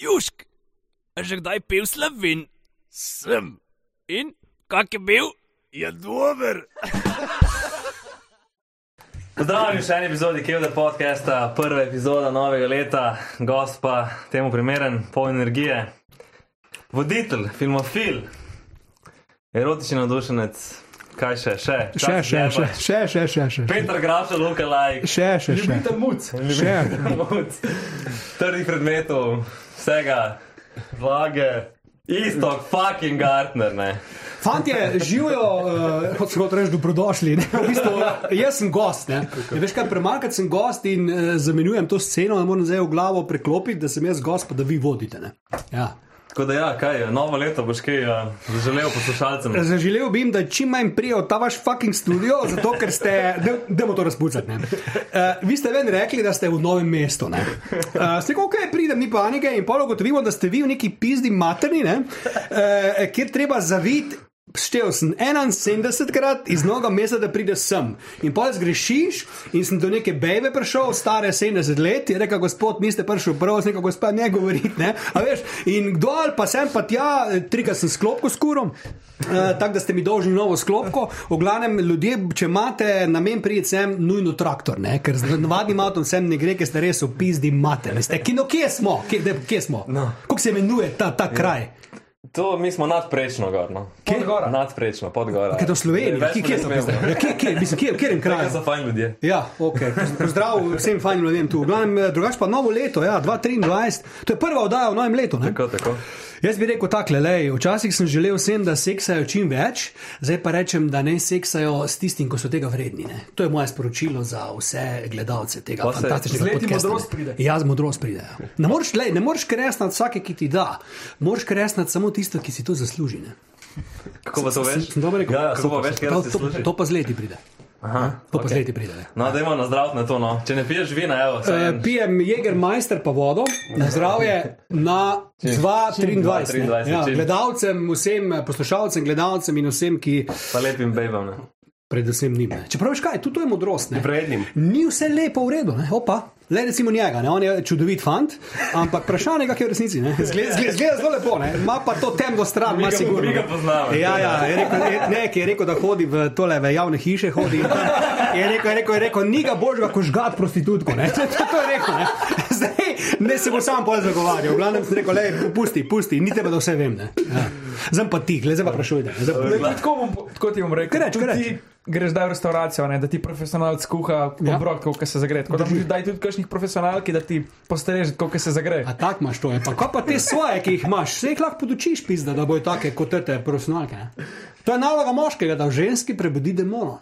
Južk, a že kdaj pil slovin? Sem, In kak je bil? je dober. Pozdravljeni v še eni epizodi Kevda podcasta, prva epizoda novega leta, gost pa temu primeren, poln energije. Voditelj, filmofil, erotični navdušenec, kaj še, še, Še, še, še, še, še, še, še. Peter Grafša, Luka Lajk, Še, še, še. muc, Še. trdih predmetov, vsega, vlage, istok, fucking Gartner, ne. Fantje, živijo, uh, kot so reči, dobrodošli. Ne? V bistvu, jaz sem gost. Ne? Ja, veš kaj, premalkrat sem gost in uh, zamenjujem to sceno, da moram zdaj v glavo preklopiti, da sem jaz gost, pa da vi vodite. Ne? Ja. Tako da ja, kaj je, novo leto boš kaj ja, zaželel poslušalcem. Zaželel bi jim, da čim manj prijo ta vaš fucking studio, zato ker ste, da bomo to razpucati. Uh, vi ste ven rekli, da ste v novem mestu. Uh, ste rekel, ok, pridem, ni panike in polo gotovimo, da ste vi v neki pizdi materni, ne? uh, kjer treba zaviti. Štev sem 71 krat iz mnoga mesta, da prideš sem. In pa zgrešiš, in sem do neke bebe prišel, stare 70 let, je rekel, gospod, niste prišel prav, z neko gospod ne govoriti. Ne? A veš, in kdo ali pa sem pa tja, trikrat sem sklopko s kurom. Uh, tako da ste mi dolžni novo sklopko. V glavnem, ljudje, če imate namen priti sem, nujno traktor, ne? ker z navadnim avtom sem ne gre, ker ste res v pizdi mate. Veste, kino, kje smo? Kje, de, kje smo? No. Kako se imenuje ta, ta kraj? To mi smo nadprečno gor. No. Kje? Podgora. Nadprečno, podgora. Kaj je to? Več Kje, je smemo. pizda? ja, kje, kje, mislim, kje, kje je kraj? Kaj so fajn ljudje? Ja, ok. Pozdrav vsem fajnim ljudem tu. Drugač pa novo leto, ja, 2023. To je prva oddaja v novem letu. Ne? Tako, tako. Jaz bi rekel takole, lej, včasih sem želel vsem, da seksajo čim več, zdaj pa rečem, da ne seksajo s tistim, ko so tega vredni. Ne? To je moje sporočilo za vse gledalce tega Pa fantastičnega podcasta. Ja, z modrost pride. Ja. Ne moreš, lej, ne moreš kresnati vsake, ki ti da, moraš kresnati samo tisto, ki si to zasluži. Ne? Kako pa to veš? dobro rekel? Ja, kako pa veš, to, to, to pa z leti pride. Aha, To pa ok. z leti pride. Ne? No, da imamo na zdrav na to, no. Če ne piješ vina, evo. Uh, saj en- pijem Jägermeister pa vodo, na zdravje, na 2-23. 2:23, Ja, gledalcem, vsem poslušalcem, gledalcem in vsem, ki Pa lepim bejbam. Predvsem njim. ne. Čeprav veš kaj, tudi to je modrost. Ne? Prednjim. Ni vse lepo v redu, ne? opa. Le recimo njega, ne? on je čudovit fant, ampak vprašanje, kak je v resnici. Zgleda, zgleda, zelo lepo, ne? ima pa to temno stran, ima ga poznamo. Ja, ja, je rekel, je, ne, ki je rekel, da hodi v tole v javne hiše, hodi. Je rekel, je rekel, je rekel ni ga božga, ko žgat prostitutko. Ne? To, to je rekel. Ne? Zdaj, ne se bo sam pol zagovarjal. V glavnem sem rekel, le, pusti, pusti, ni tebe, da vse vem. ne. Ja. Zdaj pa ti, zdaj pa vprašuj. ne. Zdaj pa- Ne, Tako, bom, tako ti bom rekel. Reč, ti greš zdaj v restauracijo, ne, da ti profesionalc kuha Ja. obrok, kako se zagre. Tako da moraš daj tudi kakšnih profesionalki, da ti postreže, kako se zagre. A tak imaš to, je pa kaj pa te svoje, ki jih imaš, vse jih lahko podučiš, pizda, da bojo take kot te profesionalke. Ne? To je naloga moškega, da v ženski prebudi demono.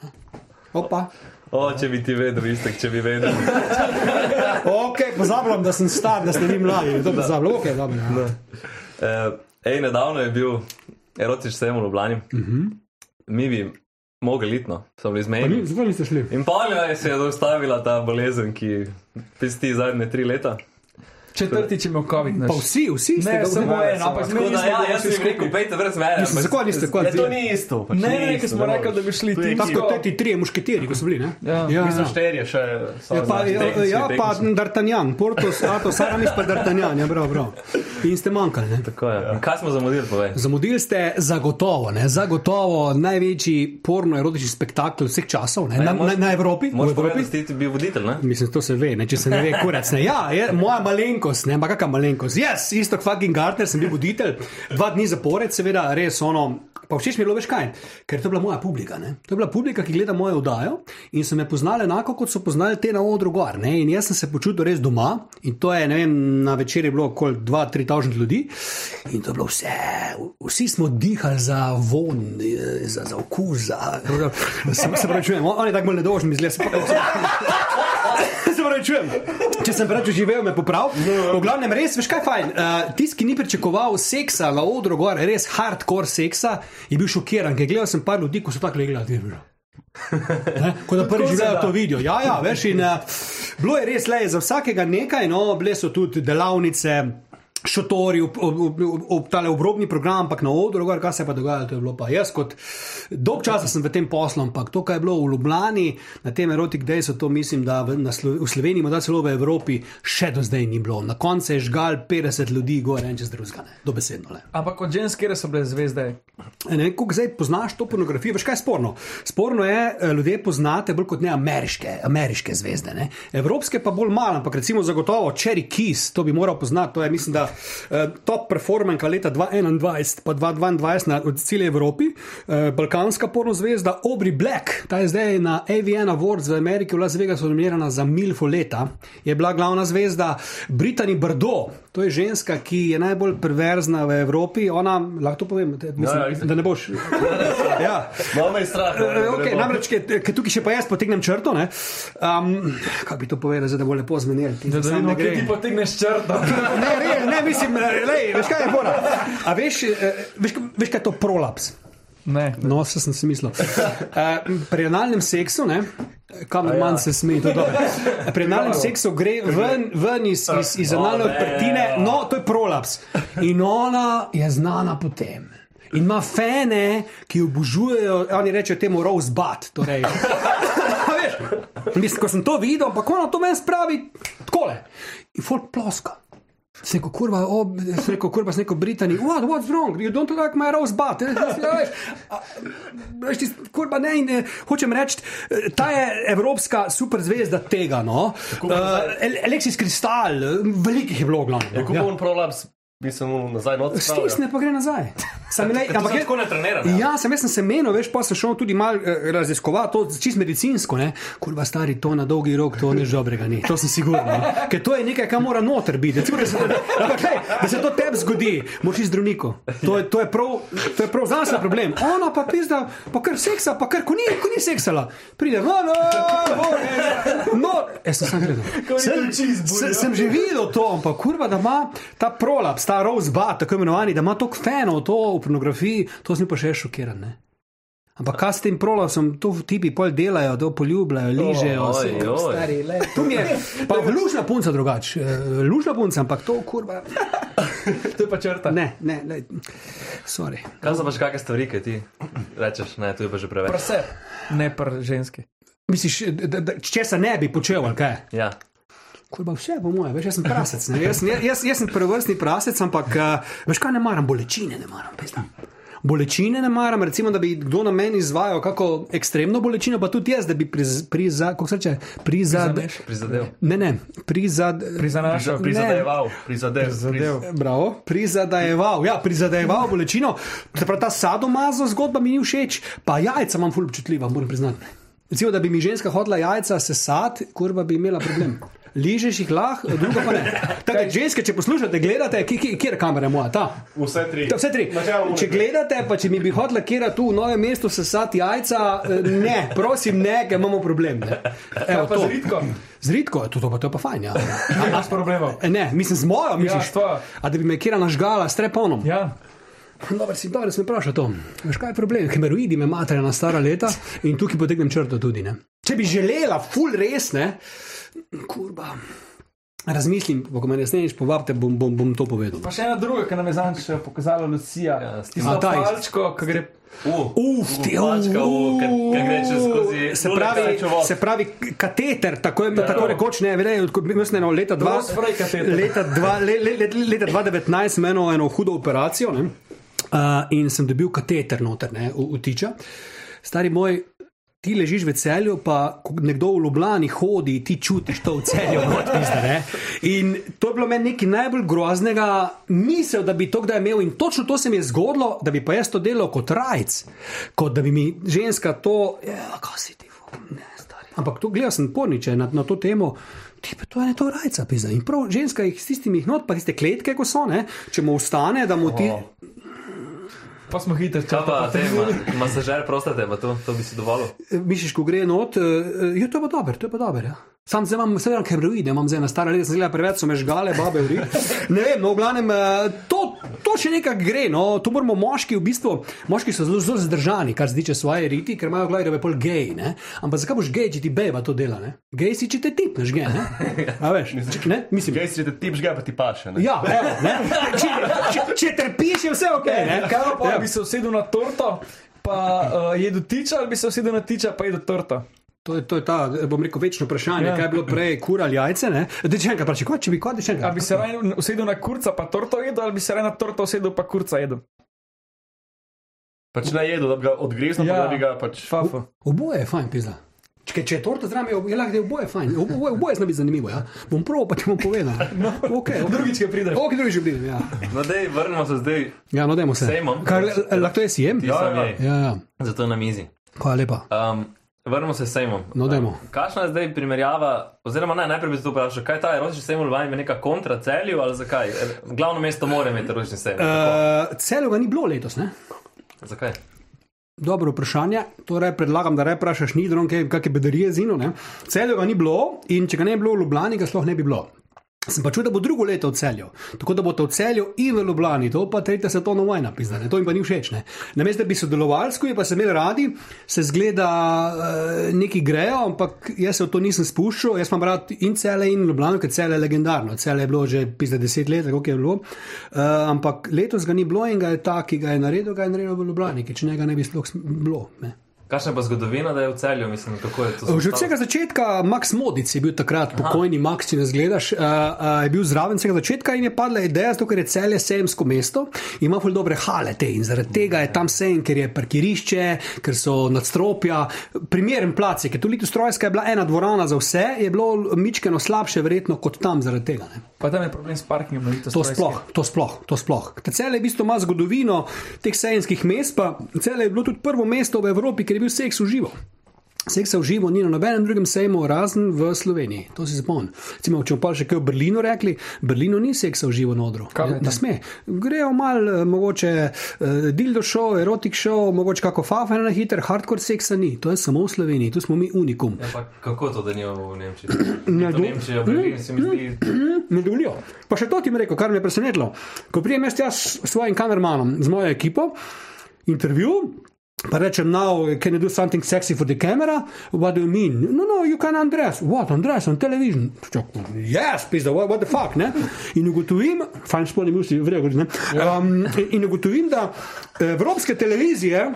Opa. O, če bi ti vedel, istek, če bi vedel. Ok, pozabljam, da sem star, da ste vi mladi. To pozabljam, ok, dobro. Ja. Uh, ej, nedavno je bil erotični sejem v Ljubljani. Uh -huh. Mi bi mogli litno, so bili Pa ni- zmejni. Zakaj niste šli? In polja je se je dostavila ta bolezen, ki pesti zadnje tri leta. Četrtič je imel COVID. Pa vsi, vsi ste Ne, ga samo vzeli. en, ampak mi nismo ja, bili jaz sem rekel, pejte brez mene. Mislim, zakaj niste, kaj Ja, to ni isto. Pač Ne, ni ne, ne, ker isto, smo ne rekli, da bi šli je ti. Tako kot ti trije mušketiri, ko so bili. Ne? Ja. ja, smo ja. šterje še. Ja, pa, ja, tehnični, ja, pa. D'Artagnan, Portos, Atos, Aramis pa D'Artagnan, ja, prav, prav. In ste manjkali, ne? Tako je. In Kaj smo zamudili, povej? Zamudili ste zagotovo, ne? zagotovo največji porno-erotični spektakel vseh časov, ne? Ja, na, moraš- na, na Evropi. v Moraš Evropi. povedati, da si ti bil voditelj, ne? Mislim, to se ve, ne? če se ne ve, kurac. Ne? Ja, je, moja malenkost, ne, ampak kakšna malenkost. Jaz, yes, isto fucking Gartner, sem bil voditelj, dva dni zapored, seveda, res ono. Pa všeč mi je bilo več kaj, ker to je bila moja publika. Ne? To je bila publika, ki gleda mojo oddajo in so me poznali enako, kot so poznali te na odru gor. Ne? In jaz sem se počutil res doma in to je, ne vem, na večer je bilo okoli 2-3 tažnih ljudi in to je bilo vse, vsi smo dihali za von, eh, za, za okus, za. Se, se pravi, čujem, on on je tako bolj nedožen, izgleda. Se pravi- Se pravi, čujem. Če sem preveč živel, me poprav. V glavnem, res, veš kaj fajn. Uh, Tisti, ki ni pričakoval seksa na odru, gor, res hardcore seksa, je bil šokiran, ker gledal sem par ljudi, ko so tako gledali. Ne? Ko da prvi živijo to vidijo. Ja, ja, veš, in uh, bilo je res le za vsakega nekaj, no, bile so tudi delavnice. Šotori, ob, ob, ob, ob, tale obrobni program, ampak na odru, gor, kaj se pa dogajalo, to je bilo pa jaz kot dolg časa sem v tem poslu, ampak to, kar je bilo v Ljubljani, na tem erotik dejstvu, to mislim, da v, Slo v Sloveniji, morda celo v Evropi, še do zdaj ni bilo. Na koncu je žgal 50 ljudi, gore en čez drugega, ne, dobesedno le. Ampak od žensk, kjer so bile zvezde, Ne vem, kako zdaj poznaš to pornografijo. Veš, kaj je sporno? Sporno je, eh, ljudje poznate bolj kot ne ameriške, ameriške zvezde. Ne? Evropske pa bolj malo, ampak recimo zagotovo Cherry Keys, to bi moral poznati. To je, mislim, da top performanka leta 2021 pa 2022 na celi Evropi, eh, balkanska porno zvezda Aubrey Black, ta je zdaj na AVN Awards v Ameriki v Las Vegasu nominirana za Milfo leta, je bila glavna zvezda Brittany Bardot. To je ženska, ki je najbolj perverzna v Evropi. Ona, lahko to povem, mislim, ja, da ne boš. ja. Malo me je strah. no, E, Okay, namreč, ker tukaj še pa jaz potegnem črto, ne, um, kako bi to povedal, da bo lepo zmenil. da, da vidimo, kje ti potegneš črto. Ne, ne, ne, mislim, eh, lej, veš kaj je fora. A veš, eh, veš, veš kaj je to prolaps? Ne. No, vse sem si mislil. Uh, pri analnem seksu, ne, kamor ja. manj se smeji, to je dobro. Pri analnem seksu gre ven, ven iz, iz, iz analne ne. odprtine, no, to je prolaps. In ona je znana po tem. In ima fene, ki obožujejo, oni rečejo temu rosebud. Torej, A veš, mislim, ko sem to videl, pa ona to meni spravi takole. In folk ploska. Sem rekel, kurva, oh, sem rekel, kurva, sem rekel, Britaniji, what, what's wrong, you don't like my rosebud. Ja, veš, a, veš, ti, kurva, ne, in, eh, hočem reči, eh, ta je evropska superzvezda tega, no. Uh, Alexis Kristal, velikih je bilo, glavno. Kako Ja. on prolaps, bi se mu nazaj noč Stisne pa gre nazaj. Sam, le, ampak je- tako ne treniran, ja. Ja, sem, jaz sem se menil, veš, pa sem šel tudi malo eh, raziskovati to čist medicinsko. Ne? Kurva, stari, to na dolgi rok, to nič dobrega ni. To sem siguren. Ne? Ker to je nekaj, kar mora noter biti. Recimo, da, se, ampak, hej, da se to tebi zgodi, moraš iti zdravniku. To je, to je prav, to je prav znanstveni problem. Ona pa pizda, pa kar seksa, pa kar ko ni, ko ni seksala. Pride, no, no, no, no. Jaz sem sam gledal. Sem, sem, sem že videl to, ampak kurva, da ima ta prolaps, ta rosebud, tako imenovani, da ima toliko fanov to v pornografiji, to sem pa še šokiran. Ne? Ampak kaj s tem prolapsom, to tipi pol delajo, to poljubljajo, ližejo. Oj, se- oj. stari, le, To mi je, pa lužna punca drugače, eh, lužna punca, ampak to kurva. To je pa črta. Ne, ne, ne, sorry. Kaj so pač kakšne stvari, ki ti rečeš, ne, tu je pa že preveč. Prse, ne pr ženski. Misliš, da, da, česa ne bi počel, ali kaj? Ja. Kurba, vse po moje, veš, jaz sem prasec. ne. Jaz, jaz, jaz, sem prvovrstni prasec, ampak uh, veš kaj ne maram, bolečine ne maram. pizda. Bolečine ne maram, recimo, da bi kdo na meni izvajal kako ekstremno bolečino, pa tudi jaz, da bi priza, priza, kako se reče, prizad? Prizadev. ne, ne, prizad, Prizanašal. Prizadeval, prizadev. Zadev. Bravo, prizadajeval, ja, prizadajeval bolečino. Se pravi, ta sadomazo zgodba mi ni všeč, pa jajca imam ful občutljiva, moram priznati. Recimo, da bi mi ženska hodila jajca sesati, kurva bi imela problem. Ližeš jih lahko, druga pa ne. Tako, ženske, če poslušate, gledate, kjer je kamera moja, ta. Vse tri. Ta, vse tri. Če gledate, pa če mi bi hotela kera tu v novem mestu sesati jajca, eh, ne, prosim, ne, ker imamo problem. Ne. Evo, Pa to. z ritko. Z ritko, to, to, pa, to je pa fajn. Ja. Brez problemov. E, Ne, mislim z mojo, misliš. s tvojo. A da bi me kera nažgala s treponom. Ja. Dobro, si dobro, sem vprašal to. Veš, kaj je problem? Hemeroidi me materijo na stara leta in tukaj potegnem črto tudi. Ne? Če bi želela, full res, ne, kurba. Razmislim, ko me sneš, povabite, bom, bom, bom to povedal. Pa še ena druga, ki nam je zanj še pokazala Lucija. Ja, s Tisto palčko, ki gre. Uf, ti Palčka, u, ka- ka gre čez skozi Se pravi, se pravi, kateter, tako, je, tako rekoč, ne, vedej, mislim, eno leta dva- Rospray kateter. leta dva- le- le- le- leta 2019 sem imel eno hudo operacijo ne, uh, in sem dobil kateter noter, ne, v, v tiča. Stari moj, ti ležiš v celju, pa nekdo v Ljubljani hodi, ti čutiš to v celju, not, pizda. In to je bilo meni nekaj najbolj groznega, misel, da bi to kdaj imel in točno to se mi je zgodilo, da bi pa jaz to delal kot rajc, kot da bi mi ženska to, ja, kaj si ti, ne, stari. Ampak to gledal sem porniče na, na to temo. Ti pa to je to rajca, pizda. In prav ženska jih s tistimi not, pa tiste kletke, ko so, ne, če mu ostane, da mu ti. Pa smo hitri. Kaj pa te, ma- masažer prostate, pa to, to bi si dovolil. Misliš, ko gre not, ja, to je pa dobro, to je pa dobro. Ja. Sam zdaj imam, sedaj imam hemoroide, imam zdaj na stara leta, sem gledal preveč, so me žgale, babe, vri. Ne vem, no, v glavnem, uh, to, to še nekaj gre. No. To moramo moški v bistvu, moški so zelo, zelo zdržani, kar se tiče svoje riti, ker imajo glavi, da je pol gej. Ne? Ampak zakaj boš gej, če ti beba to dela? Ne? Gej si, če te tipneš, gej. Ne? A veš, če, ne? Mislim, Gej si, da ti žga, pa ti paše. ne? Ja, evo, ne? če, če, če trpiš, je vse ok. Ne? Kaj pa, Ja. ja. bi se usedel na torto, pa uh, jedel tiča, ali bi se usedel na tiča, pa jedel torto? To je, to je ta, bom rekel, večno vprašanje, ja. Kaj je bilo prej, kura ali jajce. Ne? Dej, Če vprašaj, če bi kot še Ali bi se raje usedel na kurca, pa torto jedel, ali bi se raje na torto usedel, pa kurca jedel? Pač ne jedo, da bi ga odgriznil, ja. Pa da bi ga pač. Fafo. Oboje je fajn, pizda. Če, če je torta zraven, je lahko da je oboje fajn. Oboje, oboje zna biti zanimivo. Ja? Bom prav, pa ti bom povedal. No, okay, okay. Drugič, ko prideš. Ok, drugič pridem. Ja, No, dej, vrnemo se zdaj, ja no, dajmo se. Sejmom. Kar, eh, lahko jaz jem? Ja, ja. je, Ja, ja. zato je na mizi. Hvala lepa. Um, vrnemo se sejmom. No, dajmo. Kakšna je zdaj primerjava, oziroma ne, najprej bi se to vprašal, kaj ta erotični sejm v Ljubljani je neka kontra celju ali zakaj? Eh, Glavno mesto mora imeti erotični sejm. Uh, Celo ga ni bilo letos, ne? Zakaj? Dobro vprašanje. Torej, predlagam, da rej vprašaš ni, dron, kaj, kakšne bedarije zino. Celjo ga ni bilo in če ga ne bi bilo v Ljubljani, ga sploh ne bi bilo. Sem pa čutil, da bo drugo leto v celju. Tako da bo to v celju in v Ljubljani, to pa tretja svetovna vojna, pizdane. To jim pa ni všeč. Ne? Namesto, da bi sodelovali skupaj, pa se imeli radi, se zgleda, uh, neki grejo, ampak jaz se v to nisem spuščal. Jaz imam rad in cele in Ljubljano, ker cele je legendarno. Cele je bilo že pizda deset let, kako je bilo. Uh, ampak letos ga ni bilo in ga je ta, ki ga je naredil, ga je naredil v Ljubljani, ker če njega ne bi sploh bilo. Ne? Kakšna pa zgodovina, da je v celju, mislim, kako je to? Že od vsega začetka, Max Modic je bil takrat pokojni, Max, če ne zgledaš, uh, uh, je bil zraven vsega začetka in je padla ideja, zato ker je celje sejemsko mesto, ima ful dobre hale te in zaradi tega je tam sejem, ker je parkirišče, ker so nadstropja, primeren plac, je, ker tu Litu Strojska je bila ena dvorana za vse, je bilo mičkeno slabše verjetno kot tam zaradi tega. Ne? Pa tam je problem s parkingom. To sploh, to sploh, to sploh. Ta cel je v bistvu ima zgodovino teh sejemskih mest, pa cel je bilo tudi prvo mesto v Evropi, ker je bil seks v živo. Seksa v živo ni na nobenem drugem sejmu, razen v Sloveniji. To si zapomni. Recimo, če pa še kaj v Berlinu rekli, v Berlinu ni seksa v živo na odru. Ne, ne sme. Grejo mal, eh, mogoče uh, dildo show, erotik show, mogoče kako fafa na hiter, hardcore seksa ni. To je samo v Sloveniji, tu smo mi unikum. Ja, kako to, da ni v Nemčiji? Ne, do- Nemčija, Berlin, se mi zdi. ne dovolijo. Pa še to ti mi rekel, kar me je presenetilo. Ko prijem jaz s svojim kamermanom, z mojo ekipo, intervju. Pa rečem, now can you do something sexy for the camera? What do you mean? No, no, you can undress. What, undress on television? Čak, Yes, pizda, what, what the fuck, ne? In ugotovim, fajn spolni musi, vrejo, ne? Um, in ugotovim, da evropske televizije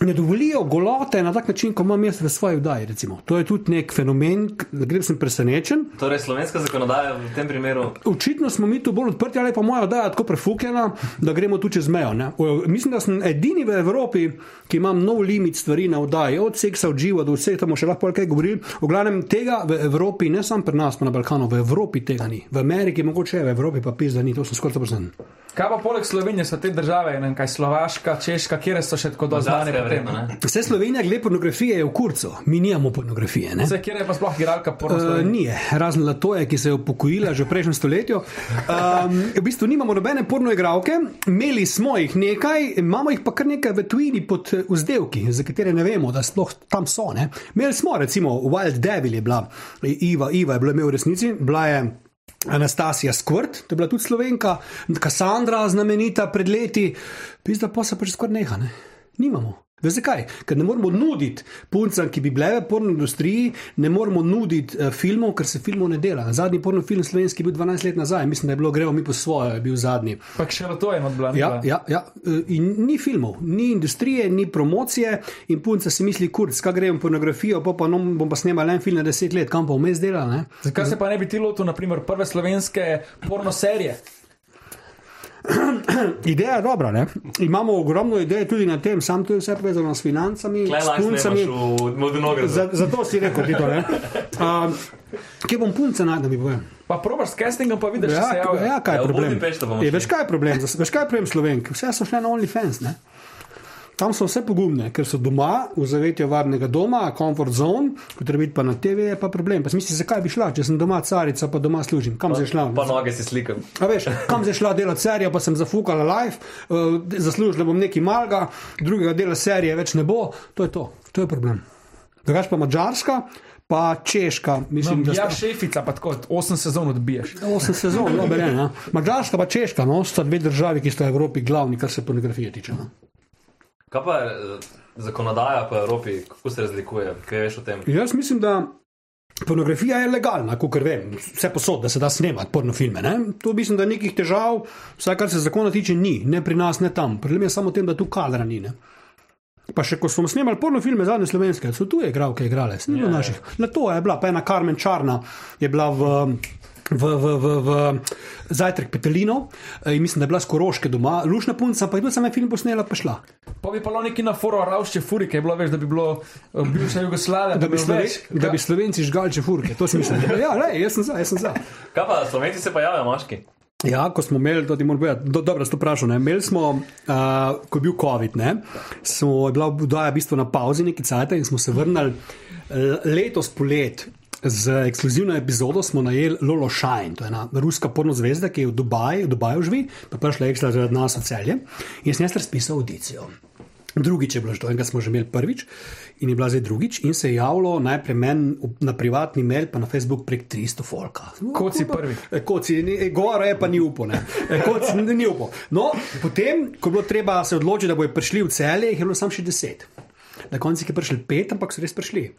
ne dovolijo golote na tak način, kot imam jaz v svoji vdaji. Recimo. To je tudi nek fenomen, da grem sem presenečen. Torej, slovenska zakonodaja v tem primeru. Očitno smo mi tu bolj odprti, ali pa moja oddaja tako prefukljena, da gremo tu čez mejo. Ne? Mislim, da sem edini v Evropi, ki imam nov limit stvari na oddaji, od seksa od živa do vseh, tam še lahko kaj govorili. V glavnem tega v Evropi, ne samo pri nas, pa na Balkanu, v Evropi tega ni. V Ameriki mogoče je, v Evropi pa pizda ni, to sem skoraj pozen. Kaj pa poleg Slovenije so te države, ne kaj Slovaška, Češka, kje so še tako doznane? Vse Slovenija glede pornografije je v kurcu, mi nimamo pornografije. Ne? Vse, kje je pa sploh igralka porno Uh, Slovenije? ni, je, razen Latoje, ki se je upokojila že v prejšnjem stoletju. Um, v bistvu nimamo nobene porno igralke, imeli smo jih nekaj, imamo jih pa kar nekaj v tujini pod eh, vzdevki, za katere ne vemo, da sploh tam so. Ne? Imeli smo, recimo, Wild Devil je bila, Iva, Iva je bila v resnici, bila je. Anastasija Skvrt, to je bila tudi slovenka, Kassandra, znamenita pred leti, pizda pa se pač skoraj neha. Ne? Nimamo. Veš zakaj? Ker ne moremo nuditi puncam, ki bi bile v porno industriji, ne moremo nuditi uh, filmov, ker se filmov ne dela. Zadnji porno film slovenski je bil 12 let nazaj, mislim, da je bilo Gremo mi po svoje, je bil zadnji. Pa še to je odblan. Ja, ja, ja. eh, In ni filmov, ni industrije, ni promocije, in punca si misli, kurc, kaj gremo pornografijo, pa, pa no, bom pa snemal en film na 10 let, kam pa vmes dela. Ne? Zakaj se pa ne bi ti lotil, naprimer, prve slovenske porno serije? Ideja je dobra, ne? imamo ogromno idej tudi na tem, sam to je vse povezano s financami, Klej s puncami. Zato si rekel, ti to ne. Um, Kje bom punce najdel, mi povem? Pa probaš s castingom, pa vidiš, da se Ja, javlja. ja, kaj je Ja, problem? Je, veš, kaj je problem? Veš, kaj je problem slovenk? Vse so šle na OnlyFans. Ne? Tam so vse pogumne, ker so doma, v zavetju varnega doma, comfort zone, kot treba biti pa na TV, je pa problem. Pa misliš, zakaj bi šla, če sem doma carica, pa doma služim. Kam zdaj šla? Pa noge si slikam. A veš, kam zdaj šla delati serijo, pa sem zafukala live, uh, zaslužila bom neki malga, drugega dela serije več ne bo, to je to, to je problem. Drugač pa Mačarska, pa Češka, No, mislim, da ja, sta šefica, pa tako 8 sezon odbiješ. 8 sezon, no, berem. Ja. Mačarska pa Češka, no, sta dve državi, ki sta v Evropi glavni, kar se pornografije tiče. No. Kaj pa je eh, zakonodaja po Evropi, kako se razlikuje? Kaj veš o tem? Jaz mislim, da pornografija je legalna, kot vem, vse posod, da se da snemati pornofilme. Ne? Tu mislim, da nekih težav, vsaj kar se zakona tiče, ni, ne pri nas, ne tam. Problem je samo v tem, da tu kadra ni. Ne? Pa še ko smo snemali pornofilme, zadnje slovenske, so tu igralke igrale, ni bilo Ja, ja. naših. Na to je bila, pa ena Karmen Čarna je bila v. V, v, v, v zajtrk Petelino, in mislim, da je bila skoroške doma, lušna punca, pa je tudi sama film posnela, pa šla. Pa bi pa bilo neki na foru ravšče furike, je bilo več, da bi bilo eh, bivša Jugoslavija, Da bi, Sloven, da bi Slovenci žgali čefurke, to smisel. Ja, lej, jaz sem za, jaz sem za. Kaj pa slovenci se pa javljajo, moški? Ja, ko smo imeli, to ti moram povedati, do, dobro, sto vprašal, ne, imeli smo, uh, ko je bil COVID, ne, smo, je bila obdaja v bistvu na pauzi neki cajt in smo se vrnili eh, letos polet. Z ekskluzivno epizodo smo najeli Lolo Shine, to je ena ruska porno zvezda, ki je v Dubaju, v Dubaju živi, pa prišla ekstra zaradi nas v celje in sem jaz razpisal audicijo. Drugič je bilo že to, enega smo že imeli prvič in je bila zdaj drugič in se je javilo najprej meni na privatni mail, pa na Facebook prek 300 folka. Kot si prvi. E, Kot si, ni- govora je pa ni upal. ne. E, Kot si, ni upal. No, potem, ko je bilo treba se odločiti, da bojo prišli v celje, jih je bilo samo še deset. Na koncu je prišli pet, ampak so res prišli.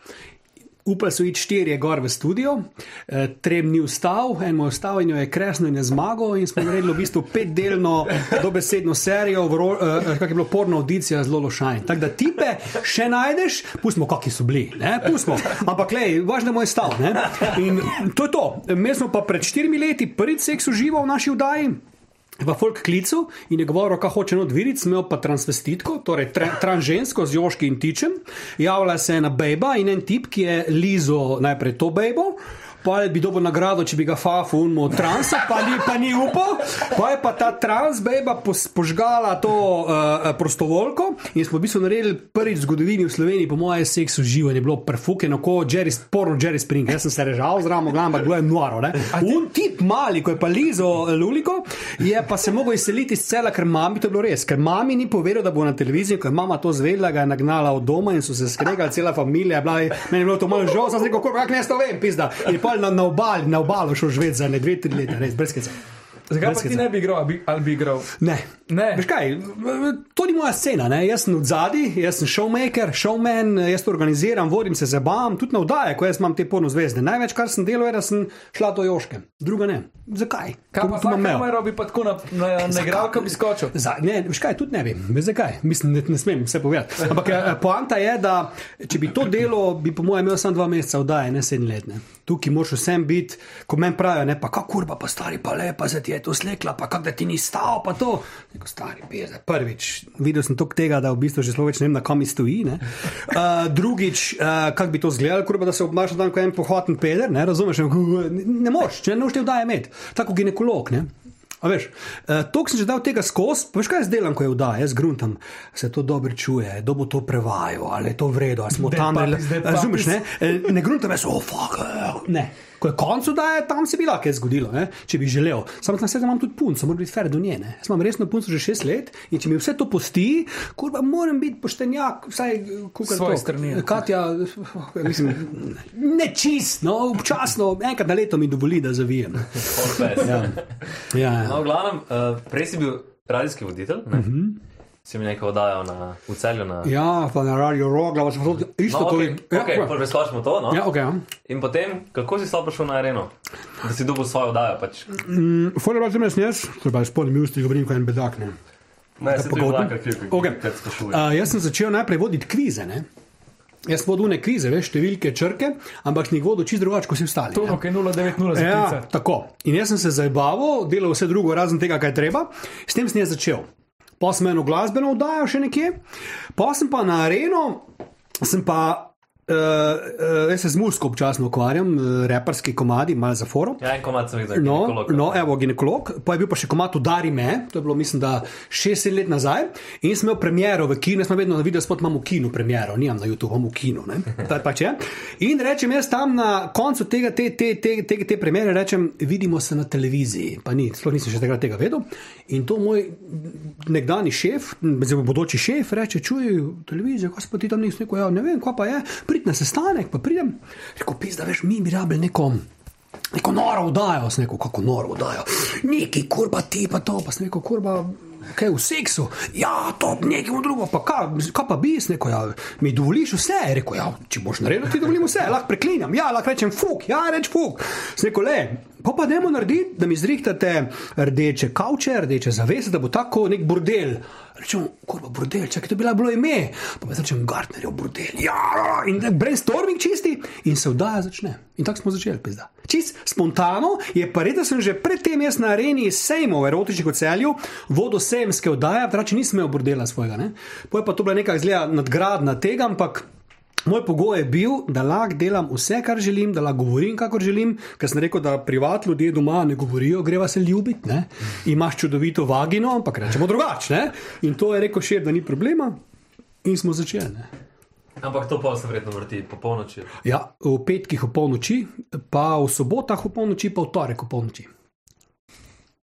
Upali so iti štirje gor v studio, eh, trem ni vstal, en mu je vstal in jo je kresno in je zmagal. In smo naredili v bistvu petdelno, dobesedno serijo, ro- eh, kak je bilo porno audicija z Lolo Shine. Tako da tipe še najdeš, pustimo, kakšni so bili, ne, pustimo. Ampak, lej, važno je stal. Ne? In to je to. Mi smo pa pred štirimi leti prvič seks užival v naši vdaji. V folk klicu in je govoril, kako hoče odviriti, imel pa transvestitko, torej tra, transžensko z joški in tičem. Javlja se ena bejba in en tip, ki je lizo najprej to bejbo. Pa bi dobil nagrado, če bi ga fafu unmo transa, pa ni, pa ni upal. Pa je pa ta trans beba požgala to uh, prostovoljko in smo v bistvu naredili prvič v zgodovini v Sloveniji, po mojem, seks uživanje, bilo perfukeno, kot Jerry, porno Jerry Spring. Jaz sem se režal zraven, gledam, ampak bilo je noro. Un tip mali, ko je pa lizo eh, Luliko, je pa se mogel izseliti iz cela, ker mami to je bilo res. Ker mami ni povedal, da bo na televiziji, je mama to zvedla, ga je nagnala od doma in so se skregali, cela familija. je Bila, je- meni je bilo to malo žal, sem rekel, kako ne to vem, pizda. In pa na, na obali, na obalo šel žvet za ne dve, tri leta, res brez skece. Zakaj pa Brez ti skece. ne bi igral, ali bi, ali bi igral? Ne. Ne. Veš kaj, to ni moja scena, ne? jaz sem v zadnji, jaz sem showmaker, showman, jaz to organiziram, vodim se zabavam, tudi na vdaje, ko jaz imam te porno zvezde. Največ, kar sem delal, je, da sem šla do Joške, druga ne. Zakaj? Kaj pa to imam za imel. kamero bi pa tako na, na, na igralko bi skočil? Za, ne, veš kaj, tudi ne vem, veš zakaj. Mislim, ne, ne smem vse povedati. Ampak eh, poanta je, da če bi to delo, bi po mojem imel samo dva meseca vdaje, ne sedem let. Ne. Tukaj moraš vsem biti, ko meni pravijo, ne pa kako kurba, pa stari pa lepa, se ti je to slekla, pa kako da ti ni stal, pa to. Neko stari peze. Prvič, videl sem to tega, da v bistvu že zelo več ne vem, na kam mi stoji. ne. Uh, drugič, uh, kako bi to izgledalo, kurba, da se obnaša tam kot en pohoten peder, ne razumeš, ne, ne moreš, če ne moreš te vdaje imeti, tako ginekolog. Ne. A veš, uh, to sem že dal tega skozi, pa veš kaj jaz delam, ko je vdaja, jaz gruntam, se to dobro čuje, kdo bo to prevajal, ali je to vredno, ali smo Zdaj tam, pa- ali zdaj pa- razumeš, ne, Eh, ne gruntam, jaz, oh, fuck, eh, ne. Ko je koncu daje, tam se bi lahko kaj zgodilo, ne? če bi želel. Samo tam sedaj imam tudi punco, moram biti fer do nje. Ne? Jaz imam resno punco že šest let in če mi vse to pusti, kurba, moram biti poštenjak, vsaj kukaj Svoje to. strani. Katja, mislim, ne čist, no, občasno, enkrat na leto mi dovoli, da zavijem. Ja. Ja, ja. No, v glavnem, uh, prej si bil radijski voditelj, ne? uh -huh. Si mi nekaj oddajal na, v celju. Na... Ja, pa na radio Rogla, pa sem to isto No, kot okay, okay, prvi preskočimo to. No? Ja, ok. Ja. In potem, kako si sploh prišel na areno, da si dobil svojo oddajo? Pač. Fore pa sem jaz, jaz, to je pa spodnji usti, govorim kot en bedak. Ne. Ne, se je vlakar, ki jo Okay. sprašuje. Uh, jaz sem začel najprej voditi kvize. Ne? Jaz sem vodil ne kvize, veš, številke, črke, ampak sem jih vodil čist drugače, kot si ostali. To, ne. ok, 090 za Ja, klice. tako. In jaz sem se zabaval, delal vse drugo, razen tega, kaj je treba. S tem sem jaz začel. Pa sem eno glasbeno oddajo še nekje, pa sem pa na areno, sem pa. Uh, uh, jaz se z muziko občasno ukvarjam, uh, reperski komadi, malo za foro. Ja, en komat sem videl, No, ginekolog. no, evo, ginekolog, pa je bil pa še komat Udari me, to je bilo, mislim, da 6 let nazaj. In sem imel premiero v kinu, jaz sem vedno na video spot, imam v kinu premiero, nimam na YouTube, imam v kinu. pač. In rečem jaz tam na koncu tega, te, te, te, te, te premiere, rečem, vidimo se na televiziji. Pa ni, sploh nisem še takrat tega vedel. In to moj nekdani šef, oziroma bodoči šef, reče, čuj, televizijo, kaj se pa ti tam nisi rekel, ja, ne vem, kaj pa je. Priti na sestanek, pa pridem, rekel, pis, da veš, mi bi rabili neko. Neko noro vdajo, sem rekel, kako noro vdajo. Neki kurba ti pa to, pa sem rekel, kurba. Kaj v seksu? Ja, to nekaj drugo, pa kaj, kaj pa bi, rekel, ja, mi dovoliš vse. Rekel, ja, če boš naredil, ti dovolim vse, lahko preklinjam, ja, lahko rečem fuk, ja, reč fuk. Sem rekel, le, pa pa dajmo narediti, da mi zrihtate rdeče kavče, rdeče zavese, da bo tako nek bordel. Rečem, kurva, bordel, čakaj, to je bila bilo ime. Pa pa rečem, Gartnerjev bordel. Ja, in brainstorming čisti in se vdaja začne. In tako smo začeli, pizda. Čist spontano je pa res, da sem že predtem jaz na areni sejmov erotičnih ocelju, vodo sejemske vdaje, trači nisem imel bordela svojega. Ne? Poje pa to bila neka zgleda nadgradna tega, ampak. Moj pogoj je bil, da lahko delam vse, kar želim, da lahko govorim, kakor želim, ker sem rekel, da privat ljudje doma ne govorijo, greva se ljubiti, ne? imaš čudovito vagino, ampak rečemo drugače. In to je rekel še, da ni problema, in smo začeli. Ne? Ampak to pa se verjetno vrti po polnoči. Ja, v petkih v polnoči, pa v sobotah v polnoči, pa v torek v polnoči.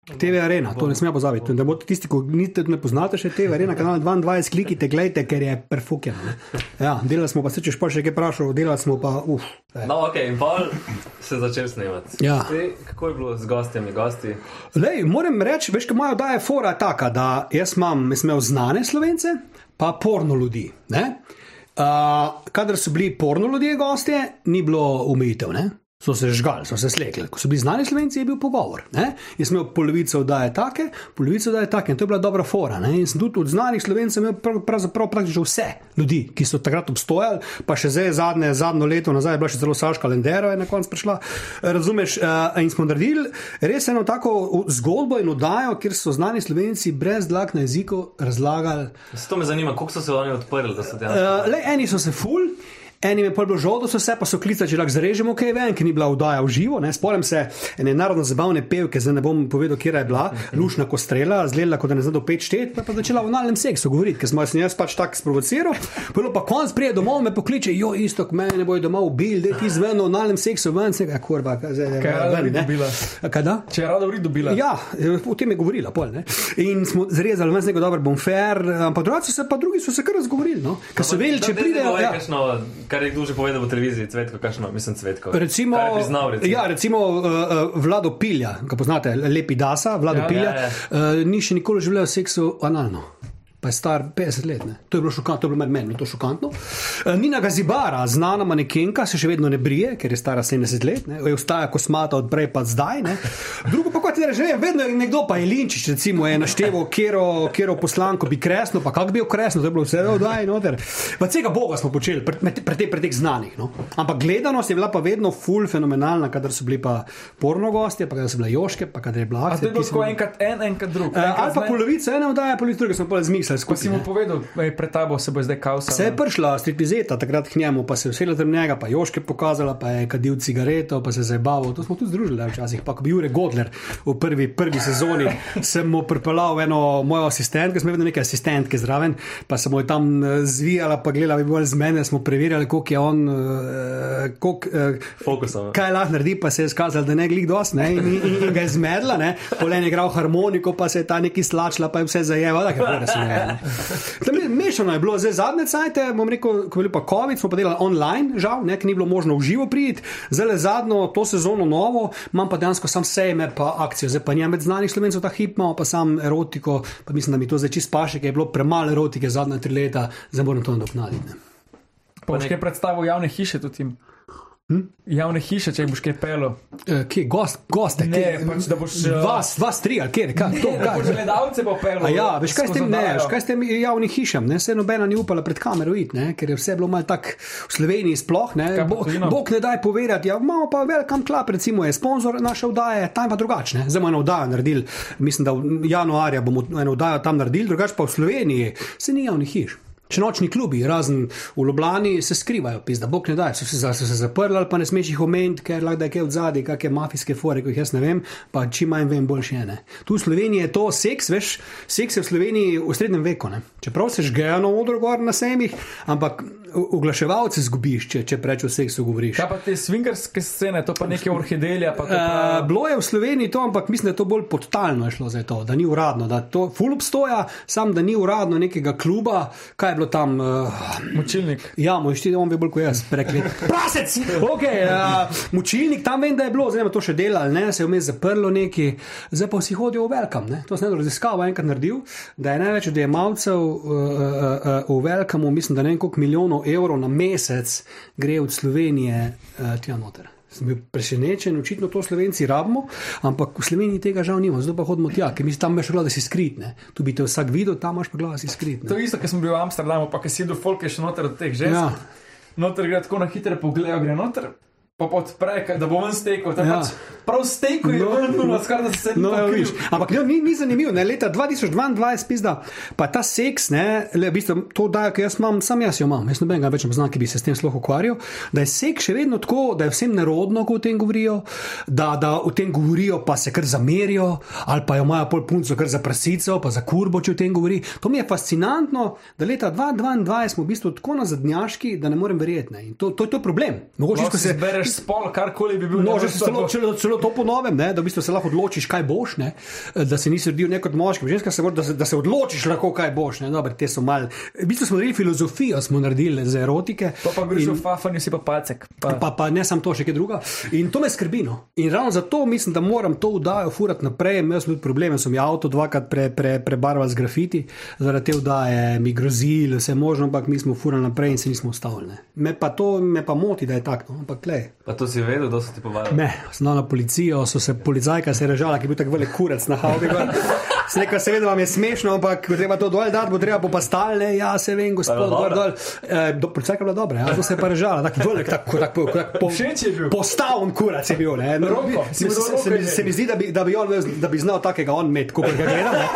TV Arena, to ne smemo pozabiti. Da boste tisti, ki niste, ne poznate še TV Arena, kanal 22, klikite, gledajte, ker je perfukjen. Ja, delali smo pa se, če špor še kaj vprašal, delali smo pa, uf. No, ok, in pa se začel snemati. Ja. Zdaj, kako je bilo z gostjami, gosti? Lej, moram reči, veš, kaj moja oddaja je fora taka, da jaz imam, jaz imel znane slovence, pa porno ljudi. Ne? Uh, kadar so bili porno ljudje gostje, ni bilo umitev. Ne? So se žgali, so se slekli. Ko so bili znani slovenci, je bil pogovor. Ne? Jaz sem imel polovico oddaje take, polovico oddaje take in to je bila dobra fora. Ne? In sem tudi od znanih slovencev imel prav, pravzaprav praktično vse ljudi, ki so takrat obstojali, pa še zdaj zadnje, zadnjo leto nazaj je bila še celo Saška Lendero, je na koncu prišla. Razumeš, uh, in smo naredili res eno tako zgodbo in oddajo, kjer so znani slovenci brez dlak na jeziku razlagali. Zato me zanima, koliko so se oni odprli, da so dejansko. Uh, le eni so se ful. Enim je bilo žal, da so se pa so klicali, če lahko zrežemo kaj ven, ki ni bila vdaja v živo. Spomnim se ene narodno zabavne pevke, zdaj ne bom povedal, kje je bila, lušna kostrela, zlela, kot da ne znado pet štet, pa je začela v nalnem seksu govoriti, ker smo jaz pač tako sprovociral. Bilo pa konc prije domov, me pokliče, jo isto, k meni bojo domov bil, da ti zveno v nalnem seksu ven, se ga kurva, zdaj ne dobila. Kada? Če je rada vri dobila. Ja, o tem je govorila, pol, ne. In smo zrezali, ven, neko dobro bom fair, ampak drugi so se pa drugi so se kar razgovorili, no. Ker so vedeli, če pridejo. Ja. Kar je kdo že povedal v televiziji, cvetko, kakšno, mislim, cvetko. Recimo, priznal, recimo. Ja, recimo uh, Vlado Pilja, ki poznate, lepi dasa, Vlado Ja, Pilja, ja, ja. Uh, ni še nikoli želel seksu analno. Pa je star 50 let. Ne? To je bilo šokantno, to je bilo meni, to je šokantno. Uh, Nina Gazibara, znana manekenka, se še vedno ne brije, ker je stara 70 let, ne? je ostaja kosmata od prej pa zdaj. Ne? Drugo pa kot je že, vedno je nekdo, pa je Linčič, recimo, je našteval, kjero, kjero poslanko bi kresno, pa kak bi bil kresno, to je bilo vse oddaj noter. Pa vsega Boga smo počeli, pri- pri teh pri teh znanih. No? Ampak gledanost je bila pa vedno full fenomenalna, kadar so bili pa porno gostje, pa kadar so bile joške, pa kadar je bila A to je bilo enkrat en, enkrat drug. Eh, Enkrat Ali pa polovica ene oddaje, polovica druge smo pa zmislili Pa skupaj. si mu povedal, ej, pred tabo se bo zdaj kausa. Se je prišla stripizeta takrat k njemu, pa se je usedla tam njega, pa Joške pokazala, pa je kadil cigareto, pa se je zabaval. To smo tudi združili ne, včasih. Pa ko bi Jure Godler v prvi, prvi sezoni, sem mu pripeljal eno mojo asistentko, smo vedno neke asistentke zraven, pa sem jo tam eh, zvijala, pa gledala, bi bolj z mene, smo preverjali, koliko je on, uh, koliko, Fokusom. kaj lahko naredi, pa se je skazal, da ne glih dost, ne, in, in, in ga je zmedla, ne, polen je igral harmoniko, pa se je ta neki slačila, pa je vse zajevala, ker je se ne. Tam je mešano je bilo, zdaj zadnje cajte, bom rekel, ko je bil pa COVID, smo pa delali online, žal, ne, ker ni bilo možno v živo priti, zdaj zadnjo to sezono novo, imam pa dejansko sam sejme, pa akcijo, zdaj pa nimam več znanih slovencev ta hip, imamo pa sam erotiko, pa mislim, da mi to zdaj čist paše, ker je bilo premalo erotike zadnja tri leta, zdaj moram to nadoknaditi. ne. Pa boš kaj predstavil javne hiše tudi jim. Hm? Javne hiše, če boš kaj pelo. Eh, Kje, gost, goste, Ne, kje, pač, da boš, eh, vas, vas tri, ali kje, kaj, to, Ne, da kaj. boš gledalce pa pelo. A ja, veš kaj s tem, ne, veš, kaj s tem javnim hišam, ne, se nobena ni upala pred kamero iti, ne, ker je vse bilo malo tako v Sloveniji sploh, ne, Kaj Bo, tujino? Bog ne daj povedati, ja, imamo pa Welcome Club, recimo je sponsor naše oddaje, tam pa drugačne, zdaj bomo eno oddajo naredili, mislim, da v januarja bomo eno oddajo tam naredili, drugače pa v Sloveniji se ni javnih hiš. Če nočni klubi, razen v Ljubljani, se skrivajo, pizda, bog ne da, so se, so se zaprli ali pa ne smeš jih omeniti, ker lahko da je kaj od zadaj, kakšne mafijske fore, ki jih jaz ne vem, pa čim manj vem, boljše je. Ne. Tu v Sloveniji je to seks, veš, seks je v Sloveniji v srednjem veku. Ne. Čeprav se žgejo na odru gor na semih, ampak oglaševalce zgubiš, če, če preveč o seksu govoriš. Kaj pa te swingerske scene, to pa neke orhidelije. Pa to Uh, pa... bilo je v Sloveniji to, ampak mislim, da je to bolj podtalno šlo za to, da ni uradno, da to ful obstoja, sam da ni uradno nekega kluba, kaj je bilo bilo tam? Uh, Močilnik. Ja, štiri, on ve bolj kot jaz, prekli. Prasec! Okay, uh, mučilnik tam vem, da je bilo, zdaj to še dela, ali ne, se je vmes zaprlo neki, zdaj pa vsi hodijo v Velkam. Ne? To sem eno raziskavo enkrat naredil, da je največ odjemalcev uh, uh, uh, v Velkamu, mislim, da ne vem koliko milijonov evrov na mesec gre od Slovenije uh, tja noter. Sem bil presenečen, očitno to slovenci rabimo, ampak v Sloveniji tega žal nimamo, zdaj pa hodimo tja, ker mi tam imaš glavo, da si skritne. Tu bi te vsak videl, tam imaš pa glavo, da si To skritne. je isto, kar smo bili v Amsterdamu, pa ki si do folk je še noter od teh žensk. Ja. Ja. Noter gre tako na hitre poglede, gre noter. Pa odpre, da bo ven stekel. Ja. Pač prav stekel je No. ven, no, skoraj da se No, ne viš. Ampak ne, ni, ni zanimivo, ne, leta 2022, pizda, pa ta seks, ne, le, v bistvu, to dajo, ki jaz imam, sam jaz jo imam, jaz nobenega več ne poznam, ki bi se s tem sploh ukvarjal, da je seks še vedno tako, da je vsem nerodno, ko o tem govorijo, da, da o tem govorijo, pa se kar zamerijo, ali pa jo imajo pol punco kar za prasico, pa za kurbo, če o tem govori. To mi je fascinantno, da leta 2022 smo v bistvu tako nazadnjaški, da ne morem verjeti. Ne. In To, to je to problem. Mogoče, ko Lahko si se zbereš spol, karkoli bi bil. No, že celo, celo, celo to ponovim, ne, da v bistvu se lahko odločiš, kaj boš, ne, da se nisi rodil ne kot moški, ženska se mora, da se, da se odločiš lahko, kaj boš. Ne, Dobre, mal. V bistvu smo naredili filozofijo, smo naredili za erotike. To pa greš in- v fafanju, si pa palcek. Pa. Pa, pa ne samo to, še kaj druga. In to me skrbi. No. In ravno zato mislim, da moram to vdajo furati naprej. Imel sem tudi probleme, sem jih avto dvakrat pre, pre, prebarval z grafiti, zaradi te vdaje mi grozili, vse možno, ampak mi smo furali naprej in se nismo ustavili. ne. Me pa to me pa moti, da je tako. No. Ampak klej. Pa to si vedel, da so ti povabili. Ne, sem dal na policijo, so se policajka se režala, ki je bil tako velik kurec na havi. Rekel, seveda vam je smešno, ampak ko treba to dol dati, bo treba po pastalne. Ja, se vem, gospod, dobra? dol. E, do, policajka je bila dobra, ja, to se je pa režala, tako velik, tako, tako, tako po, postavljen kurec je bil. Ne. No, Roko, se, se, se, mi- se mi zdi, da bi, da bi, on, da bi znal takega on imeti, kot ga gledam. ne.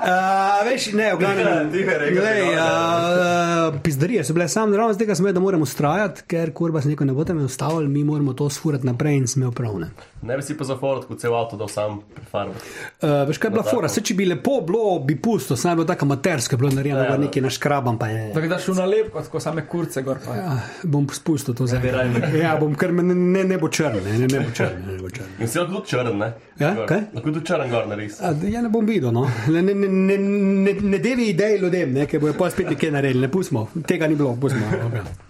Uh, veš, ne, v glavnem. Rekel, glej, uh, Pizdarije so bile sam, ravno z tega sem vedel, da moramo ustrajati, ker kurba se neko ne bo tam ustavili, mi moramo to sfurati naprej in sme upravne. Ne bi si pa zaforal, kot cel avto, da sam prefarbaš. Uh, veš, kaj je bila tako. fora? Se, če bi lepo bilo, bi pusto, saj bi bilo tako amatersko, bilo narejeno, Ja, ja, nekaj naškrabam, pa je. Tako daš v nalepko, tako same kurce gor. Pa. Ja, bom spustil to zdaj. Ja, bom, ker me ne, ne, ne bo črn, ne, ne, bo črn. Ne, bo črn. In si lahko tudi črn, ne? Ja, Gor. kaj? Lahko tudi črn gor narisati. A, Ja, ne bom videl. No. Ne, ne, ne, ne, ne, ne devi idej ljudem, ne, ker bojo pa spet nekaj naredili. Ne pustimo, tega ni bilo, pustimo. Okay.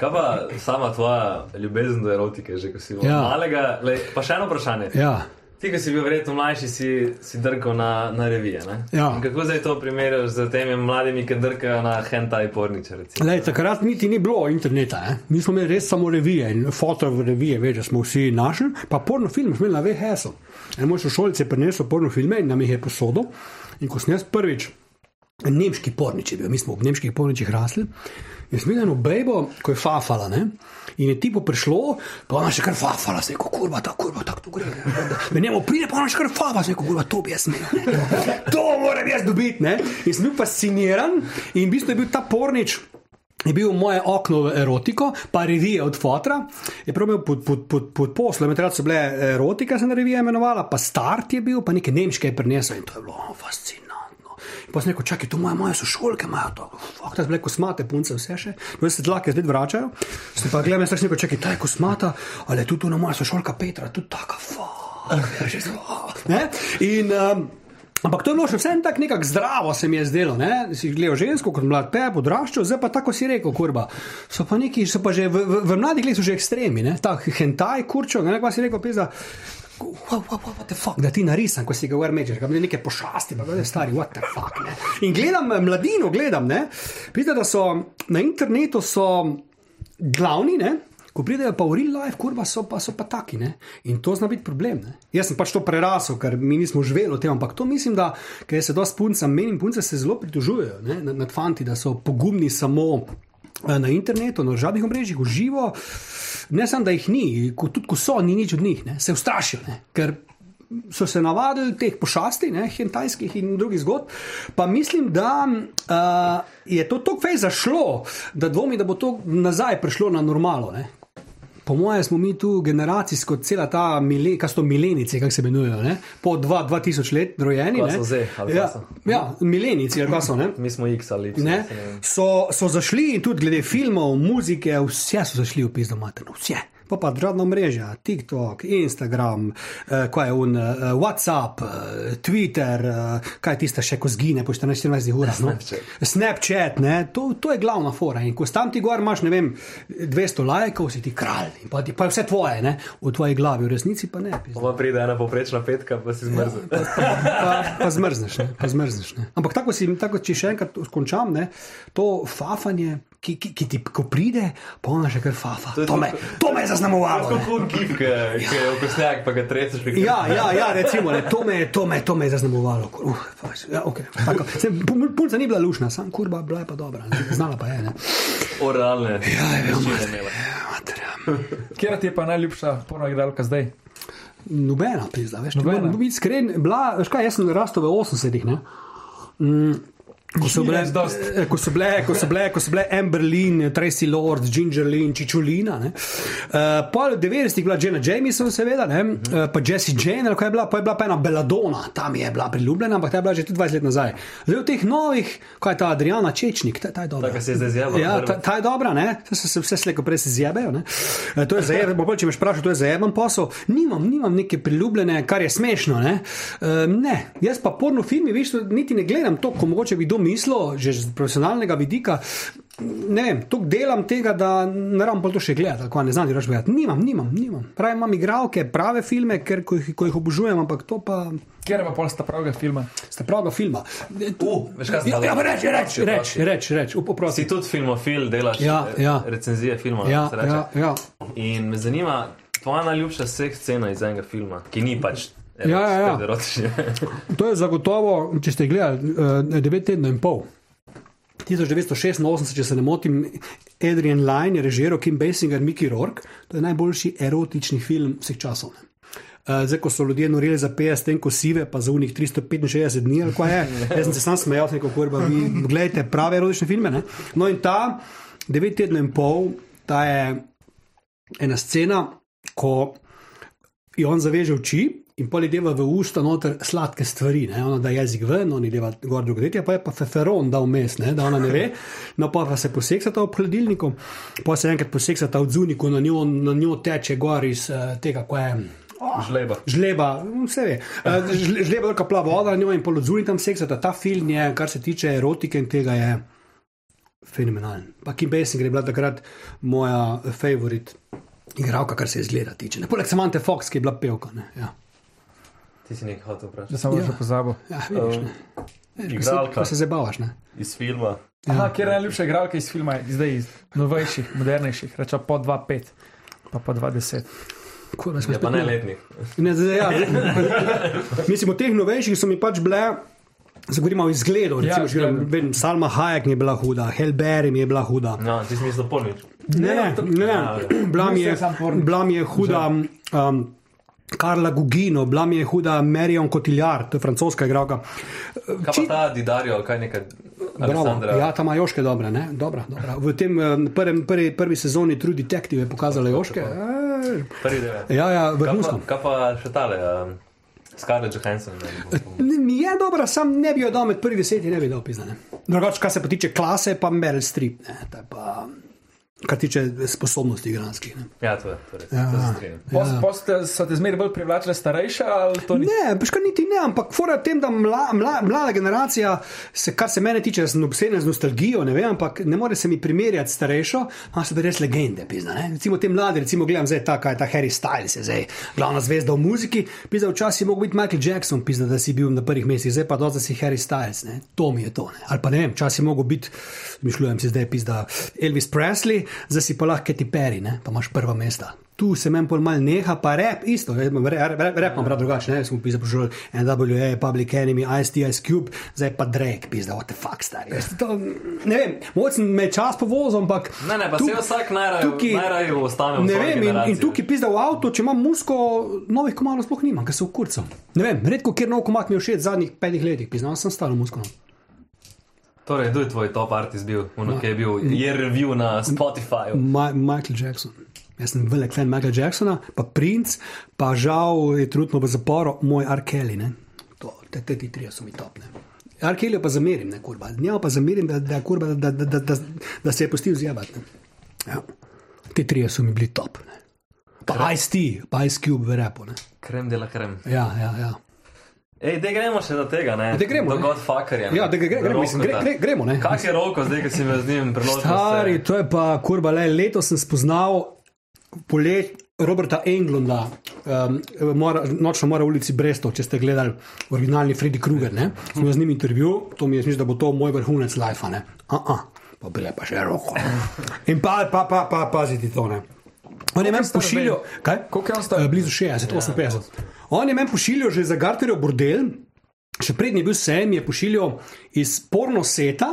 Kaj pa sama tvoja ljubezen do erotike, že ko si bil Ja. malega? Lej, pa še eno vprašanje. Ja. Ti, ki si bil verjetno mlajši, si, si drgal na, na revije. ne? Ja. In Kako zdaj to primerjaš z temi mladimi, ki drkajo na hentai porniče? Lej, takrat niti ni bilo interneta. Eh? Mi smo imeli res samo revije in fotografije revije, veš, da smo vsi našli, pa porno film smo imeli na VHS-u. En moj sošolc je prinesel porno filme in nam jih je posodil. In ko sem jaz prvič, nemški pornič je bil, mi smo v nemških porničih rasli. In videl eno bejbo, ko je fafala, ne? in je tipo prišlo, pa ona še kar fafala, se je kot kurva, ta kurva, tako to gre. Ne, njemu pride, pa ona še kar fafala, se je kot kurva, to bi jaz smel. To moram jaz dobiti. ne. In sem bil fasciniran in v bistvu je bil ta pornič. Je bil moje okno v erotiko, pa revije od fotra, je prav imel pod, pod, pod, pod poslom, takrat so bile erotika, se na revije imenovala, pa start je bil, pa nekaj nemške je prinesel in to je bilo fascinantno. Pa sem rekel, čakaj, to moje, moje sošolke imajo to, fuck, ta zbile kosmate, punce, vse še, no se dlake spet vračajo. Sem pa gledal, sem rekel, čakaj, ta je kosmata, ali je tudi ona moja sošolka Petra, tudi taka, fuck, že ne? In, um, Ampak to je bilo še vsem tako nekako zdravo, se mi je zdelo. Ne? Si gledal žensko kot mlad pep, odraščal, zdaj pa tako si rekel, kurba. So pa neki, so pa že v, v, v mladih letih že ekstremi, ne? ta hentai, kurčo, ne pa si rekel, pisa. What, what, what the fuck, da ti narisam, ko si ga mečeš, da mi nekaj pošasti, pa da je stari, what the fuck. Ne? In gledam eh, mladino, gledam, ne, vidite, da so na internetu so glavni, ne, ko pridejo pa v real life, kurva so pa, so pa taki. Ne? In to zna biti problem. Ne? Jaz sem pač to prerasel, ker mi nismo živeli v tem, ampak to mislim, da se dosti punca, menim, punce se zelo pritožujejo nad, fanti, da so pogumni samo na internetu, na državnih omrežjih, v živo. Ne samo, da jih ni, ko, tudi ko so, ni nič od njih, ne? se ustrašijo. Ne? Ker so se navadili teh pošasti, ne, hentajskih in drugih zgodb. Pa mislim, da uh, je to tako fej zašlo, da dvomi, da bo to nazaj prišlo na normalo. Ne. Po mojem, smo mi tu generacijsko, cela ta, mile, kaj so to milenici, kako se imenujejo, ne? po 2000 let rojeni. Ne. ali ja, ja, milenici, ali kaj so. Ne? Mi smo X ali Y. Ne, so, so zašli tudi glede filmov, muzike, vse so zašli v pizdo materno, vse. Pa pa družbena mreža, TikTok, Instagram, eh, kaj je un, eh, WhatsApp, eh, Twitter, eh, kaj je tista še, ko zgine po 14-14 urah. No? Snapchat. Snapchat, ne, to, to je glavna fora. In ko tam ti gor imaš, ne vem, 200 lajkov, si ti kralj, pa, ti, pa je vse tvoje, ne, v tvoji glavi, v resnici pa ne. pizda. Pa pride ena poprečna petka, pa si zmrzel. Pa, pa, pa zmrzneš, ne, pa zmrzneš. Ne. Ampak tako, si, tako, če še enkrat končam, ne, to fafanje, ki, ki, ki ti ko pride, pa ona še kar fafa. je To me, to me je zaznamovalo. ne. Kako gib, ki je okosnjak, pa ga treseš. Ja, ja, ja, recimo, ne, to, me, to, me, to me je zaznamovalo. Uh, pač, ja, okay, tako. Saj, pu- Punca ni bila lušna, sam kurba bila je pa dobra, ne, znala pa je. Ne. Oralne. Ja, je Mater, ja. Kjer ti je pa najljubša porno igralka zdaj? Nobena, pizda, veš, Nobena. Nobena. Biti iskren, bila, veš kaj, jaz sem rastel v 80-ih, ne. Mm, Ko so, bile, eh, ko, so bile, ko, so bile, ko so bile Amber Lynn, Tracy Lord, Ginger Lynn, Čičulina. Uh, pol 90-ih je bila Jenna Jameson, seveda, ne? uh, pa Jessie Jane, kaj je bila, pa je bila pa ena Belladonna, tam je bila priljubljena, ampak ta je bila že tudi 20 let nazaj. Zdaj v teh novih, kaj je ta Adriana Čečnik, ta, ta je dobra. Taka se je zdaj zjebala Ja, ta, ta je dobra, ne? Se, se vse slejko prej se zjebejo. ne. E, To je za jeben, če me vprašaš, to je za jeben posel. Nimam, nimam neke priljubljene, kar je smešno. Ne, e, ne. jaz pa porno filmi, veš, niti ne gledam to, ko mogoče bi kdo mislil, že z profesionalnega vidika. Ne vem, tu delam tega, da ne rabim pa to še gledati, tako ne znam reči gledati. Nimam, nimam, nimam. Pravi, imam igralke, prave filme, ker, ko, jih, ko jih obožujem, ampak to pa Kjer pa pol sta pravega filma? sta pravega filma. E, tu- Uh, veš, kaj zdaj- ja, pa reč, reč, Prosti, reč, prosti. reč, reč, uprosti. Si tudi filmofil, delaš Ja, eh, ja. recenzije filmov. Ja, se reče. ja, ja. In me zanima, tvoja najljubša vseh scena iz enega filma, ki ni pač. Ja, ja, ja. To je zagotovo, če ste gledali, uh, 9 tednov in pol. 1986, če se ne motim, Adrian Lyne je režiral Kim Basinger, Mickey Rourke. To je najboljši erotični film vseh časov. Ne. Uh, zdaj, ko so ljudje norili za 50 ten kosive, pa za unih 365 dni, ali kaj je, jaz sem se sam smejal, neko kurba, vi gledajte prave erotične filme. Ne? No in ta 9 tednov in pol, ta je ena scena, ko je on zaveže oči in pol je deva v usta noter sladke stvari, ne? ona da jezik ven, on je deva gor drugo detje, pa je pa feferon dal vmes, ne? da ona ne ve, no pa, pa se poseksata v hladilniku, pa se enkrat poseksata v zuniku, na njo, na njo teče gor iz uh, tega, ko je. Žleba. Žleba, vse ve. Eh, žle- Žleba, velika plava voda, njo in polodzuni tam seksata. Ta film je, kar se tiče erotike in tega, je fenomenalen. Pa Kim Basinger je bila takrat moja favorit igralka, kar se izgleda tiče. Ne, Poleg Samantha Fox, ki je bila pevka. Ne, ja. Ti si nekaj hotel vprašati. Da sem Ja. ja. že pozabil. Ja, vidiš, ne. Veš, ko se- igralka. ko se zabavaš. Ne? Iz filma. Aha, kjer je najljubša igralka iz filma, zdaj iz novejših, modernejših, reče po 2-5, pa po 2-10. Kurva, smo Je pa spet- ne letnik. Ne, zdaj, ja, mislim, od teh novejših so mi pač bile. Zagovorimo o izgledu. Ja, Recimo, ja, izgledu. vem, Salma Hayek je bila huda, Helberry mi je bila huda. No, ti si mislil polnič. Ne, ne, ne, ne. Bila, mi je, bila mi je huda um, Karla Gugino, bila mi je huda Marion Cotillard, to je francoska igralka. Kaj pa ta Didario, kaj nekaj Bravo, ja, ta ima Joške dobre, ne? Dobra, dobra. V tem eh, prvem, prvi, prvi sezoni True Detective je pokazala Joške. Eh, Prvi del. Ja, ja, Kaj vrhunsko. kaj pa še tale, um, Scarlett Johansson? Mi je dobra, sam ne bi jo dal med prvi deset, ne bi dal pisane. Drugače, kar se pa tiče klase, pa Meryl Streep, ne, kar tiče sposobnosti igranskih. Ne. Ja, to je, to je res. Ja. Se strinjam. Ja. Poste so te zmeraj bolj privlačile starejše ali to ni? Ne, pač kar niti ne, ampak fora tem, da mla, mla, mlada generacija, se, kar se mene tiče, sem obseden z nostalgijo, ne vem, ampak ne more se mi primerjati s starejšo, a so pa res legende, pizna. Ne? Recimo te mlade, recimo gledam zdaj ta, kaj je ta Harry Styles, je zdaj glavna zvezda v muziki, pizda včasih je mogel biti Michael Jackson, pizda, da si bil na prvih mestih, zdaj pa da si Harry Styles, ne? to mi je to. Ne? Ali pa ne vem, včasih je mogel biti, mišljujem si zdaj, pizda Elvis Presley, zdaj si pa lahko Katy Perry, ne? pa imaš prva mesta. Tu se meni pol mal neha, pa rep isto, rep, imam prav drugače, ne, smo pisali požrl NWA, Public Enemy, IST, Ice Cube, zdaj pa Drake, pizda, what the fuck, stari. Veš, To, ne vem, mogoče me čas povozil, ampak. Ne, ne, pa tuk- se vsak najraje ostane v Ne vem, in, in tukaj pizda v avtu, če imam musko, novih komadov sploh nimam, ker so v kurcu. Ne vem, redko kjer nov komad mi je všeč zadnjih petih letih, pizda, sem staro musko. Torej, kdo je tvoj top artist bil, ono, ki je bil, je review na Spotifyju. Ma Michael Jackson. Jaz sem velik fan Michaela Jacksona, pa Prince, pa žal je trudno v zaporu moj? To, te, te ti trije so mi top. Ne? R. Kelly pa zamerim, ne kurba. Njega pa zamerim, da, da, kurba, da, da, da, da, da se je pustil zjebati. Ja. Ti trije so mi bili top. Ne? Pa Ice-T, pa Ice Cube v repu. Ne? Krem dela krem. Ja, ja, ja. Ej, da gremo še do tega, ne? Daj gremo, Do. Godfuckerja. Ja, da gre, gre, gremo, mislim, gre, gre, gremo, ne? Kak je roko zdaj, ki si me z njim priložil? Stari, to je pa kurba, le letos sem spoznal polet Roberta Englunda, um, mora, nočno mora v ulici Brestov, če ste gledali originalni Freddy Krueger, ne? Sem imel z njim intervju, to mi je mislim, da bo to moj vrhunec life, ne? A, a, pa bile pa še roko. In pa, pa, pa, pa paziti to, ne? On je meni star pošiljal, kaj? Koliko je on star? Eh, Blizu 60, 58. On je meni pošiljal že za Garterjev bordel. Še prednji bil sen, mi je pošiljal iz porno seta,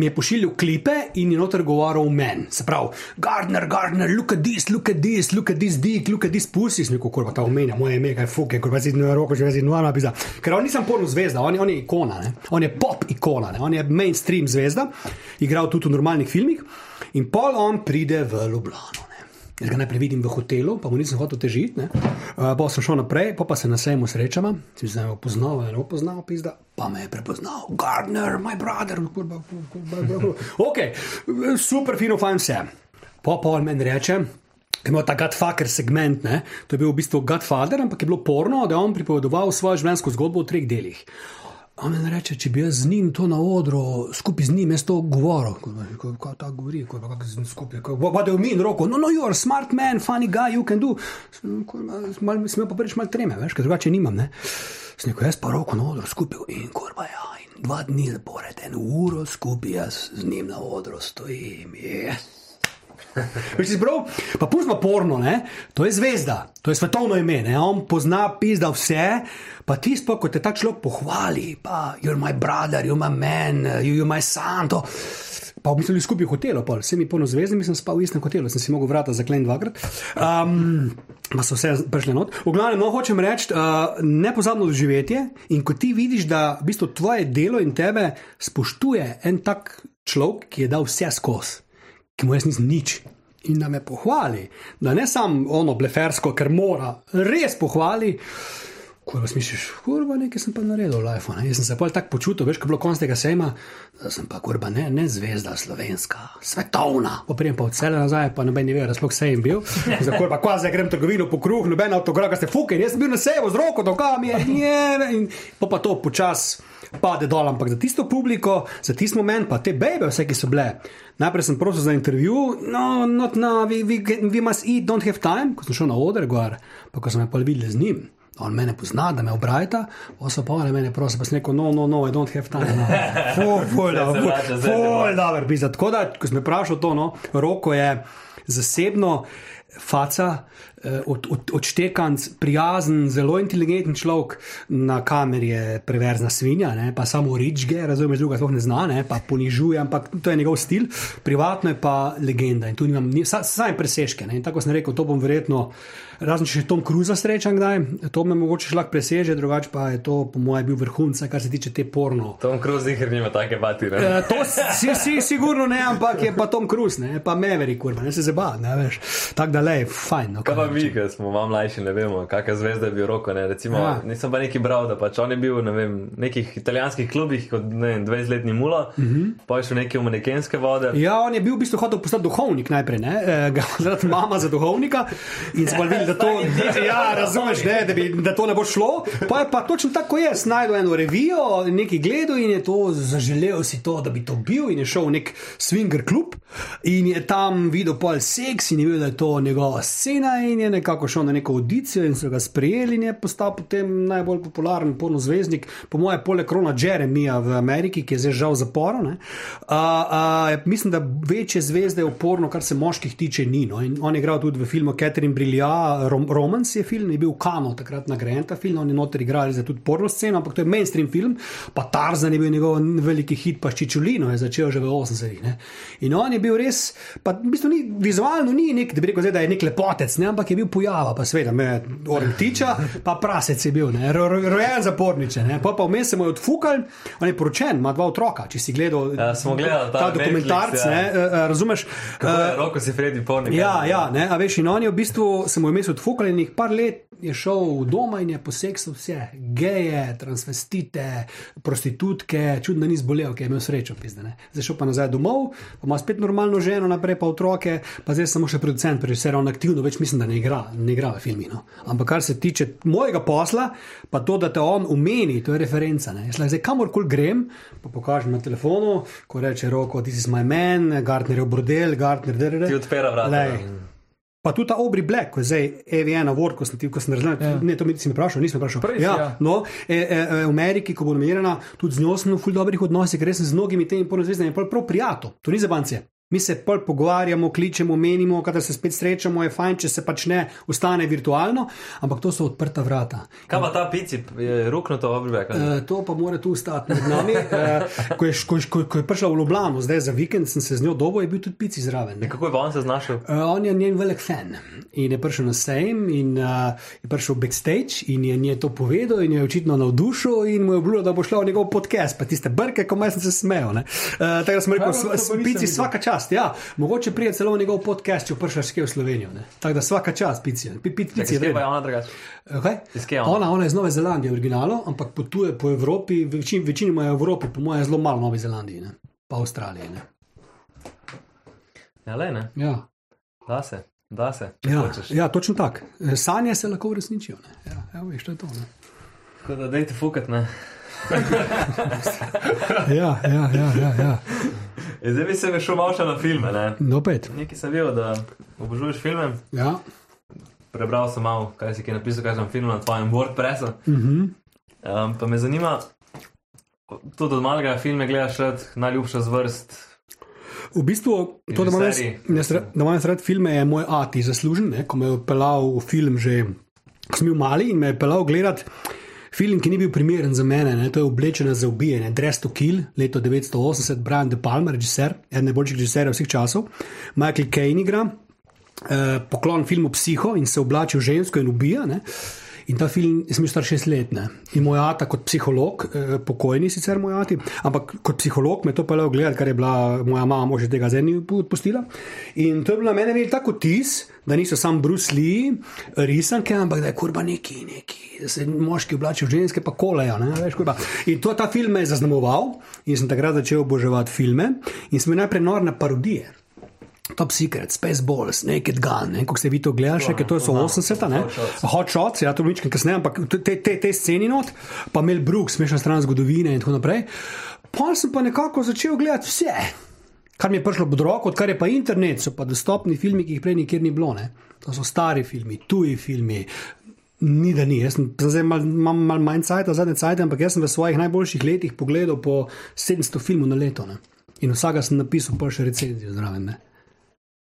mi je pošiljal klipe in je noter govoril o meni. Se pravi, Gardner, Gardner, look at this, look at this, look at this dick, look at this pussy, sem rekel, kurva ta omenja, moje ime, kaj fuke, kurva si na roko, že vezi nuana pisa. Ker on nisem porno zvezda, on je, on je ikona, ne? on je pop ikona, ne? on je mainstream zvezda, igral tudi v normalnih filmih in pol on pride v Ljubljano. Jaz ga najprej vidim v hotelu, pa mu nisem hotel težiti, uh, pa sem šel naprej, pa, pa se na sejmu srečama, si se ne poznal, ne poznal, pizda, pa me je prepoznal, Gardner, my brother, kurba, kurba, kurba. ok, super, fino, fajn vse. Pa on meni reče. ki Imel ta Godfather segment, ne? to je bil v bistvu Godfather, ampak je bilo porno, da je on pripovedoval svojo življenjsko zgodbo v treh delih. Mi reče, če bi jaz z njim to na odru, skupaj z njim, jaz to govoril. Ko- Kaj ta govori, ko- kako njim skupaj. What do you mean, roko? No, no, you are smart man, funny guy, you can do. Sem imel pa prvič mal treme, veš, ker drugače nimam. Ne? Sem rekel, jaz pa roko na odru skupaj in korba ja. In dva dni zapored, eno uro skupaj jaz z njim na odru stojim. Yes. Veš, prav, pa pustimo porno, ne? to je zvezda, to je svetovno ime, ne? on pozna pizda vse, pa ti sploh, ko te ta človek pohvali, pa you're my brother, you're my man, you, you're my son. To. Pa v bistvu skupaj v hotelu, pol. vsi mi polno zvezdni, sem spal v istem hotelu, sem si mogel vrata zakleniti dvakrat. Um, pa so vse prišle not. V glavnem, no, hočem reči, uh, nepozabno doživetje in ko ti vidiš, da v bistvu tvoje delo in tebe spoštuje en tak človek, ki je dal vse skozi ki mu jaz nisem nič. In da me pohvali, da ne samo ono blefersko, ker mora, res pohvali. Kurva, smišliš, kurva, nekaj sem pa naredil v life. Ne? Jaz sem se pa tako počutil, veš, ko je bilo konc tega sejma, da sem pa kurva, ne, ne zvezda slovenska, svetovna. Poprijem pa odselil nazaj, pa noben ne ve, da sploh sejem bil. Za kurva, kva zdaj grem trgovino po kruh, noben avtograf, ste fuke, jaz sem bil na seju z roko, to kam je, ne, in pa, pa to počas pade dol, ampak za tisto publiko, za tisti moment, pa te bebe, vse, ki so bile. Najprej sem prosil za intervju, no, not now, we, we, we must eat, don't have time, ko sem šel na oder, gor, pa ko sem me pa videl z njim. On mene pozna, da me obrajta, oso pa ali mene prosi, pa sem rekel, no, no, no, I don't have time. No. Ful, ful, dobro, ful, dobro, pisa. Tako da, ko sem vprašal to, no, roko je zasebno, faca, od, od, odštekanc, prijazen, zelo inteligenten človek, na kameri je preverzna svinja, ne, pa samo ričge, razumeš, druga sploh ne zna, ne, pa ponižuje, ampak to je njegov stil, privatno je pa legenda in tu nimam, ni- sa- saj presežke. Ne, in tako sem rekel, to bom verjetno, razen če še Tom Cruise srečam kdaj, to me mogoče lahko preseže, drugače pa je to, po mojem, bil vrhunca, kar se tiče te porno. Tom Cruise nikar nima take batire. Eh, To si, si sigurno ne, ampak je pa Tom Cruise, ne, pa Maverick, kurva, ne se zeba, ne veš. Tako da le, fajn. No, Kaj pa vi, ki smo malo mlajši, ne vemo, kakšna zvezda je bil roko. Ne? Recimo, Ja. Nisem pa neki bral, da pač on je bil ne vem, nekih italijanskih klubih kot ne vem, 20-letni mula, uh -huh. pa je šel neke v manekenske vode. Ja, on je bil v bistvu hotel postati duhovnik najprej, ne, e, ga zaradi mama za duhovnika in smo videli, da to, ja, razumeš, ne, da, bi, da to ne bo šlo. Pa je pa točno tako jaz, najdel eno revijo, neki gledal in je to zaželel si to, da bi to bil in je šel v nek swinger klub in je tam videl pol seks in je videl, da je to njegova scena in je nekako šel na neko audicijo in so ga sprejeli in je postal potem najbolj popularen porno zvezdnik, po moje poleg Rona Jeremija v Ameriki, ki je zdaj žal v zaporu. ne. A, a, mislim, da večje zvezde v porno, kar se moških tiče, ni. No. In on je igral tudi v filmu Catherine Brillia, Rom, Romance je film, je bil Kano, takrat nagrajen ta film, on je noter igrali za tudi porno sceno, ampak to je mainstream film, pa Tarzan je bil njegov veliki hit, pa Čičulino je začel že v 80-ih. ne. In on je bil res, pa v bistvu ni, vizualno ni nek, da bi rekel, zdaj, da je nek lepotec, ne, ampak je bil pojava, pa seveda orentiča, pa prasec je bil, ne, ro, ro, rojen zaporniče, ne, pa pa vmes se mu je odfukal, on je poročen, ima dva otroka, če si gledal Ja, smo gledali ta ta dokumentarc, Netflix, ja. ne, uh, uh, razumeš? Kako je Eh, roko si Freddy Pornik. Ja, ja, ne, a veš, in on je v bistvu se mu je mesec odfukal in jih par let je šel v doma in je poseksal vse, geje, transvestite, prostitutke, čudno ni zbolel, ker je imel srečo, pizdene. Zdaj šel pa nazaj domov, pa ima spet normalno ženo, naprej pa otroke, pa zdaj je samo še producent, režiser, on aktivno več mislim, da ne igra, ne igra v filmih. No. Ampak kar se tiče mojega posla, pa to, da te on umeni, to je referenca. Ne. Jaz lahko zdaj kamorkoli grem, pa pokažem na telefonu, ko reče roko, ti si my man, Gartner je obrodel, Gartner je Ti odpira vrata. Pa tudi ta Obri Black, ko je zdaj AVN Award, ko sem ti, ko sem razumel, Ja. ne, to mi si me vprašal, nisem vprašal. Prej ja, ja. no, e, e, e, v Ameriki, ko bo nominirana, tudi z njo sem v ful dobrih odnosih, ker res sem z mnogimi temi porozvezdami prav, prav prijatelj. To ni za bance. Mi se pol pogovarjamo, kličemo, menimo, kadar se spet srečamo, je fajn, če se pač ne ostane virtualno, ampak to so odprta vrata. Kaj pa ta pici, je ruknuto obribek? Uh, to pa mora tu ostati med nami. Uh, ko, je, ko, ko, ko je prišla v Ljubljano, zdaj za vikend sem se z njo dobo, je bil tudi pici zraven. ne. Kako je pa on se znašel? Uh, on je njen velik fan in je prišel na sejem in uh, je prišel backstage in je njej to povedal in jo je očitno navdušil in mu je obljubil, da bo šla v njegov podcast, pa tiste brke, ko sem se smejal. Uh, tako da sem rekel, Kaj, to pa s- nisem pici videl. svaka čast. Ja, mogoče prije celo njegov podcast, če prišel še v Slovenijo. ne. Tako da svaka čast, pici. Pi, pi, pici je Kaj pa je vredno. ona? Okay? Kje je ona? Ona, ona je iz Nove Zelandije, v originalu, ampak potuje po Evropi, večin, večinoma je v Evropi, po mojem, zelo malo v Novi Zelandiji, ne? pa Avstraliji. Ne? Ja, le ne, Ja. da se, da se. Ja, hočeš. ja, točno tako. Sanje se lahko uresničijo. ne. Ja, ja, veš, to je to. Ne? Tako da dajte fukat, ne. Ja, ja, ja. ja, ja. E, Zdaj bi se šel malo še na filme, ne. No, pet. Nekaj sem videl, da obožuješ filme. Ja. Prebral sem malo, kaj si kaj napisal, kaj sem film na tvojem WordPressu. Uh -huh. Um, pa me zanima, tudi od malega filme gledaš rad, najljubša zvrst. V bistvu, to, da imam jaz- jaz da imam jaz rad filme, je moj ati zaslužen, ne? ko me je pelal v film že, ko sem bil mali in me je pelal gledati. Film, ki ni bil primeren za mene, ne, to je oblečena za ubijanje, Dress to Kill, leto 1980, Brian De Palma, režiser, eden najboljših režiserjev vseh časov, Michael Caine igra, eh, poklon filmu Psiho in se oblači v žensko in ubija. Ne. In ta film, jaz sem star šest let, ne. in moj ata kot psiholog, eh, pokojni sicer moj ati, ampak kot psiholog me to pelal gledati, kar je bila moja mama, že tega zdaj ni odpustila. In to je mene imel tako tis, da niso sam Bruce Lee risanke, ampak da je kurba neki, neki, da se moški oblačijo ženske, pa kolejo. Ne, veš, kurba. in to ta film me je zaznamoval in sem takrat začel oboževati filme in sem najprej nor na parodije. Top Secret, Spaceballs, Naked Gun, ne, kako ste vi to gledali, še, to so 80-ta, ne? Hot Shots, ja, to nič kasneje, ampak te, te, te sceni not, pa Mel Brooks, smešna stran zgodovine in tako naprej. Pa sem pa nekako začel gledati vse, kar mi je prišlo pod roko, odkar je pa internet, so pa dostopni filmi, ki jih prej nikjer ni bilo, ne? To so stari filmi, tuji filmi. Ni da ni, jaz sem zdaj mal, imam malo manj cajt, zadnje cajt, ampak jaz sem v svojih najboljših letih pogledal po 700 filmov na leto. Ne? In vsega sem napisal pa še recenzijo zraven. Ne?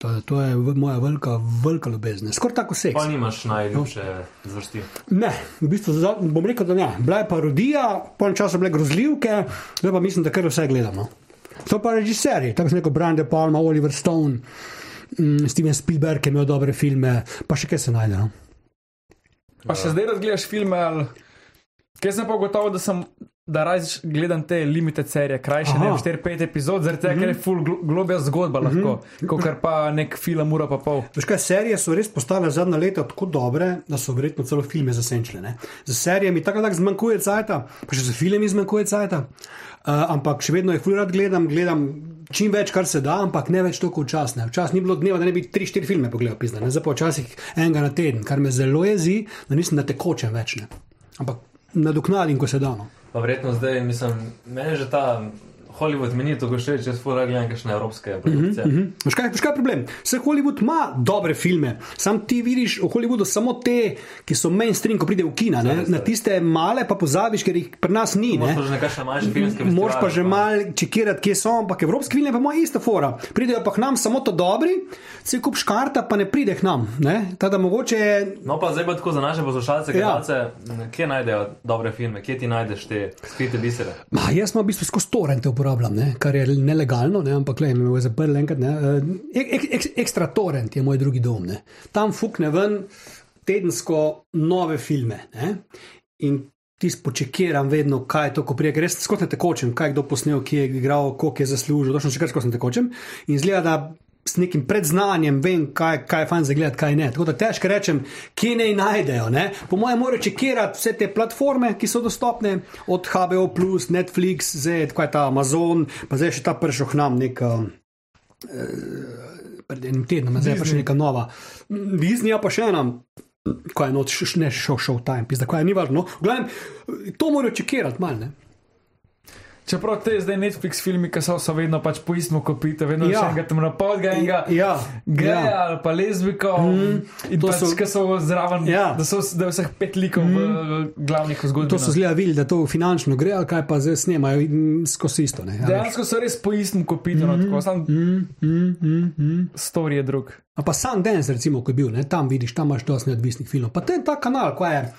To, to je moja velika, velika ljubezen. Skoraj tako seks. Pa nimaš najljubše zvrsti. Ne, v bistvu za- bom rekel, da ne. Bila je parodija, po enem času bile grozljivke, zdaj pa mislim, da kar vse gledamo. To pa režiserji, tako rekel, Brian De Palma, Oliver Stone, mm, Steven Spielberg je imel dobre filme, pa še kaj se najde. No? Pa še zdaj razgledaš filme ali. Kaj sem pa ugotovil, da sem. Da raje gledam te limited serije, krajše, Aha. ne 4-5 epizod, zaradi tega, ker je full glo- globja zgodba lahko, kot pa nek film, ura pa pol. Veš kaj, serije so res postale zadnja leta tako dobre, da so verjetno celo filme zasenčile. Ne? Za serijami tako ali tako zmanjkuje cajta, pa še za filmi zmanjkuje cajta. Uh, ampak še vedno jih ful rad gledam, gledam čim več, kar se da, ampak ne več toliko včasne. Včasih ni bilo dneva, da ne bi 3-4 filme pogledal, zdaj pa včasih enega na teden, kar me zelo jezi, da nisem na tekočem več. Ne? Ampak nadoknadim, ko se da. Pa verjetno zdaj, mislim, meni že ta Hollywood meni to všeč, jaz fura gledam kakšne evropske produkcije. Mm -hmm. Veš kaj, veš kaj je problem? Vse Hollywood ima dobre filme, sam ti vidiš v Hollywoodu samo te, ki so mainstream, ko pride v kina. Ne? Na tiste male pa pozabiš, ker jih pri nas ni. Moraš pa že nekakšne manjše filmske Moraš pa že mal čekirati, kje so, ampak evropski filmi pa imajo ista fora. Pridejo pa k nam samo to dobri, se kup škarta, pa ne pride k nam. ne. Tako da mogoče No, pa zdaj pa tako za naše poslušalce, Ja. gledalce, kje najdejo dobre filme, kje ti najdeš te skrite bisere? Ma, jaz pa v bistvu skozi torrente uporabljam, ne? kar je nelegalno, ne? ampak le, me je zaprl enkrat. Eh, Ek, ek, ekstra torrent je moj drugi dom. Ne? Tam fukne ven tedensko nove filme. Ne? In ti spočekiram vedno, kaj je to, ko prije, ker res skozi ne tekočem, kaj kdo posnel, kje je igral, koliko je zaslužil, točno še kar skozi ne tekočem. In zgleda, da s nekim predznanjem vem, kaj, kaj je fajn za gledati, kaj ne. Tako da težko rečem, kje naj najdejo. Ne? Po mojem, morajo čekirati vse te platforme, ki so dostopne, od HBO, Netflix, zdaj tako je ta Amazon, pa zdaj še ta prišel k nam nek. Uh, pred enim tednom, zdaj pa še neka nova. Disney pa še ena. Ko je noč, ne šel šel time, pizda, ko je ni važno. No, v glavnem, to morajo čekirati malo, ne? Čeprav te zdaj Netflix filmi, ki so, so vedno pač po istem kopite, vedno Ja. še enega tam napol, ga enega. Ja, Geja ja. ali pa lezbiko, mm, in to pač, so- so, ki so zraven, Ja. da, so, da je vseh pet likov mm. v glavnih zgodbah. To so zgleda videli, da to finančno gre, ali kaj pa zdaj snemajo mm, skozi isto. Ne. Dejansko so res po istem kopitu, mm no, samo Mm, mm, mm, mm. story je drug. A pa Sundance, recimo, ko je bil, ne, tam vidiš, tam imaš dosti neodvisnih filmov. Pa ten ta kanal, ko je uh,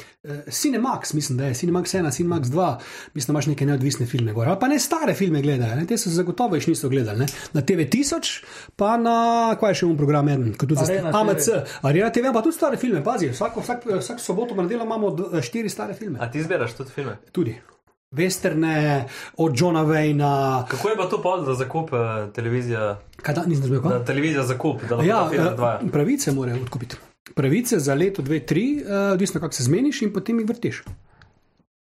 Cinemax, mislim, da je Cinemax 1, Cinemax 2, mislim, da imaš neke neodvisne filme gor. Ali pa ne stare filme gledajo, ne, te so zagotovo še niso gledali. Ne. Na TV1000, pa na, kaj je še un program, eden, kot tudi Arena za AMC. Arena TV, pa tudi stare filme, pazi, vsako, vsak, vsak soboto pa nedeljo imamo d- štiri stare filme. A ti zbiraš tudi filme? Tudi. Westerne, od Johna Wayna, Kako je pa to pol za zakup eh, televizija? kaj da nisem razumel. Da televizija zakup, da lahko Ja, film eh, pravice morajo odkupiti. Pravice za leto, dve, tri, eh, odvisno kako se zmeniš in potem jih vrtiš.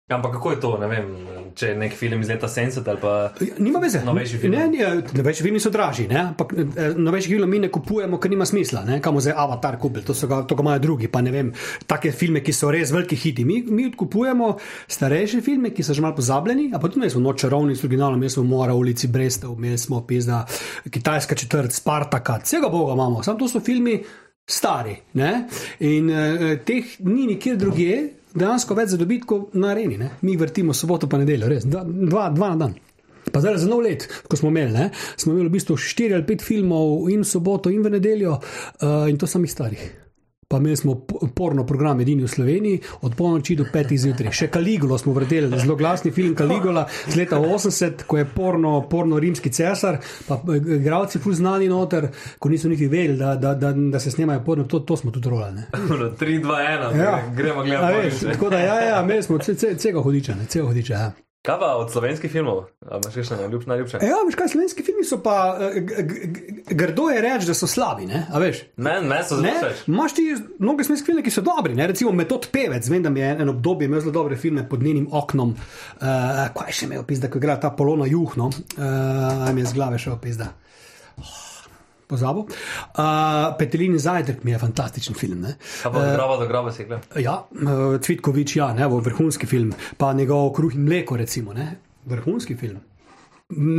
Ja, ampak kako je to, ne vem, če je nek film iz leta 70 ali pa. Ja, Nima veze. Novejši film. Ne, ne, novejši filmi so dražji, ne? ampak eh, novejši film mi ne kupujemo, ker nima smisla. Ne? Kamo zdaj Avatar kupili, to, ga, to ga imajo drugi, pa ne vem, take filme, ki so res veliki hiti. Mi, mi odkupujemo starejše filme, ki so že malo pozabljeni, a pa tudi mi smo Noč čarovni z originalom, imeli smo Mora, ulici Brestev, imeli smo pizda, kitajska četrt, Spartaka, vsega boga imamo, samo to so filmi stari. Ne? In uh, teh ni nikjer drugje, dejansko več za dobiti kot na areni. Ne? Mi vrtimo soboto pa nedeljo, res, dva, dva, dva na dan. Pa zdaj za nov let, ko smo imeli, ne, smo imeli v bistvu štiri ali pet filmov in soboto in v nedeljo, uh, in to samih starih. Pa imeli smo po- porno program edini v Sloveniji, od polnoči do petih zjutraj. Še Kaligula smo vrteli, zelo glasni film Kaligula z leta 80, ko je porno, porno rimski cesar, pa eh, igralci ful znani noter, ko niso niti vedeli, da, da, da, da se snemajo porno, to, to smo tudi rolali. ne. 3, 2, 1, Ja. gremo gledati. Tako da, ja, ja, imeli smo ce- ce- celega hudiča, ne, celega hudiča. Ja. Kaj pa od slovenskih filmov? A imaš še najljubš, najljubše? Ja, veš kaj, slovenski filmi so pa, eh, grdo je reči, da so slabi, ne, a veš. Meni men so Ne, zelo všeč. imaš ti mnoge slovenske filme, ki so dobri, ne? recimo Metod Pevec, vem, da mi je en obdobje imel zelo dobre filme pod njenim oknom. Uh, kaj še imel, pizda, ko igra ta Polona Juhno, uh, mi je z glave šel, pizda. Pozabo. Uh, Petelini zajtrk mi je fantastičen film. Od groba do groba si gledal? Ja, eh, Cvitkovič, ja, ne, vrhunski film, pa njegov kruh in mleko, recimo, ne, vrhunski film.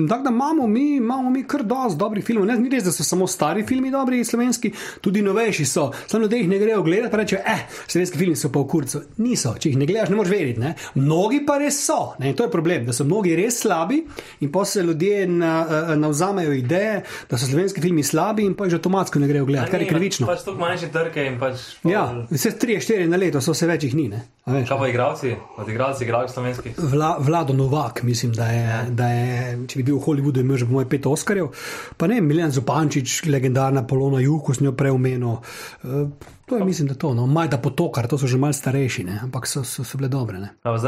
Tako da imamo mi, imamo mi kar dosti dobrih filmov. Ne, ni res, da so samo stari filmi dobri, slovenski, tudi novejši so. Samo ljudje jih ne grejo gledati, pa rečejo, eh, slovenski filmi so pa v kurcu. Niso, če jih ne gledaš, ne moreš verjeti. Ne? Mnogi pa res so. Ne? In to je problem, da so mnogi res slabi in pa se ljudje na, eh, navzamejo ideje, da so slovenski filmi slabi in pa jih že avtomatsko ne grejo gledati, kar je krivično. Pač tako manjše trke in pač. Ja, vse tri, štiri na leto, so vse več jih ni. Ne? Veš? Kaj pa igravci? Od igralcev, igralcev slovenskih? Vla, Vlado Novak, mislim, da je, da je, če bi bil v Hollywoodu, imel že mojem pet Oscarjev. Pa ne, Miljan Zupančič, legendarna Polona Juh, ko s njo prej omenil. Uh, to je, mislim, da to. No. Majda Potokar, to so že malce starejši, ne? ampak so, so, so bile dobre. Ne? A pa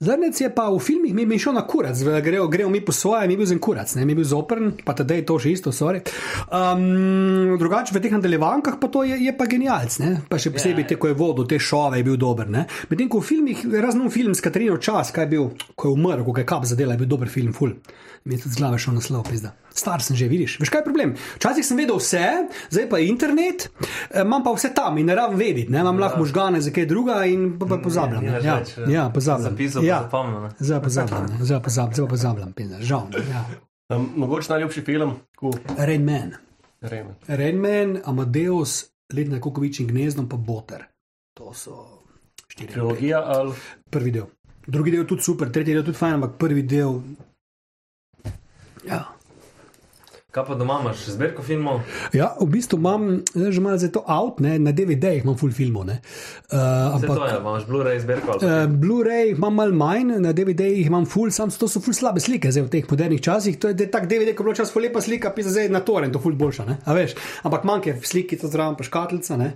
zrnec? Je pa v filmih, mi šel na kurac, gremo, gremo mi po svoje, mi bi bil za en kurac, ne, mi bi bil zoprn, pa tedaj je to že isto, sorry. Um, drugače v teh nadaljevankah pa to je, je pa genialc, ne, pa še posebej te, ko je vodil te šove, je bil dober, ne. Medtem ko v filmih, razno film s Katarino Čas, kaj je bil, ko je umrl, ko je kap zadela, je bil dober film, ful. Mi je tudi z glave šel naslov, pizda. Star sem že, vidiš. Veš kaj je problem? Včasih sem vedel vse, zdaj pa internet, eh, imam pa vse tam in ne rabim vedeti, ne, imam lahko možgane za kaj druga in pa, pa pozabljam. ne. nimaš Ja, več, eh, ja, pozabljam. zapisov pa zapomnil, ne. Zdaj pozabljam, ne. zdaj pozabljam, zdaj pozabljam, pizda, žal. ne, Ja. Um, mogoče najljubši film, ko Rain Man. rejme. Rain Man, Amadeus, Letna Kukovič in Gnezdom pa Boter. To so štiri. Trilogija ali Prvi del. Drugi del je tudi super, tretji del je tudi fajn, ampak prvi del. Ja. Kaj pa doma imaš? Zbirko filmov? Ja, v bistvu imam, že malo za to out, ne, na DVD-jih imam full filmov. ne. Uh, ampak to je, imaš Blu-ray zbirko? Uh, Blu-ray imam malo manj, na DVD-jih imam full, sam to so full slabe slike zdaj v teh modernih časih. To je tak DVD, ko je bilo čas full lepa slika, pisa zdaj na toren, to full boljša, ne? A veš, ampak manjke sliki, to zraven pa škatlica, ne?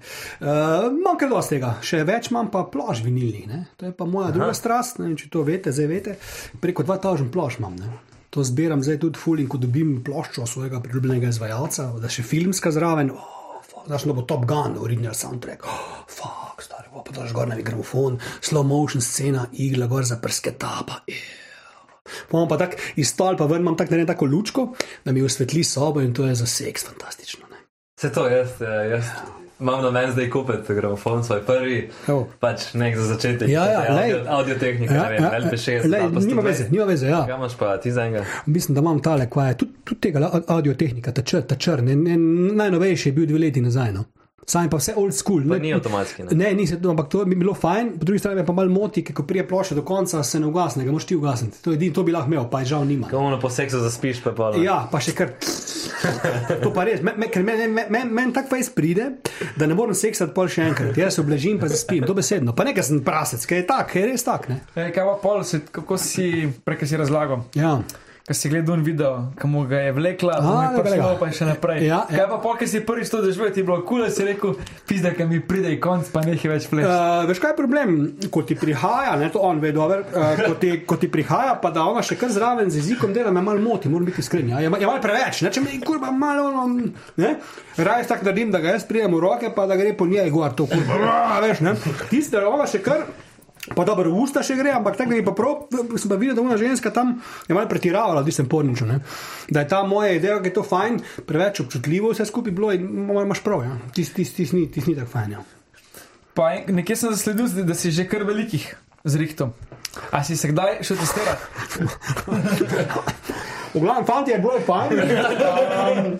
Uh, manjka dosti tega, še več imam pa ploš vinilnih, ne? To je pa moja druga strast, ne vem, če to veste, zdaj veste, preko 2000 ploš imam, ne? To zbiram zdaj tudi full in ko dobim ploščo svojega priljubljenega izvajalca, da še filmska zraven. Oh, fuck, Znaš, da bo Top Gun, original soundtrack. Oh, fuck, stari, pa daš gor na gramofon, slow motion scena, igla gor za prsketa, pa je. Potem pa tako iz stolpa ven imam tako narejen tako lučko, da mi osvetli sobo in to je za seks fantastično. Ne? Se to, jaz, eh, jaz imam na meni zdaj kupiti gramofon, svoj prvi, Evo. pač nek za začetek. Ja, ja, audio, lej. audio tehnika, ja, ne vem, ja, LP6. lej, nima 120. veze, nima veze, ja. Kaj imaš pa ti za enega? Mislim, da imam tale, kva je tudi, tudi tega audio tehnika, ta čr, ta čr, ne, ne, najnovejši je bil dve leti nazaj. No. Sam pa vse old school. Pa ne- ni avtomatski, ne? Ne, ni se to, ampak to bi bilo fajn, po drugi strani pa malo moti, ker ko prije plošče do konca, se ne ugasne, ga moš ti ugasniti. To, je edino, to bi lahko imel, pa je žal nima. Ko ono po seksu zaspiš, pa pa. Ja, pa še kar. To pa res, me, me, ker meni men, men, men tak fajs pride, da ne morem seksati pol še enkrat. Jaz se obležim, pa zaspim, dobesedno. Pa nekaj sem prasec, ker je tak, ker je res tak. Ne? E, kaj pa pol, se, kako si prej si razlagal? Ja. Ko si gledal un video, kam ga je vlekla, A, mu je prišlo pa še naprej. Ja, ja. Kaj pa ko si prvič to doživel, ti je bilo kul, cool, si rekel, pizda, ki mi pride konc, pa nekaj več pleš. Uh, veš, kaj je problem, ko ti prihaja, ne, to on ve dobro, uh, ko, ti, ko ti prihaja, pa da ona še kar zraven z jezikom dela, me malo moti, moram biti iskren. Ja. Je, ma- je malo preveč, ne, če me kurba malo, ono, ne, raje tako naredim, da ga jaz prijem v roke, pa da gre po njej gor, to kurba, veš, ne. Tiste, ona še kar. Pa dobro, v usta še gre, ampak tako je pa prav, sem pa videl, da ona ženska tam je malo pretiravala, da sem porničil. Da je ta moja ideja, da je to fajn, preveč občutljivo vse skupaj bilo in imaš prav, ja. Tis, tis, tis, ni, tis ni tako fajn. Ja. Pa nekje sem zasledil, da si že kar velikih z rihtom. A si se kdaj šel testirati? V glavnem, fanti, je bilo je fajn. Um,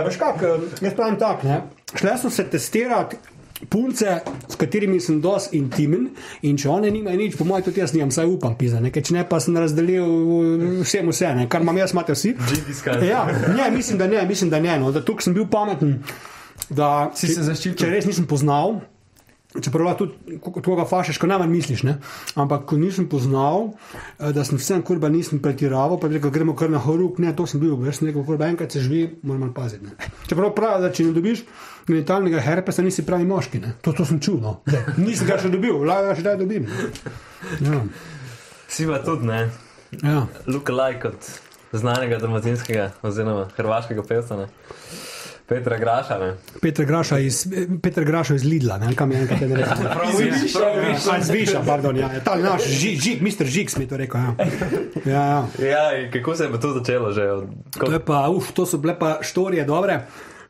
veš kak, jaz pravim tako, ne. Šle so se testirati. Punce, s katerimi sem dosti intimen, in če one nimajo nič, po mojem, tudi jaz nimam, saj upam, pisa, ne, ker če ne, pa sem razdelil uh, vsem vse, ne, kar imam jaz, imate vsi. Ja, ne, mislim, da ne, mislim, da ne, no, da tukaj sem bil pameten, da Si če- se zaščitil. Če res nisem poznal, Čeprav lahko tudi ko- koga fašeš, ko najmanj misliš, ne? ampak ko nisem poznal, eh, da sem vsem kurba nisem pretiraval, pa bi rekel, gremo kar na horuk, ne, to sem bil, sem rekel, kurba enkrat se živi, moram malo paziti. Ne? Čeprav pravi, da če ne dobiš genitalnega herpesa, nisi pravi moški, ne? to, to sem čul, no. Nisem ga še dobil, ga še daj dobim. ne. Ja, Si pa tudi, ne? ja. Luka Lajk od znanega dalmatinskega oziroma hrvaškega pevca, ne? Petra Graša, ne? Petr Graša iz, Petr Graša iz Lidla, ne, kam je enkrat ne rekel. A, iz Viša, pardon, ja, ta naš žig, žig, mister Žigs mi je to rekel, ja. Ja, ja. Ja, kako se je to začelo že? Od, To, je pa, uf, to so bile pa štorije dobre,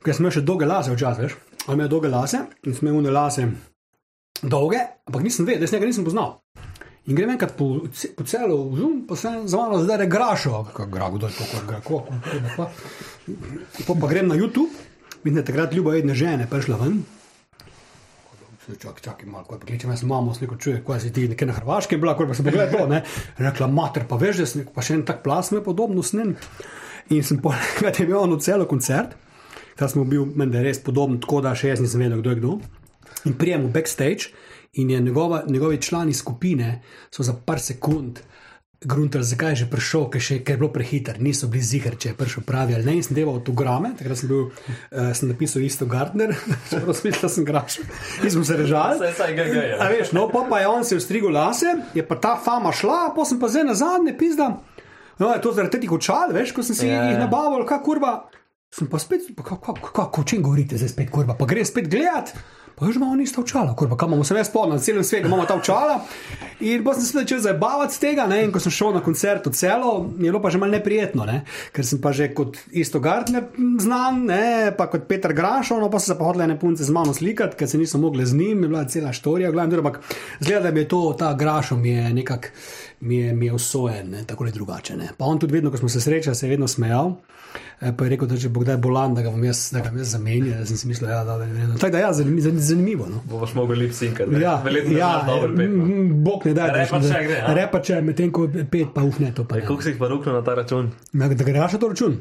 ker imel še dolge lase včasih, veš. On imel dolge lase in sem imel une lase dolge, ampak nisem vedel, da jaz njega nisem poznal. In grem enkrat po, po celu, zum, pa sem za malo zdaj grašo, kako grago, kdo je to, kako grago. Pa, pa grem na YouTube, da je takrat ljubo jedne žene prišla ven. Čakaj, čakaj, malo, ko pokličem, jaz mamo, sliko čuje, kaj si ti nekje na Hrvaškem bila, ko pa sem pogledal to, ne. Rekla, mater, pa veš, da sem, pa še en tak plas me podobno snen. In sem poleg tega imel ono celo koncert, tam smo bil, meni je res podoben, tako da še jaz nisem vedel, kdo je kdo. In prijem v backstage in je njegova, njegovi člani skupine so za par sekund. Grunter, zakaj je že prišel, ker, še, ker je bilo prehiter, niso bili ziger, če je prišel pravi ali ne. In sem delal autograme, takrat sem, bil, uh, sem napisal isto Gardner, čeprav da sem grašil. Smo se ga, ga, A veš, no, pa, pa je on se vstrigel lase, je pa ta fama šla, pa sem pa zdaj na zadnje pizda. No, je to zaradi teh očal, veš, ko sem si Ja, jih ja. nabavil, kaj kurva. Sem pa spet, pa kako, kako, o čem govorite zdaj spet, kurva, pa gre spet gledat. Pa že imamo ista očala, kurva, kam imamo se jaz spomnil, celem svetu imamo ta očala. In pa sem se začel zabavati z tega, ne, in ko sem šel na koncert v celo, je bilo pa že malo neprijetno, ne, ker sem pa že kot isto Gartner znan, ne, pa kot Petr Grašov, no pa so se pa hodile ene punce z mano slikati, ker se niso mogli z njim, je bila cela štorija, glavno, ampak zgleda, da je to, ta Grašov mi je nekako, mi je, mi je usojen, ne, tako ali drugače, ne. Pa on tudi vedno, ko smo se srečali, se je vedno smejal. Eh, Pa je rekel, da če bo kdaj bolan, da ga bom jaz, da ga jaz zamenjal. Da sem si mislil, ja, da je to. Tako da, ja, zanimivo. zanimivo no. Boš mogel lip sinkati. Ja, Verjetno ja, dobro pet. no. Bog ne da, Repa če gre? Repa če, medtem ko pet, pa uf ne to. Pa, ne. Koliko si jih pa ruknil na ta račun? Ja, Da greš na to račun.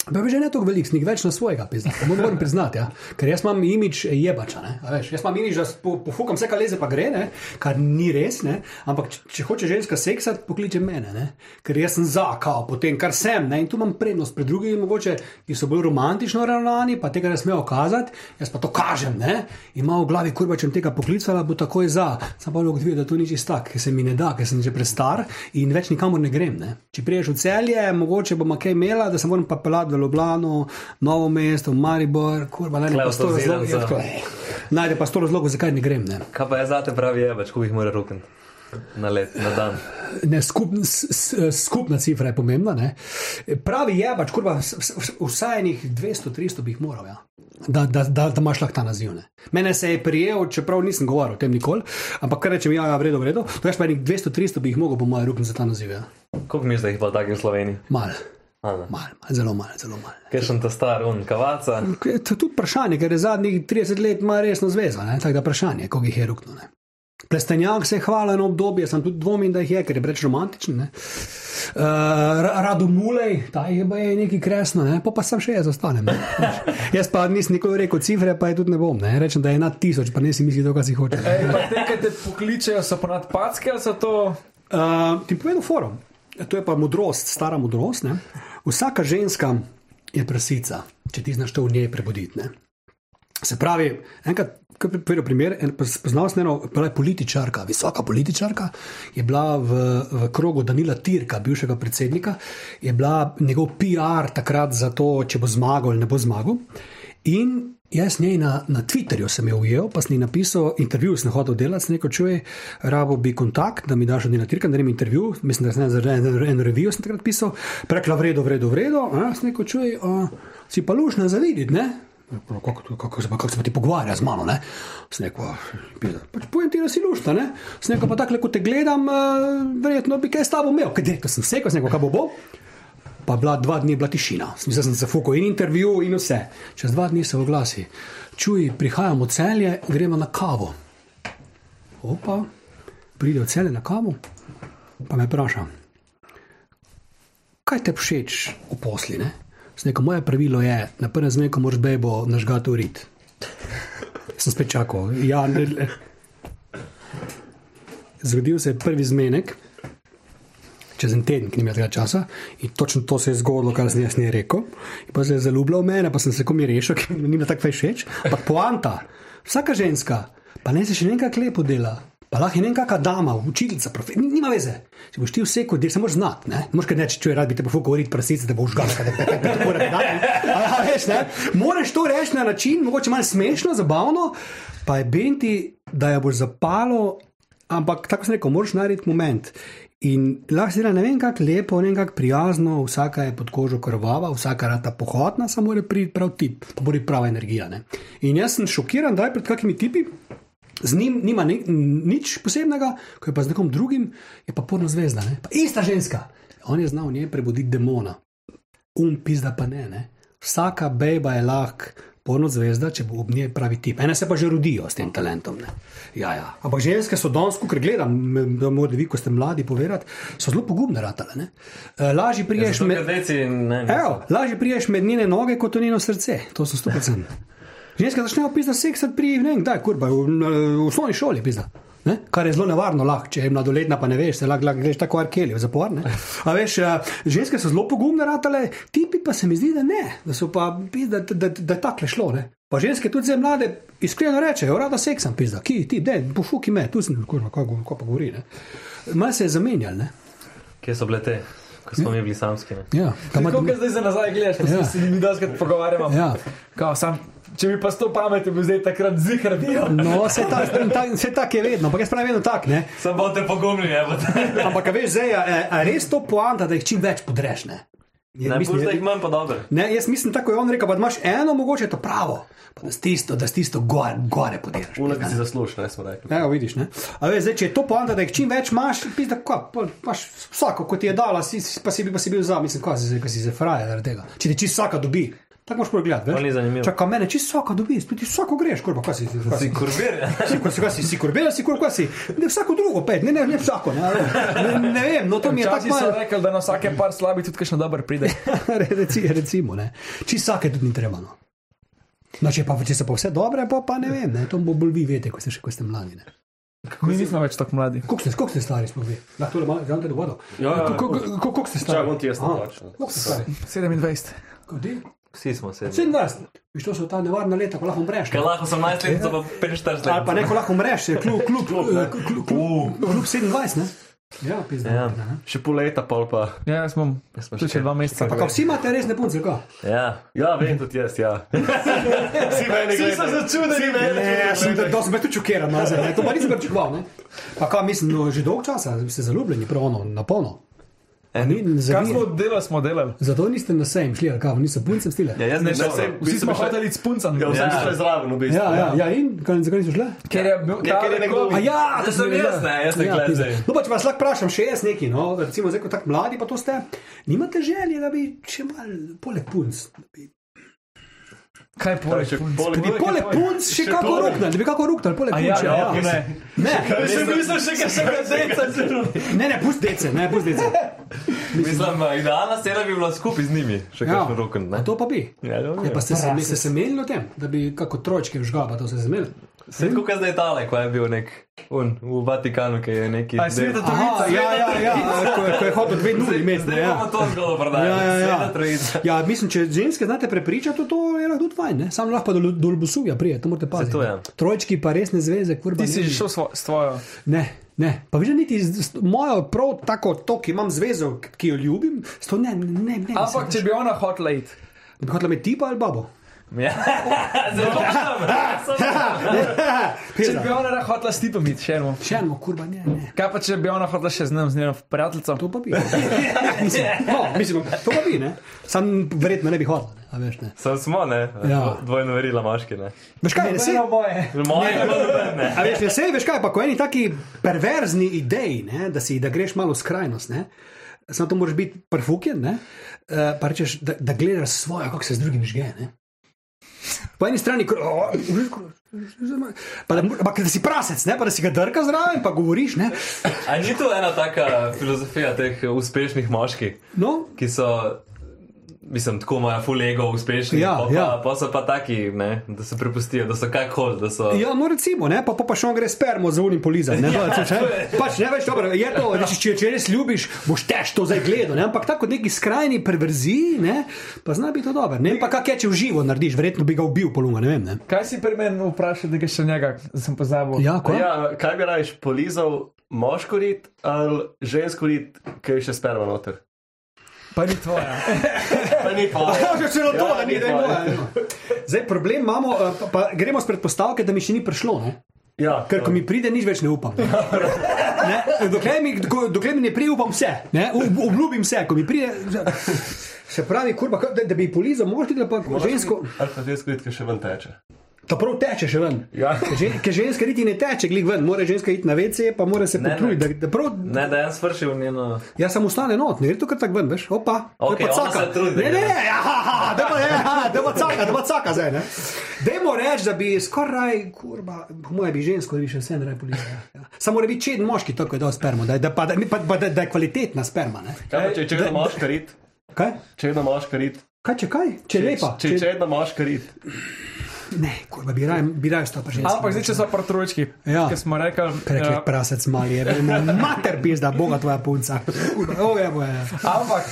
Pa že ne tako velik, snik več na svojega, pizda. Moram priznati, ja. ker jaz imam imič jebača. Veš, jaz imam imič, da po, pofukam vse, kar leze, pa gre, ne? kar ni res. Ne? Ampak če, če hoče ženska seksati, pokliče mene, ne? ker jaz sem za, kao, potem kar sem. Ne? In tu imam prednost pred drugimi, mogoče, ki so bolj romantično ravnani, pa tega ne smejo kazati, jaz pa to kažem. Ne? In ima v glavi, kurba, če bom tega poklicala, bo takoj za. Sam pa ugotovil, da to ni čisto tako, ker se mi ne da, ker sem že prestar in več nikamor ne grem. Ne? Če priješ v celje, mogoče bom kaj imela, da se moram pa pelati v Ljubljano, Novo mesto, Maribor, kurba, najde Tule pa sto avtoziram razlogov. za- ja, tako, eh, Najde pa sto razlogov, zakaj ne grem. Ne? Kaj pa je zate pravi jebač, koliko jih mora rukniti? na let, na dan. Ne, skup, s, s, skupna cifra je pomembna. Ne. Pravi je, pač, kurba, vsaj enih 200-300 bi jih moral, ja. da, da, da, da imaš lahko ta naziv. Ne. Mene se je prijel, čeprav nisem govoril o tem nikoli, ampak kar rečem, ja, ja vredo, vredo. To je pa enih 200-300 bi jih mogel, po mojem, rukniti za ta naziv. Ja. Koliko misliš, da jih pa takih v Sloveniji? Mal, A, ne. mal, mal, zelo mal, zelo mal. Kaj sem ta star, un kavaca? To je tudi vprašanje, ker je zadnjih 30 let ima resno zvezo. ne, Tako da vprašanje, koliko jih je ruknilo. ne. Plestenjak se je hvala na obdobje, sem tudi dvomim, da jih je, ker je preveč romantičen. ne. Uh, Rado Mulej, ta je pa je nekaj kresno, ne? pa, pa sem še jaz ostanem. ne. jaz pa nisem nikoli rekel cifre, pa je tudi ne bom. Ne? Rečem, da je nad tisoč, pa ne si misli, da si hoče. Ej, pa te, ki te pokličejo, so ponad packe ali so to. Uh, ti povem forum. To je pa modrost, stara modrost. Ne? Vsaka ženska je prasica, če ti znaš to v njej prebuditi. Ne? Se pravi, enkrat, ko je povedal primer, en- poznal sem eno političarka, visoka političarka, je bila v, v krogu Danila Tirka, bivšega predsednika, je bila njegov PR takrat za to, če bo zmagal ali ne bo zmagal. In jaz njej na, na Twitterju sem jo ujel, pa sem ji napisal intervju, sem hotel delati, sem rekel, čuj, rabo bi kontakt, da mi daš od Dina Tirka, da naredim intervju, mislim, da sem za eno, eno revijo sem takrat pisal, prekla vredo, vredo, vredo, a, sem rekel, čuj, a, si pa lušna za videti, ne? Kako, kako, kako, se pa- kako se pa ti pogovarja z mano? ne? Rekel, "Ah, pizda, pač povem ti, da si lušta. ne?" Sem rekel, pa tako, ko te gledam, verjetno bi kaj s tabo imel. Kaj direktno sem sekal, sem rekel, kaj bo bo. Pa bila dva dni bila tišina, Smisel sem se fukal in intervju in vse. Čez dva dni se oglasi, čuj, prihajamo celje, gremo na kavo. Opa, pride v celje na kavo, pa me vpraša, kaj te všeč v posli? Ne? Rekel, moje pravilo je, na prvem zmeku moraš bejbo nažgati urit. Sem spet čakal. Ja, ne. Zgodil se je prvi zmenek, čez en teden, ki ni imel tega časa, in točno to se je zgodilo, kar sem jaz ne rekel. In pa se je zaljubljal v mene, pa sem se komi rešil, ker mi ni bilo tako všeč. Pa poanta, vsaka ženska, pa ne se še nekaj lepo dela. Pa lahko je nekakšna dama, učiteljica, profe, ni- nima veze. Če boš ti vse kot del, se moraš znati. Ne kaj reči, če rad bi te pofukal, govoriti prasice, da boš žgal, da te pete ure ne. Moraš to reči na način, mogoče malo smešno, zabavno, pa je benti, da jo boš zapalo, ampak tako sem rekel, moraš narediti moment. In lahko se dela ne vem kako lepo, ne vem kako prijazno, vsaka je pod kožo krvava, vsaka rata pohotna, samo mora priti prav tip, pa mora biti prava energija. Ne? In jaz sem šokiran, da je pred kakimi tipi. Z njim nima ni, nič posebnega, ko je pa z nekom drugim, je pa porno zvezda. Ne? Pa ista ženska. On je znal v njej prebuditi demona. Um, pizda pa ne. ne? Vsaka bejba je lahko porno zvezda, če bo ob njej pravi tip. Ene se pa že rodijo s tem talentom. Ne? Ja, ja. Ampak ženske so danes, ko gledam, da morate vi, ko ste mladi, povedati, so zelo pogumne ratale. ne. Eh, Lažje priješ Zato, med. lažje priješ med njene noge, kot v njeno srce. To so 100%. Ženske začnejo pisati seksati pri, ne vem, kdaj, kurba, v, v osnovni šoli pisa. Ne? Kar je zelo nevarno, lahko, če je mladoletna, pa ne veš, se lahko, lahko greš tako arkeli v zapor. ne. A veš, eh, ženske so zelo pogumne, ratale, tipi pa se mi zdi, da ne, da so pa, pizda, da, da, da je takle šlo. Ne? Pa ženske tudi zdaj mlade iskreno rečejo, rada seksam, pizda, ki ti, ne, pofuki me, tu sem, kurva, kako ko pa govori. ne. Malo se je zamenjal, ne. Kje so bile te, ko smo mi bili samski? Ne? Ja, tam kot zdaj za nazaj gledaš, pa Ja. se mi doskrat pogovarjamo. Ja. Kao, sam, če bi pa s to pametjo bil zdaj takrat zihar bil. No, vse tako ta, vse tak je vedno, ampak jaz pravim vedno tako, ne. Bolj te pogumni, te. Ampak, a veš, zdaj, a, a res to poanta, da jih čim več podreš. Ne, Ja, Ne, mislim, da jih manj pa dobro. ne, jaz mislim, tako je on rekel, pa imaš eno, mogoče to pravo, pa da s tisto, da s tisto gore, gore podiraš. Uno, ki si zasluži, ne smo rekli. Evo, vidiš, ne? A veš, zdaj, če je to poanta, da jih čim več imaš, pizda, kva, pa imaš vsako, kot ti je dala, si, pa si, bil- pa si bil za, mislim, kaj si, kaj si se fraje zaradi tega. Če ti čisto vsaka dobi, tako moraš pogledati, To ni veš. zanimivo. Čakaj, mene čisto vsaka dobi, spet vsako greš, kurba, kaj si, kaj si. Si kurbir. Si, ko si, si, si kurbel, si kurba, si. Ne, vsako drugo, pet, ne, ne, ne vsako, ne, ne, ne vem, no to mi je tako Včasih so malo. rekli, da na vsake par slabi tudi kakšno dobro pride. Reci, recimo, ne. Čisto vsake tudi ni treba. No. No, če, pa, če so pa vse dobre, pa, pa ne vem, ne. to bo bolj vi veste, ko ste še ko ste mladi. Ne. Mi nismo več tako mladi. Koliko ste, ste stari, sploh vi? Lahko le malo, žal te do vodo. Ja, ja, Ko- ko- ko- Koliko ste stari? Čakaj, bom ti jaz stari? 27. Kodi? Vsi smo sedeli. 27. Viš, to so ta nevarna leta, ko lahko umreš. Kaj lahko 18 let, pa 45 let. Ali pa ne, ko lahko umreš, je kljub, kljub, kljub, kljub, kljub, kljub 27, ne? Ja, pizda. Ja. Še pol leta, pol pa. Ja, jaz smo tu še še dva meseca. Pa vsi imate resne punce, kako? Ja. Ja, vem tudi jaz, ja. Vsi meni Vsi so začudeni. Ne, jaz sem, da, sem bil tudi šokiran, no, ne. to pa nisem pričakoval. ne. Pa kaj, mislim, no, že dolgo časa ste zaljubljeni, prav ono, na polno. Kaj smo delali, smo delali. zato niste na sejem šli, ali kaj, niso puncem stile. ja, jaz ne sej- Vsi smo šli- hoteli s puncem. Ja, vsem Ja. šli zraven, v bistvu. Ja, ja, ja, in kaj, zakaj niso šle? Ker je bil Ja, ker je nekdo-. A ja, To sem jaz, ne, jaz ne ja, gledam zdaj. No, pa če vas lahko vprašam, še jaz neki, no, recimo zdaj, ko tako mladi pa to ste, nimate želje, da bi še mal poleg punc, da bi, Kaj poleg Če punc? poleg- da bi poleg punc še Še kako ruknali, da bi kako ruknali, poleg A punc. ja, ja, ja, ja. ne. Ne, Sem mislil še kaj še deca. ne, ne, pust dece, ne, pust dece. Mislim, idealna scena bi bila skupaj z njimi, še Ja, kakšen roken. a to pa bi. Ja. Ja, pa ste se, menili o tem, da bi kako trojčke vžgal, pa to ste se menili. Se je kot zdaj tale, ko je bil nek un, v Vatikanu, ki je neki. A je sveta Aha, trojica? ja, ja, ja, ko, je- ko je hotel dve nuli imeti. Ja. to zgodbo prodali. Ja, ja, ja. Trojica. ja, mislim, če ženske znate prepričati, to, to je lahko tudi fajn, ne? sam lahko pa do, do Lubusuvja prije, to morate paziti. to je. ne. Trojčki pa resne zveze, kurba. Ti si že bi- šel svo- s tvojo. Ne, ne. Pa vidiš, niti z, z, mojo prav tako to, ki imam zvezo, ki jo ljubim, s to ne, ne, ne. Ampak če bi ona hotela iti. bi hotela imeti tipa ali babo. Ja, zelo Če bi ona hotela s tipom iti, še eno. Še eno, kurba, ne, ne. Kaj pa če bi ona hotela še z njim, z njeno prijateljico? To pa bi. mislim, no, mislim, to pa bi, ne. Sam verjetno ne bi hotel, ne. A veš, ne. Sam smo, ne? Ja. Dvojno verila moški, ne? Veš kaj, ne, boje. Moje, ne. A veš, ne, sej, veš kaj, pa ko eni taki perverzni ideji, ne, da, si, da greš malo v skrajnost, ne, samo to moraš biti prfuken, ne, eh, pa rečeš, da, da gledaš svoje, kako se z drugim žge. Ne. Po eni strani, pa da, pa, da si prasec, ne, pa da si ga drka zraven, pa govoriš, ne. A ni to ena taka filozofija teh uspešnih moških, No, ki so, mislim, tako imajo full ego uspešni, Ja, pa, pa, ja. pa so pa taki, ne, da se prepustijo, da so kak hol, da so. Ja, no recimo, ne, pa, pa, pa še on gre spermo za unim polizati. Ne, ja, pač ne veš, dobro, je to, da če, če res ljubiš, boš tež to zdaj gledal, ne, ampak tako kot neki skrajni perverziji, ne, pa zna biti to dobro. Ne pa, kak je, če v živo narediš, verjetno bi ga ubil polunga, ne vem. Ne. Kaj si pri meni vprašal, da ga še njega, sem pozabil? Ja, ko? Ja, kaj bi rajš polizal, moško rit ali žensko rit, ki je še sperma noter? Pa ni tvoja. Pa ni pa. Ja, že celo to, Ja, da ni, da je moja. Zdaj, problem imamo, eh, pa, pa gremo s predpostavke, da mi še ni prišlo. Ne? Ja, Ker ko mi pride, nič več ne upam. Ne? Dokler, mi, dokler mi ne pride, upam vse. Ne? Ob- Obljubim vse, ko mi pride. Se pravi, kurba, da, da bi polizal moški, da pa žensko. Ali pa žensko ki še ven teče. Ta prav teče še ven. Ja. Ker Ker ženska niti ne teče, glik ven, mora ženska iti na WC, pa mora se Ne, ne. potruditi. Da, da prav, Ne, da jaz vršil njeno. jaz sem ustane not, ne gre to kar tako ven, veš, opa. Okej, pa caka. trudi, Ne, ne, ja. ja, da pa, ja, da pa caka, da pa caka zdaj, ne. Dajmo reči, da bi skoraj, kurba, po moje bi žensko, da bi še vse ne policija. Ja. Samo mora biti čeden moški, tako je dal spermo, da, je- da, pa, da, pa, pa, da, da je kvalitetna sperma, ne. Kaj pa če če je jedna moška rit? Kaj? Če je jedna moška rit? Kaj, če kaj? Če je lepa. Če če je jedna moška rit? Ne, kurba, bi raje, bi raje stala pa ženska. Ampak zdaj, če so pa trojčki, Ja. ki smo rekli, Rekli, ja, prasec mali je, mater pizda, boga tvoja punca. Kurva, O, je, bo je. ampak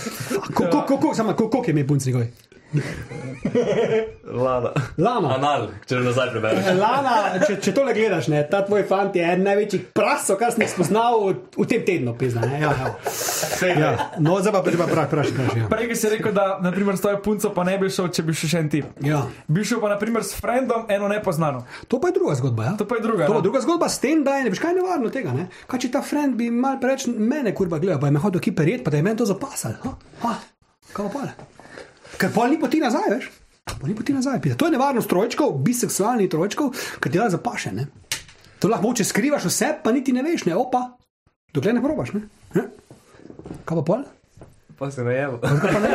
Koliko ko, je mi punc njegov? Lana. Lana. Anal, če nazaj prebereš. Lana, če, če tole gledaš, ne, ta tvoj fant je eden največjih prasov, kar sem jih spoznal v, v tem tednu, pizda. Ne, ja, ja. ja. No, zdaj pa treba prav, prav, prav, ja. prej si rekel, da naprimer, s tvojo punco pa ne bi šel, če bi šel še en tip. ja. Bi šel pa naprimer s frendom, eno nepoznano. To pa je druga zgodba. Ja? To pa je druga. To ja. je druga zgodba s tem, da je, ne veš kaj nevarno tega. Ne? Kaj če ta friend bi mal preveč mene kurba gledal, pa je me hodil ki perjet, pa da je meni to zapasal. Ha? Ha? Kaj pa? Ker pol ni poti nazaj, veš? Pa ni poti nazaj. Pide. To je nevarnost trojčkov, biseksualnih trojčkov, ker ti da zapaše. Ne? To lahko če skrivaš vse, pa niti ne veš, ne opa, dokler ne probaš. Ne? Ne? Kaj pa pol? Pa si najeval. Zdaj pa ne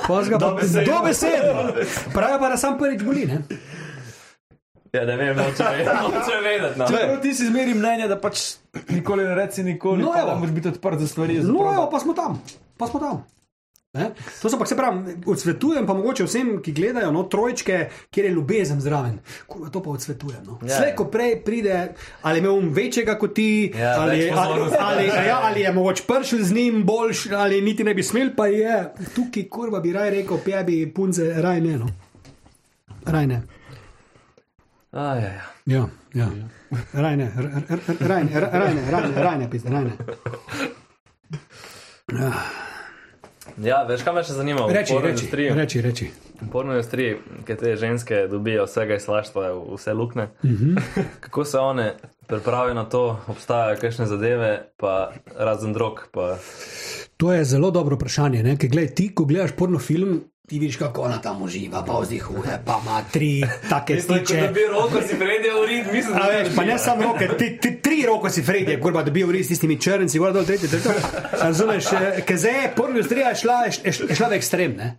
pa Dobesedno. dobesedno. Pravijo pa, da sam prvič boli. Ne? Ja, ne vem, noče vedeti. Noče vedeti. No. Čeprav ti si zmeri mnenje, da pač nikoli ne reci nikoli, No, evo. da moraš biti odprt za stvari. za No, evo, pa smo tam, pa smo tam. Ne? To so pa, se pravi, odsvetujem pa mogoče vsem, ki gledajo no, trojčke, kjer je ljubezen zraven. Kurva, to pa odsvetujem. No. Ja. Slej, ko prej pride, ali je imel večjega kot ti, Ja, ali, ali, ali, ja, ali je mogoče pršil z njim boljš, ali niti ne bi smel, pa je tukaj, kurva bi raj rekel, pebi punce, raj ne. No. Raj ne. Ajaj. Ja, ja. Rajne, r- r- r- rajne, r- rajne, rajne, rajne, pizde, rajne. Ja, veš, kaj me še zanima? Reči, reči, industriji- reči, reči. V porno industriji, ki te ženske dobijo vsega iz slaštva, vse lukne. Mhm. Kako se one pripravijo na to, obstajajo kakšne zadeve, pa razen drog. Pa... To je zelo dobro vprašanje. ne, Ker gledaj, ti, ko gledaš porno film, ti vidiš, kako ona tam uživa, pa vzdihuje, pa ima tri take stiče. bi roko si predijo v rit, mislim, A veš, pa ne samo roke, ti, ti, tri roke si Fredje, kurba, da bi bil res s tistimi črnci, gor dol, tretji, tretji. Razumeš, eh, ker zdaj je porno industrija šla, šla v ekstrem. Ne?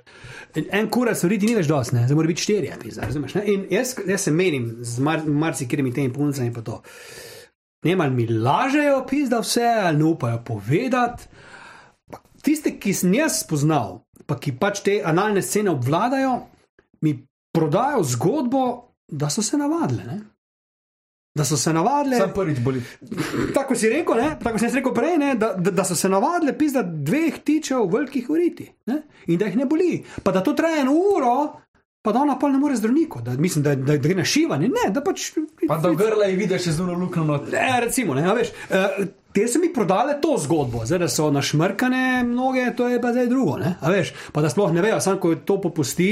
En kurac v riti ni več dosti, ne? zdaj mora biti štirje, pizda, razumeš? Ne? In jaz, jaz se menim z mar, marsikirimi temi puncami pa to. Ne ali mi lažejo, pizda vse, ali ne upajo povedati. Tiste, ki sem jaz spoznal, pa ki pač te analne scene obvladajo, mi prodajo zgodbo, da so se navadile. Ne? Da so se navadile, Sam prvič boli. tako si rekel, ne? tako sem rekel prej, ne? Da, da, da so se navadile pisa dveh tičev velikih uriti ne? in da jih ne boli. Pa da to traja eno uro, pa da ona pa ne more zdravniku, da, mislim, da, da, da gre na šivanje. Ne, da pač. Pa da grla je vidiš z uno luknjo. Ne, recimo, ne, veš. Uh, Te so mi prodale to zgodbo, zdaj da so našmrkane mnoge, to je pa zdaj drugo. Ne? A veš, pa da sploh ne vejo, samo ko to popusti,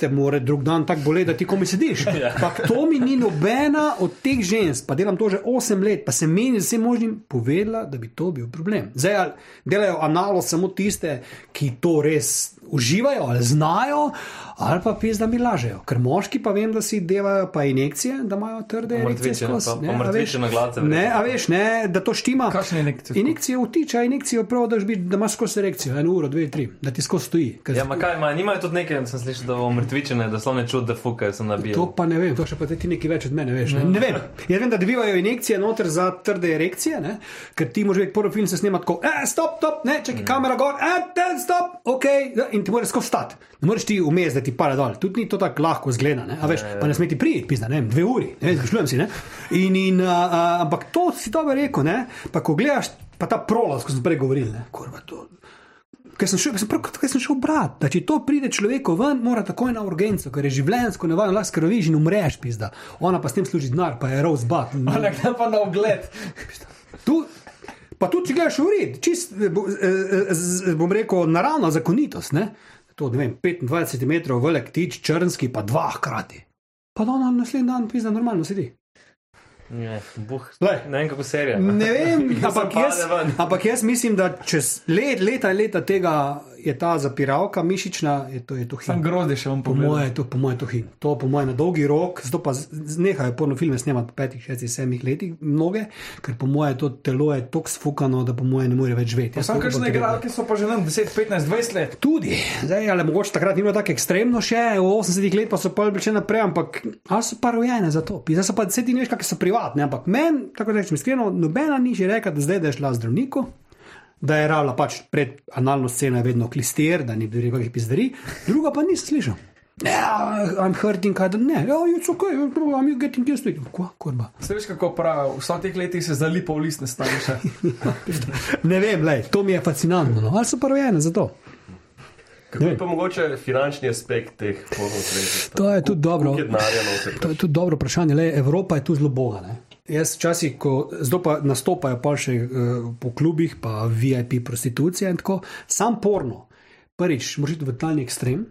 te more drug dan tako boleti, da ti komi sediš. Ampak to mi ni nobena od teh žensk, pa delam to že 8 let, pa se meni z vsem možnim povedala, da bi to bil problem. Zdaj delajo analo samo tiste, ki to res uživajo ali znajo, ali pa pis, da mi lažejo. Ker moški pa vem, da si devajo pa injekcije, da imajo trde injekcije mrtvice veš. na gladce, Ne, a veš, ne, da to štima. Kakšne injekcije? Injekcije vtiča, injekcijo prav, da, biti, da imaš skozi erekcijo, eno uro, dve, tri, da ti skozi stoji. Ker- Ja, ma kaj ima, nimajo tudi nekaj, sem slišal, da bo mrtvičene, da so ne čut, da fukajo, sem nabil. To pa ne vem, to še pa ti nekaj več od mene veš. Ne, ne vem. Jaz vem, da dobivajo injekcije noter za trde erekcije, ne? ker ti moraš videti, prvi film se snema tako, eh, stop, stop, ne, čakaj, kamera gor, eh, ten, stop, ok, ja, in ti moraš skozi stati. Ne moreš ti vmes, da ti pada dol, tudi ni to tako lahko zgleda, ne, a veš, pa ne smeti priti, pizda, ne vem, dve uri, ne vem, zmišljujem si, ne. In, in, a, a, ampak to si dobro rekel, ne, pa ko gledaš, pa ta prolaz, ko sem prej govoril, ne, kurva to. Ker sem, šel, sem, prav, ker sem šel brat, da če to pride človeku ven, mora takoj na urgenco, ker je življenjsko nevarno, lahko skrviš in umreš, pizda. Ona pa s tem služi denar, pa je rozbat. Ali pa na ogled. Tu, pa tudi, če gledaš ured, čist, eh, eh, eh, bom rekel, naravna zakonitost. Ne? To, ne vem, 25 cm velik tič, črnski, pa dva hkrati. Pa da ona naslednji dan pizda normalno sedi. Ne, buh, Glej. ne vem, kako serija. Ne vem, Sem ampak jaz, ampak jaz mislim, da čez let, leta in leta tega je ta zapiralka mišična, je to, je to Sam hin. grozdi še vam Po mojem, to, po moje, to hin. To, po mojem, na dolgi rok, zato pa nehajo porno filme snemati po petih, šestih, sedmih letih, mnoge, ker po mojem, to telo je tako sfukano, da po mojem ne more več živeti. Sam kakšne da gre- igralke so pa že nam 10, 15, 20 let. Tudi, zdaj, ali mogoče takrat ni bilo tako ekstremno še, v 80-ih letih pa so pa še naprej, ampak ali so pa rojene za to. Zdaj so pa vse ti ne veš, kakšne so privatne, ampak meni, tako da rečem iskreno, nobena ni že rekla, da zdaj da je šla zdravniku. Da je rabila pač pred analno sceno, je vedno klister, da ni bilo kakšnih pizdari, druga pa nisem slišal. Yeah, I'm hurting, kaj da ne, oh, it's okay, I'm you getting used to it. Kva, kurba. Se veš, kako pravi, vsa teh letih se zalipa v list ne stane še. Ne vem, lej, to mi je fascinantno. No. Ali so pa rojene za to? Kako je pa mogoče finančni aspekt teh pornografij? To je tudi dobro. To je tudi dobro vprašanje. Le, Evropa je tu zelo boga. Ne? Jaz včasih, ko zdaj pa nastopajo pa še uh, po klubih, pa VIP prostitucija in tako, sam porno. Prvič, moraš iti v talni ekstrem.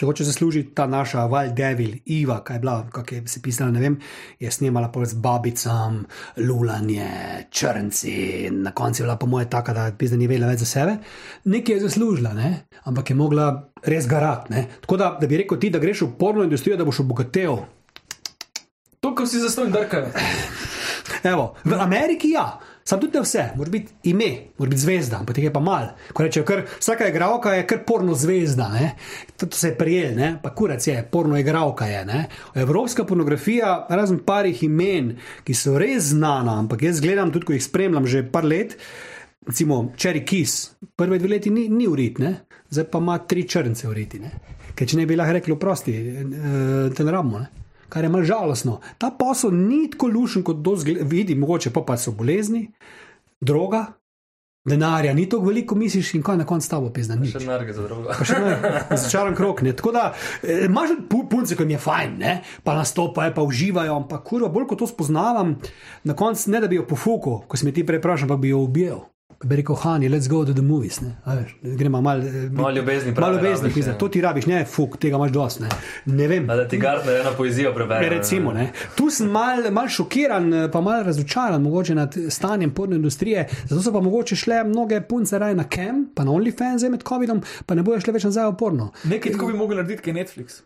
Če hoče zaslužiti ta naša Wild Devil, Iva, kaj je bila, kako je se pisala, ne vem, je snemala pol z babicam, lulanje, črnci, na koncu je bila po moje taka, da pizda ni vedela več za sebe. Nekaj je zaslužila, ne? ampak je mogla res garati. ne. Tako da, da bi rekel ti, da greš v porno industrijo, da boš obogatel, To, ko si zastonj drkajo. Evo, v Ameriki ja, sam tudi ne vse, mora biti ime, mora biti zvezda, ampak teh je pa mal. Ko rečejo, kar, vsaka igralka je kar porno zvezda, ne? to, to se je prijel, ne? pa kurac je, porno igralka je. Ne? Evropska pornografija, razen parih imen, ki so res znana, ampak jaz gledam tudi, ko jih spremljam že par let. Recimo Cherry Kiss, prve dve leti ni, ni urit, ne? zdaj pa ima tri črnce uriti. Ne? Ker če ne bi lahko rekli, oprosti, eh, te ne rabimo. Ne? Kar je malo žalostno. Ta posel ni tako lušen, kot to. Vidi, mogoče pa, pa so bolezni, droga, denarja ni tako veliko, misliš, in kaj na koncu tabo pizda. Nič. Še narge za drugo. Pa še začaran krok. Ne. Tako da eh, imaš pu- punce, ki jim je fajn, ne? pa nastopajo, pa uživajo, ampak kurva, bolj ko to spoznavam, na koncu ne da bi jo pofukal, ko si me ti prej vprašal, ampak bi jo ubil. Bi rekel, Hani, let's go to the movies. Ne? A veš, Gremo malo eh, Malo ljubezni Malo ljubezni, rabiš, ja. to ti rabiš, ne, fuk, tega imaš dosti. Ne. ne vem. A da ti Gardner eno poezijo prebere. Recimo, ne. Tu sem mal, mal šokiran, eh, pa mal razočaran mogoče nad stanjem porno industrije. Zato so pa mogoče šle mnoge punce raje na Cam, pa na OnlyFans med COVID-om, pa ne bojo šle več nazaj v porno. Nekaj tako bi mogli narediti, je Netflix.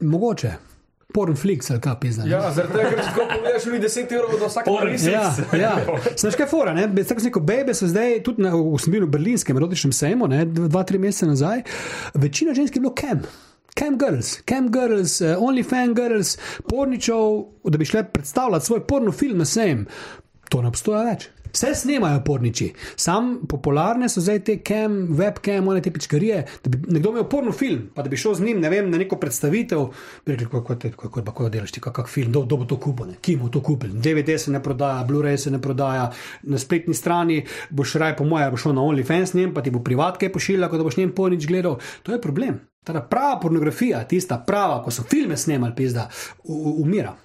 Mogoče. Pornflix ali kaj pizda. ne. Ja, zaradi tega, ker če tako pogledaš, oni 10 evrov do vsake Pornflix. Ja, ja. Znaš kaj fora, ne? Tako rekel, bebe so zdaj tudi na, v, v berlinskem erotičnem sejmu, ne, dva, tri mesece nazaj. Večina žensk je bilo cam. Cam girls, cam girls, uh, OnlyFans girls, porničev, da bi šle predstavljati svoj porno film na sejem. To ne obstoja več. Vse snemajo porniči, sam popularne so zdaj te cam, webcam, one te pičkarije. Da bi nekdo imel porno film, pa da bi šel z njim ne vem, na neko predstavitev, rekli, kako, te- kako, kako delaš ti, kak film, kdo, bo to kupil, ki bo to kupil. DVD se ne prodaja, Blu-ray se ne prodaja, na spletni strani boš raj, po mojem, bo šel na OnlyFans njem, pa ti bo privatke pošiljal, kot da boš njem pornič gledal. To je problem. Ta prava pornografija, tista prava, ko so filme snemali, pizda, umira.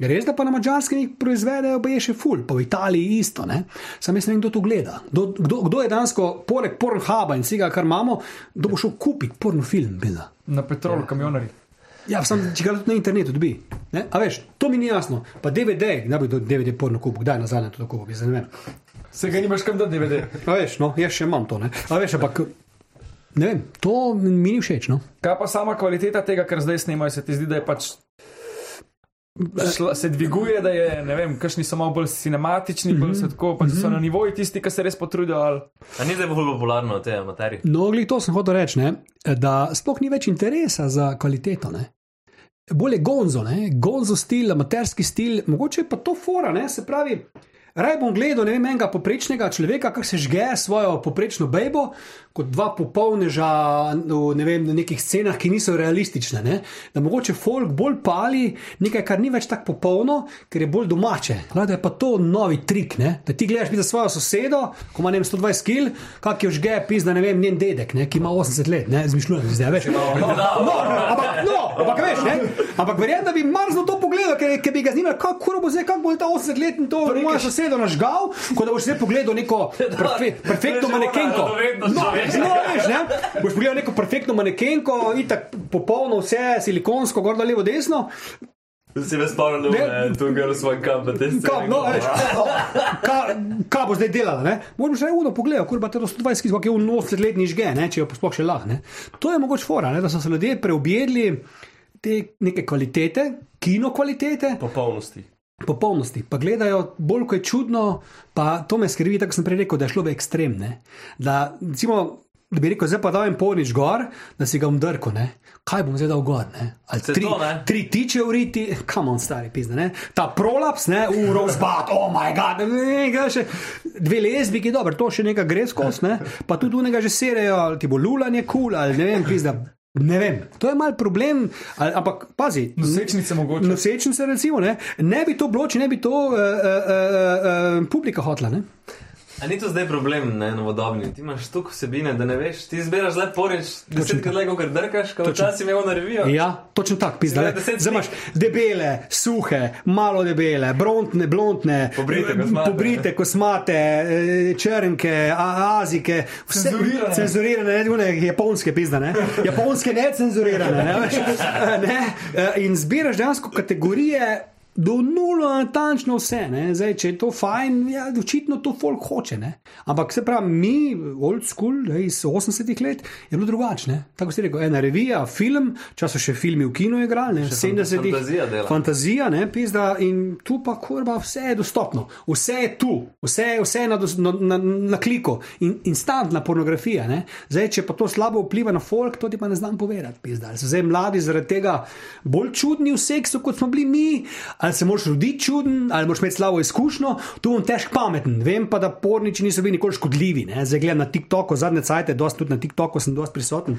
Res, da pa na mačarskem jih proizvedejo, pa je še ful, pa v Italiji isto. Ne? Sam jaz ne vem, kdo to gleda. Kdo, kdo, kdo je dansko, poleg Pornhuba in vsega, kar imamo, kdo bo šel kupiti porno film. Bila. Na petrolu, kamionari. Ja, sam, če ga tudi na internetu dobi. Ne? A veš, to mi ni jasno. Pa DVD, kdaj bi do DVD porno kupil, kdaj nazaj na to kupil, bi vem. Se ga nimaš kam da DVD. A veš, no, jaz še imam to. Ne? A veš, ampak ne vem, to mi ni všeč. No? Kaj pa sama kvaliteta tega, kar zdaj snemajo, se ti zdi, da je pač. Šla, se dviguje, da je, ne vem, kakšni so malo bolj cinematični, bolj so tako, pač so na nivoju tisti, ki se res potrudijo. Ali... A ni zdaj bolj popularno te amaterije? No, glej, to sem hotel reči, ne? da sploh ni več interesa za kvaliteto. Ne? Bolje gonzo, ne? gonzo stil, amaterski stil, mogoče pa to fora, ne? se pravi. Raj bom gledal ne vem, enega poprečnega človeka, kako se žge svojo poprečno bejbo, kot dva popolneža v ne vem, nekih scenah, ki niso realistične. Ne? Da mogoče folk bolj pali nekaj, kar ni več tako popolno, ker je bolj domače. Glede, je pa to novi trik, ne? da ti gledaš za svojo sosedo, ko ima ne vem, 120 kg, kak jo žge, pizda ne vem, njen dedek, ne? ki ima 80 let, ne zmišljujem zdaj več. No, no, ampak, no, ampak veš, ne? Ampak verjamem, da bi mrzlo to pogledal, ker, ker bi ga zanimalo, kako bo zdaj, kako bo ta 80 let in to moja soseda nažgal, kot da boš zdaj pogledal neko perfe, perfektno je manekenko. No, no, veš, ne? Boš pogledal neko perfektno manekenko, itak popolno vse silikonsko, gor levo, desno. Si me spomnil, da je tu gor svoj kamp, da te Kaj, no, veš, kaj, kaj bo zdaj delala? Ne? Moraš že uno pogledati, kurba te do 120 kg, je v 80-letni žge, ne? če jo sploh še lahko. ne. To je mogoče fora, ne? da so se ljudje preobjedli te neke kvalitete, kino kvalitete, Popolnosti. Popolnosti. Pa gledajo bolj, ko je čudno, pa to me skrbi, tako sem prej rekel, da je šlo v ekstremne. Da, recimo, da bi rekel, zdaj pa da en polnič gor, da si ga umdrko, ne. Kaj bom zdaj dal gor, ne? Ali Se tri, to, ne? tri tiče v riti, kam on stari pizne, ne? Ta prolaps, ne, v rozbat, oh moj bog, ne, ga še dve lezbiki, dobro, to še nekaj gre skozi, ne, pa tudi unega že serejo, ali ti bo lulanje kul, cool, ali ne vem, pizda. Ne vem, to je mal problem, ali, ampak pazi. Nosečnice mogoče. Nosečnice, recimo, ne, ne bi to bilo, če ne bi to uh, uh, uh, uh, publika hotla. Ne? A ni to zdaj problem, ne, novodobni? Ti imaš toliko vsebine, da ne veš, ti zbiraš le porič, desetkrat le, kot drkaš, kot včasih imel na revijo. Ja, točno tako, pizda. Zdaj imaš debele, suhe, malo debele, brontne, blontne, Pobrite kosmate. pobrite kosmate, eh, črnke, azike, vse Cenzurirane. cenzurirane, ne, one japonske pizda, ne. Japonske ne cenzurirane, ne, veš, ne. Eh, In zbiraš dejansko kategorije. Do nula, natančno vse. Ne? Zdaj, če je to fajn, ja, očitno to folk hoče. Ne? Ampak se pravi, mi, old school, ne, iz 80-ih let, je bilo drugače. Tako si rekel, ena revija, film, čas so še filmi v kinu igrali, ne, Še 70-ih. fantazija dela. Fantazija, ne, pizda, in tu pa kurba, vse je dostopno, vse je tu, vse, vse je na, na, na, na kliku, in, instantna pornografija. Ne. Zdaj, če pa to slabo vpliva na folk, to ti pa ne znam povedati. Pizda. So zdaj mladi zaradi tega bolj čudni v seksu, kot smo bili mi, ali se moraš roditi čuden, ali moraš imeti slabo izkušnjo, tu bom težko pameten. Vem pa, da porniči niso bili nikoli škodljivi. Ne. Zdaj gledam na TikToku, zadnje cajte, dosti tudi na TikToku sem dosti prisoten.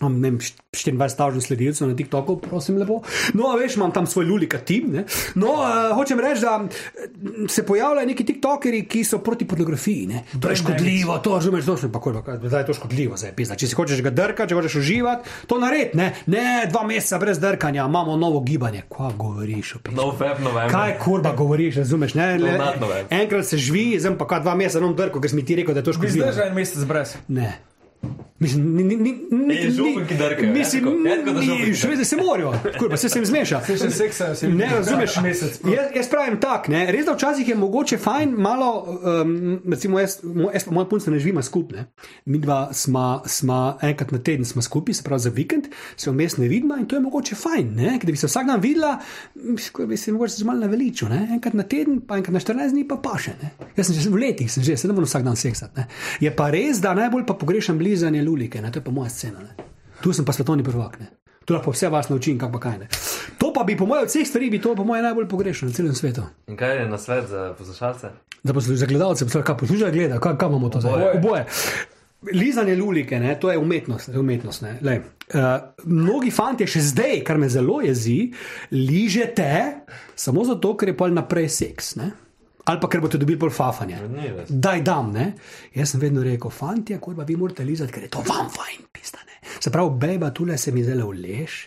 Imam ne vem, 24 sledilcev na TikToku, prosim, lepo. No, veš, imam tam svoj lulika tim. Ne? No, uh, hočem reči, da se pojavljajo neki TikTokeri, ki so proti pornografiji. Ne? To je škodljivo, to razumeš, to je pa kurva, zdaj je to škodljivo, zdaj je pisa. Če si hočeš ga drkati, če hočeš uživati, to naredi, ne? ne, dva meseca brez drkanja, imamo novo gibanje. Kaj govoriš o pismu? No, feb november. Kaj kurba govoriš, razumeš? Ne, Le, enkrat se živi, zdaj pa dva meseca nam drko, ker si mi ti rekel, da je to škodljivo. zdržal en mesec brez. Ne. Mislim, ni, ni, ni, ni, Ej, župan, ki drkajo, ja, Mislim, da se morajo, kurba, se se jim zmeša. Še seksa, si Ne razumeš, mesec. jaz, jaz pravim tako, ne? res da včasih je mogoče fajn malo, um, recimo jaz, moj, jaz pa moja punca ne živima skupaj. Mi dva smo, smo enkrat na teden smo skupaj, se pravi za vikend, se vmes ne vidimo in to je mogoče fajn, ne? ker bi se vsak dan videla, mislim, bi se mogoče malo naveličil, ne? enkrat na teden, pa enkrat na 14 dni pa pa še. Ne? Jaz sem že v letih, sem že, se ne morem vsak dan seksati. Ne? Je pa res, da najbolj pa pogrešam blizanje lulike, ne? to je pa moja scena. Ne? Tu sem pa svetovni prvak. Ne? Tu lahko vse vas naučim, kako pa kaj ne. To pa bi, po mojem, od vseh stvari, bi to po mojem najbolj pogrešal na celem svetu. In kaj je na svet za poslušalce? Da poslušajo za gledalce, poslušajo, kaj poslušajo, gleda, kaj, kaj imamo to zdaj. Oboje. Oboje. Lizanje lulike, ne, to je umetnost. je umetnost ne. Lej, uh, mnogi fanti še zdaj, kar me zelo jezi, ližete samo zato, ker je pol naprej seks. Ne. Ali pa ker boste dobili bolj fafanje. Daj dam, ne. Jaz sem vedno rekel, fanti, kurba, vi morate lizati, ker je to vam fajn, pistane. Se pravi, beba, tule se mi zelo uleš,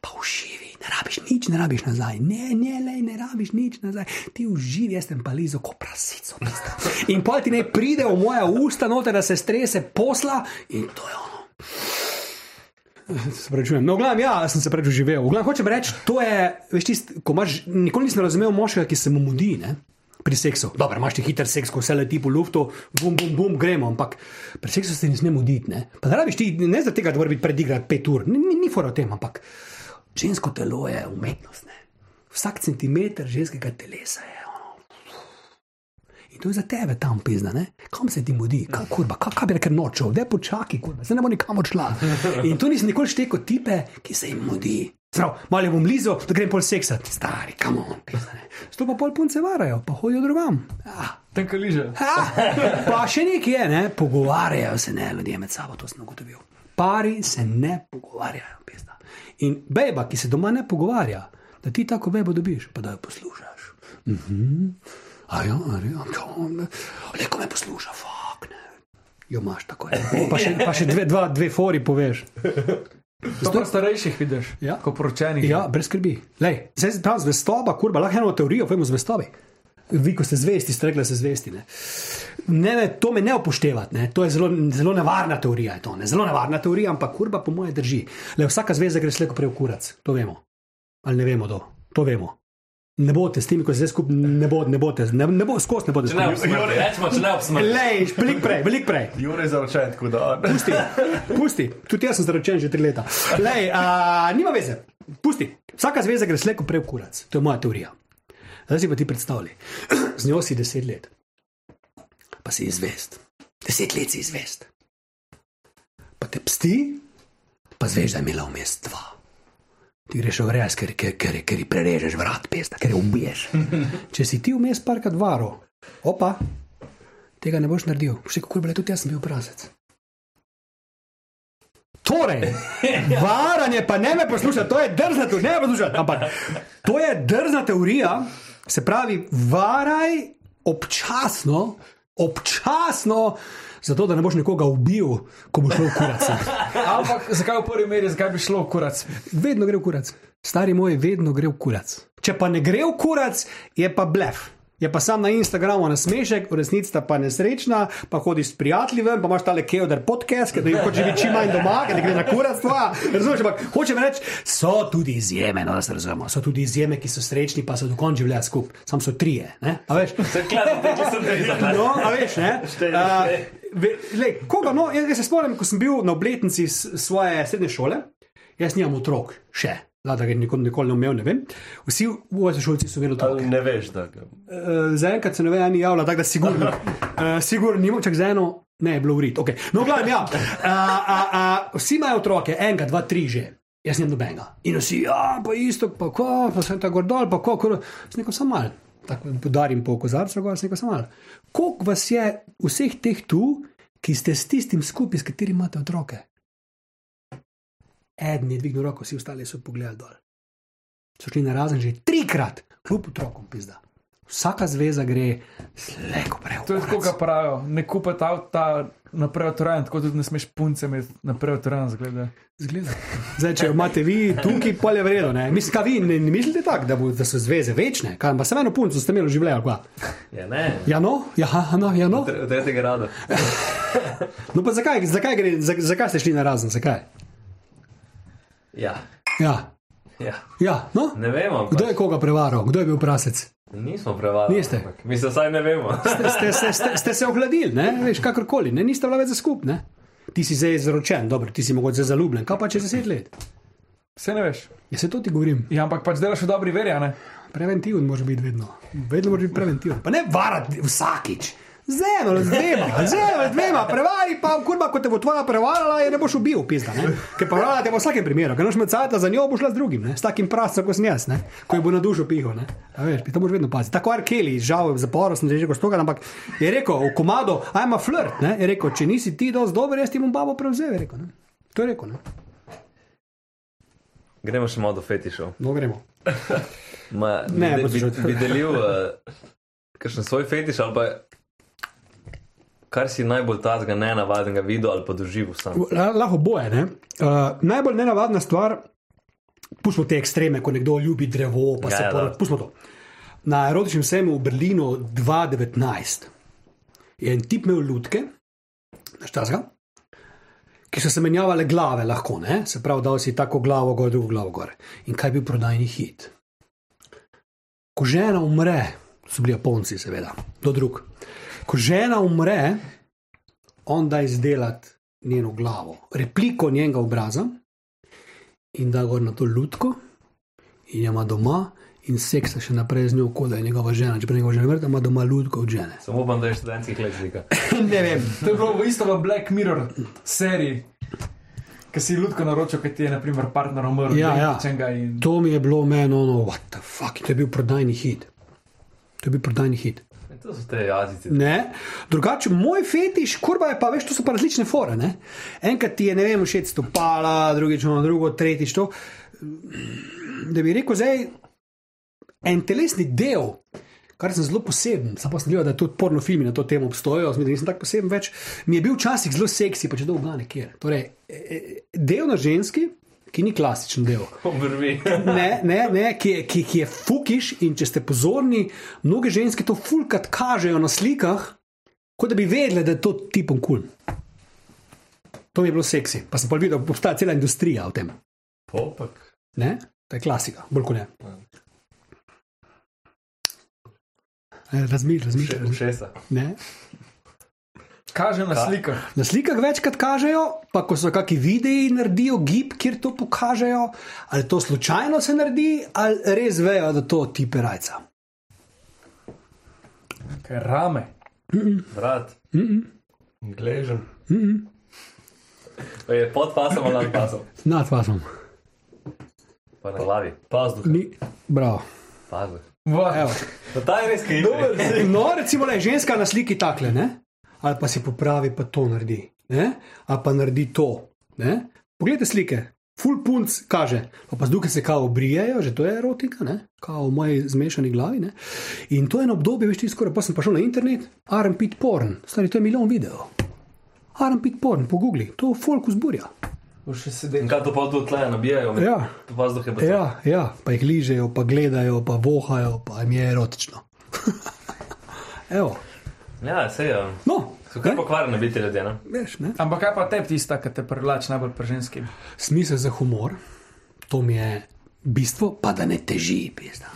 pa uživi, ne rabiš nič, ne rabiš nazaj. Ne, ne, le, ne rabiš nič nazaj. Ti uživi, jaz sem pa lizo, ko prasico. pista. In pol ti ne pride v moja usta, noter, da se strese posla in to je ono. Se pravičujem. No, glavno, ja, sem se preveč uživel. V glavnem, hočem reči, to je, veš, tist, ko imaš, nikoli nisem razumel moškega, ki se mu mudi, ne? Pri seksu. Dobro, imaš ti hiter seks, ko vse leti po luftu, bum, bum, bum, gremo, ampak pri seksu se ne sme muditi, ne? Pa da rabiš ti, ne zaradi tega, da mora biti predigrat pet ur, ni, ni, ni fora o tem, ampak žensko telo je umetnost, ne? Vsak centimeter ženskega telesa je. In to je za tebe tam pizna, ne? kam se ti mudi, kaj kurba, kaj, kaj bi rekel nočev, da počakaj, kurba, se ne bo nikamor šla. In to nisem nikoli štekel tipe, ki se jim mudi. Prav, malo je bom blizu, da grem pol seksati, stari, kam on, pizna. Sto pa pol punce varajo, pa hodijo drugam. Ah. Tam kaliže. Ha, pa še nekaj je, ne? pogovarjajo se ne ljudje med sabo, to sem ugotovil. Pari se ne pogovarjajo, pizda. In beba, ki se doma ne pogovarja, da ti tako bebo dobiš, pa da jo poslušaš. Mhm. A ja, a ja, ja, leko me posluša, fuk, ne. Jo imaš tako, je. pa še, pa še dve, dva, dve fori poveš. To pa starejših vidiš, Ja. ko poročenih. Ja, brez skrbi. Lej, zdaj se ta zvestoba, kurba, lahko eno teorijo, vemo zvestobi. Vi, ko ste zvesti, ste rekli, da ste zvesti. Ne? Ne, ne, to me ne upoštevate, ne? to je zelo, zelo nevarna teorija. je To, ne? Zelo nevarna teorija, ampak kurba, po moje, drži. Le vsaka zveza gre slejko prej v kurac, to vemo. Ali ne vemo to, to vemo. Ne boste s temi, ko se zdaj skupaj, ne boste, ne boste, ne, ne bo, skozi ne boste Če ne skupaj. obsmrti, rečemo, če ne obsmrti. Lej, veliko prej, veliko prej. Jure zaročen, tako da. Pusti, pusti, tudi jaz sem zaročen že tri leta. Lej, a, nima veze, pusti. Vsaka zveza gre slejko prej v kurac, to je moja teorija. Zdaj si pa ti predstavljaj, z njo si deset let, pa si izvest. Deset let si izvest. Pa te psti, pa zveš, da je imela vmes dva. Ti greš v res, ker, ker, ker, ker ji prerežeš vrat, pesta, ker jo ubiješ. Če si ti vmes parkrat varo, opa, tega ne boš naredil. Še kako je bilo, tudi jaz sem bil prazec. Torej, varanje, pa ne me poslušaj, to je drzna teorija, ne me poslušaj, ampak to je drzna teorija, se pravi, varaj občasno, občasno, zato da ne boš nekoga ubil, ko boš šel v kurac. Ampak zakaj v prvi meri, zakaj bi šlo v kurac? Vedno gre v kurac, stari moj, vedno gre v kurac. Če pa ne gre v kurac, je pa blef. Je pa sam na Instagramu na smešek, v resnici pa nesrečna, pa hodiš s prijatelji ven, pa imaš tale Keoder podcast, ker jih hoče biti čim manj doma, ne gre na kurac. Razumeš, ampak hočem reči, so tudi izjeme, no, da se razumemo. So tudi izjeme, ki so srečni, pa so do konca življenja skupaj. Sam so trije, ne? A veš? No, a veš, ne? Uh, lej, koga, no, jaz, se spomnim, ko sem bil na obletnici svoje srednje šole, jaz nimam otrok, še. Vlada ga nikoli, nikoli ne imel, ne vem. Vsi v osnovni so imeli otroke. Ne veš, da ga. Uh, Zaenkrat se ne ve, ni javila, tako da sigurno. Uh, sigurno nima, čak za eno, ne, je bilo urit. Okay. No, glavno, ja. Uh, uh, uh, vsi imajo otroke, enega, dva, tri že. Jaz nimam nobenega. In vsi, ja, pa isto, pa ko, pa sem tako dol, pa ko, ko, s neko sam mal. Tako podarim po kozarcu, gor, s neko sam mal. Koliko vas je vseh teh tu, ki ste s tistim skupaj, s katerim imate otroke? eden je dvignil roko, vsi ostali so pogledali dol. So šli na razen že trikrat, kljub otrokom, pizda. Vsaka zveza gre sleko prej. To je tako, kot pravijo. Ne kupite avta naprej otvoren, tako tudi ne smeš punce imeti naprej otvoren zgled. Zgleda. Zdaj, če imate vi tukaj, pa je vredno. ne. Mislim, vi ne, ne mislite tako, da, bo, da so zveze večne? Kaj, pa sem eno punco ste imeli ali kva? Ja, ne. Ja, no, ja, no, ja, no. Od tretjega rada. no pa zakaj, zakaj, gre, za, zakaj ste šli na razen? Zakaj? Ja. Ja, ja. ja no. Ne vemo. Kdo je koga prevaral, kdo je bil prasec? Nismo prevarali. Niste? Mi se vsaj ne vemo. Ste, ste, ste, ste, ste se ohladili, ne? veš, kakorkoli, ne? niste bila več za skup. Ne? Ti si zdaj zaročen, dobro, ti si mogoče zaljubljen, kaj pa čez deset let? Vse ne veš. Ja, se to ti govorim. Ja, ampak pač delaš v dobri veri, ne? Preventiven mora biti vedno. Vedno mora biti preventiven. Pa ne varati vsakič. Z eno, z dvema, z eno, z dvema, prevari pa, kurba, ko te bo tvoja prevarala, je ne boš ubil, pizda. Ne? Ker prevarala te bo v vsakem primeru, ker noš med cajta za njo bo šla z drugim, ne? s takim prascem, kot sem jaz, ne? ko ji bo na dušo piho. Ne? Veš, to moraš vedno paziti. Tako Arkeli, žal v zaporu sem že rekel stoga, ampak je rekel, v komado, ajma flirt, ne? je rekel, če nisi ti dosti dober, jaz ti bom babo prevzel, je rekel. Ne? To je rekel, ne? Gremo še malo do fetišov. No, gremo. Ma, Ne, bi, boš bi, že- bi delil uh, kakšen svoj fetiš ali pa kar si najbolj tazga nenavadnega videl ali pa doživel sam. La- Lahko boje. Ne? Uh, najbolj nenavadna stvar, pustimo te ekstreme, ko nekdo ljubi drevo, pa Ja, se ja, poroči. da. Pustimo to. Na erotičnem sejmu v Berlinu 2019 je en tip imel lutke, naštazga, ki so se menjavale glave, lahko ne, se pravi, dal si tako glavo gor, drugo glavo gor. In kaj je bil prodajni hit? Ko žena umre, so bili Japonci, seveda, do drug. Ko žena umre, on da izdelati njeno glavo, repliko njenega obraza in da gor na to lutko in jo ima doma. In seksa še naprej z njo, kot da je njegova žena, čeprav je njegova žena mrtva, ima doma lutko od žene. Samo upam, da je študentskih let slika. ne vem, To je bilo isto v Black Mirror seriji, ki si ljudko naročil, ker ti je naprimer partner umrl. Ja, ja. In... to mi je bilo meni, ono, what the fuck, to je bil prodajni hit. To je bil prodajni hit. To so te jazice. Ne. Drugače, moj fetiš, kurba je pa, veš, to so pa različne fore. Ne? Enkrat ti je, ne vem, všeč stopala, drugič ono drugo, tretjič to. Da bi rekel, zdaj en telesni del, kar sem zelo poseben, sem pa sledil, da tudi porno filmi na to temo obstojajo, zmed, nisem tako poseben več, mi je bil včasih zelo seksi, pa če dolgo bila nekje. Torej, e, e, del na ženski, ki ni klasičen del. Obrvi. Ne, ne, ne ki, je, ki, ki je fukiš in če ste pozorni, mnoge ženske to fulkat kažejo na slikah, kot da bi vedele, da je to tipom kul. Cool. To mi je bilo seksi, pa sem pa videl, da obstaja cela industrija v tem. Popak. Ne? To je klasika, bolj kot ne. E, Razmišljaj, razmišljaj. razmišljaj. Kaže na Ka- slikah. Na slikah večkrat kažejo, pa ko so kakšni videi naredijo gib, kjer to pokažejo, ali to slučajno se naredi, ali res vejo, da to tipe rajca. Kaj rame. Vrat. Gležen. Pa je pod pasom ali nad pasom. Nad vasom. Pa na glavi. Pazduh. Ni, bravo. Pazduh. Va, Evo. Pa ta je res kaj. No, recimo, le, ženska na sliki takle, ne? Ali pa si popravi, pa to naredi, ne? ali pa naredi to. Ne? Poglejte slike, full punc kaže, pa, pa zdaj se kao obrijajo, že to je erotika, ne? kao v moji zmešani glavi. Ne? In to je eno obdobje, veš, ti skoraj pa sem prišel na internet, armpit porn, stari to je milijon videov. Armpit porn, pogugli, to folk vzburja. In kaj to pa tu tle nabijajo? Ja. Pazduh je pa to. Ja, ja, pa jih ližejo, pa gledajo, pa vohajo, pa jim je erotično. Evo, Ja, se je. no, So kar pokvarjeni biti ljudje, ne? veš, ne? Ampak kaj pa tebi tista, ki te privlači najbolj pri ženskim? Smisel za humor, to mi je bistvo, pa da ne teži, pizda.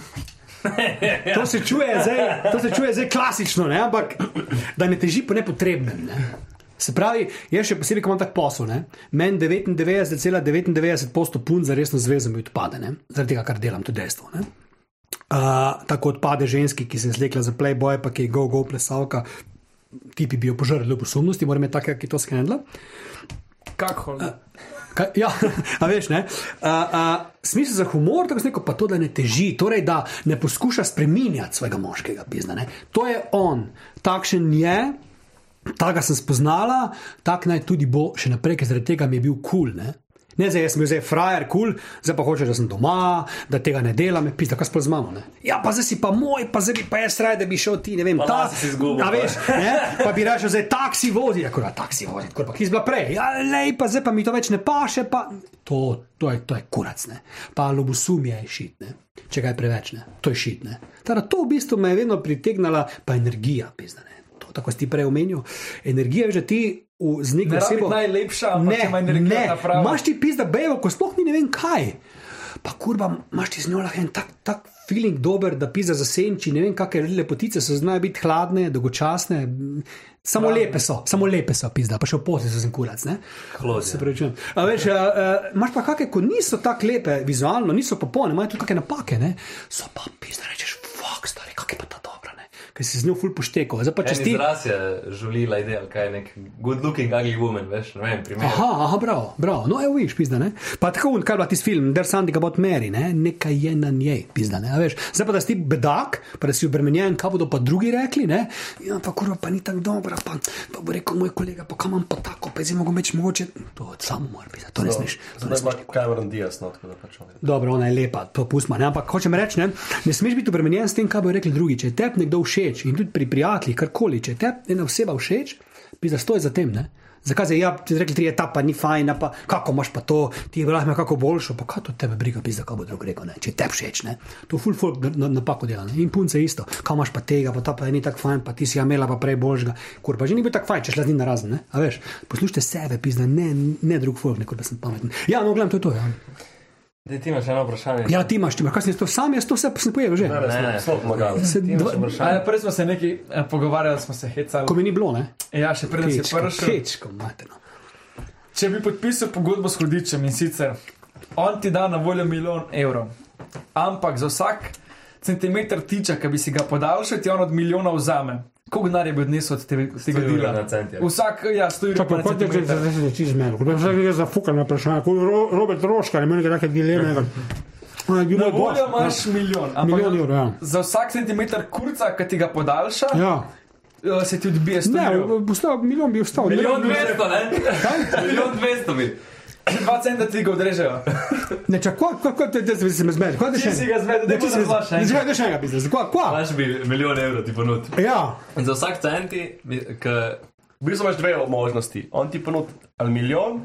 To se čuje zdaj, to se čuje zdaj klasično, ne? ampak da ne teži po nepotrebnem. Ne? Se pravi, jaz še posebej, ko imam tak posel, ne? meni 99,99% ,99 punc za resno zvezo mi odpade, ne? zaradi tega, kar delam, to je dejstvo. Ne? Uh, tako odpade ženski, ki se je zlekla za playboy, pa ki je go, go, plesalka, tipi bi jo požrli v posumnosti, mora imeti takega, ki to skenedla. Kako? Kaj, ja, a veš, ne. Uh, uh, smisel za humor, tako neko pa to, da ne teži, torej da ne poskuša spremenjati svojega moškega pizna. Ne. To je on, takšen je, takega sem spoznala, tak naj tudi bo še naprej, ker zaradi tega mi je bil kul. Cool, Ne, zdaj jaz sem bil zdaj frajer, kul, cool, zdaj pa hočeš, da sem doma, da tega ne delam, pisa, kaj sploh z mano. Ne? Ja, pa zdaj si pa moj, pa zdaj bi pa jaz raje, da bi šel ti, ne vem, Pa ta. si izgubil, A pa. veš, ne? Pa bi rešil zdaj taksi vozi, ja, kurva, taksi vozi, kurva, ki si bila prej. Ja, lej, pa zdaj pa mi to več ne paše, pa to, to je, to je kurac, ne. Pa lobosum je šit, ne. Če ga je preveč, ne. To je šit, ne. Teda to v bistvu me je vedno pritegnala, pa energija, pizda, ne. Tako si ti prej omenil. Energija je že ti v, z neko Ne osebo. najlepša, ne, ne. Imaš ti pizda bejo, ko sploh ni ne vem kaj. Pa kurba, imaš ti z njo lahko en tak, tak feeling dober, da pizda zasenči, ne vem, kakšne lepotice so, znajo biti hladne, dolgočasne. Samo Hladne. lepe so, samo lepe so, pizda, pa še v posli so sem kurac. Se pravi, čujem. A veš, a, a, imaš pa kakšne, ko niso tako lepe vizualno, niso popolne, imajo tudi kakšne napake, ne? so pa pizda, rečeš, fuck, stari, kak je pa ta? Ker si z njo ful poštekal. Zdaj pa če ti. izraz je žulila ideja, kaj je nek good looking ugly woman, veš, ne vem, primer. Aha, aha, bravo, bravo. No, evo, viš, pizda, ne. Pa tako, kaj je bila tisti film, Der Sandy About Mary, ne, nekaj je na njej, pizda, ne. A veš, zdaj pa da si bedak, pa da si obremenjen, kaj bodo pa drugi rekli, ne. Ja, pa kurva, pa ni tako dobra, pa, pa bo rekel moj kolega, pa kam imam pa tako, pa zdaj mogo več mogoče. To samo mora, pizda, to ne smeš. To ne Zdaj smeš. ima Cameron Diaz, no, tako da pač. Dobro, ona je lepa, to pustimo. Ampak hočem reči, ne, ne smeš biti obremenjen s tem, kaj bodo rekli drugi. Če tebi nekdo všeč in tudi pri prijateljih, karkoli, če je tebi ena oseba všeč, bi zastoj za tem. Ne? Zakaj zdaj, ja, ti rekli, tri etapa ni fajn, pa kako imaš pa to, ti je lahko kako boljšo, pa kaj to tebe briga, pizda, kaj bo drug rekel, ne? če je tebi všeč, ne? To full folk na- na- napako dela, ne? in punce isto, kaj imaš pa tega, pa ta pa je ni tako fajn, pa ti si ga imela pa prej božga, kur pa že ni bil tako fajn, če šla z njim na razen, ne? A veš, poslušajte sebe, pizda, ne, ne drug folk, ne, kur pa sem pameten. Ja, no, gledam, to je to, ja. Zdaj ti imaš eno vprašanje. Ja, ti imaš, ti imaš, kaj si to sam, jaz to vse sem pojedel že. Ne, Ne, ne, ne. sploh pomagal. Se Ti imaš dva- prej smo se nekaj eh, pogovarjali, smo se hecali. Ko mi ni bilo, ne? Ja, še preden si prišel. kečko, mateno. Če bi podpisal pogodbo s hudičem in sicer on ti da na voljo milijon evrov, ampak za vsak centimeter tiča, ki bi si ga podaljšal, ti on od milijona vzame. Koliko denarja bi odnesel od tega, dela? na cent, ja. Vsak, ja, stoji Čakaj, na pa te centimeter. zdaj se začne z menom. Zdaj gre za fukanje vprašanje. Kot Ro- Robert Roškar, ima neke take dileme. On je bil Na moj voljo imaš milijon, ampak Milijon evrov, ja. za vsak centimeter kurca, ki ti ga podaljša, Ja. eh, se ti odbije 100 Ne, bo stal, milijon bi ostal. Milijon dvesto, ne? Milijon dvesto bi. 2 centa ti ga odrežejo. Ne, čakaj, kako kako te zdaj se me zmedi? Kaj Ti si ga zvedel, da ti ti si si razlaš. Ne, zakaj še enega biznes? Kva, kva? Imaš bi milijon evrov ti ponud. Ja, In za vsak centi, bi- k V bistvu imaš dve možnosti. On ti ponudi ali milijon,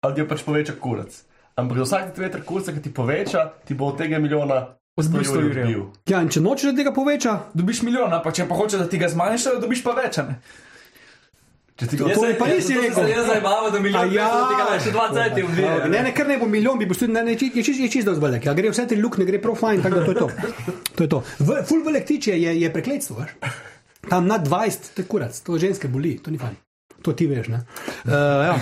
ali ti jo pač poveča kurac. Ampak za vsak centimeter kurca, ki ti poveča, ti bo od tega milijona Odbil 100 100 jurjev. Ja, in če nočeš, da tega poveča, Dobiš milijon, ampak če pa hočeš, da ti ga zmanjšajo, dobiš pa več. a ne? Če ti ga to mi pa nisi rekel. Jaz zdaj imamo, da milijon A ja. tega še dva centi ubije. ne, ne, ker ne bo milijon, bi bil tudi, ne, ne, je čist, je čist velik. Ja, gre vse tri lukne, gre prav fajn, tako da to je to. to, je to. V, full velik tiče je, je prekletstvo, veš. Tam nad 20, to je kurac, to ženske boli, to ni fajn. To ti veš, ne. Uh, ja.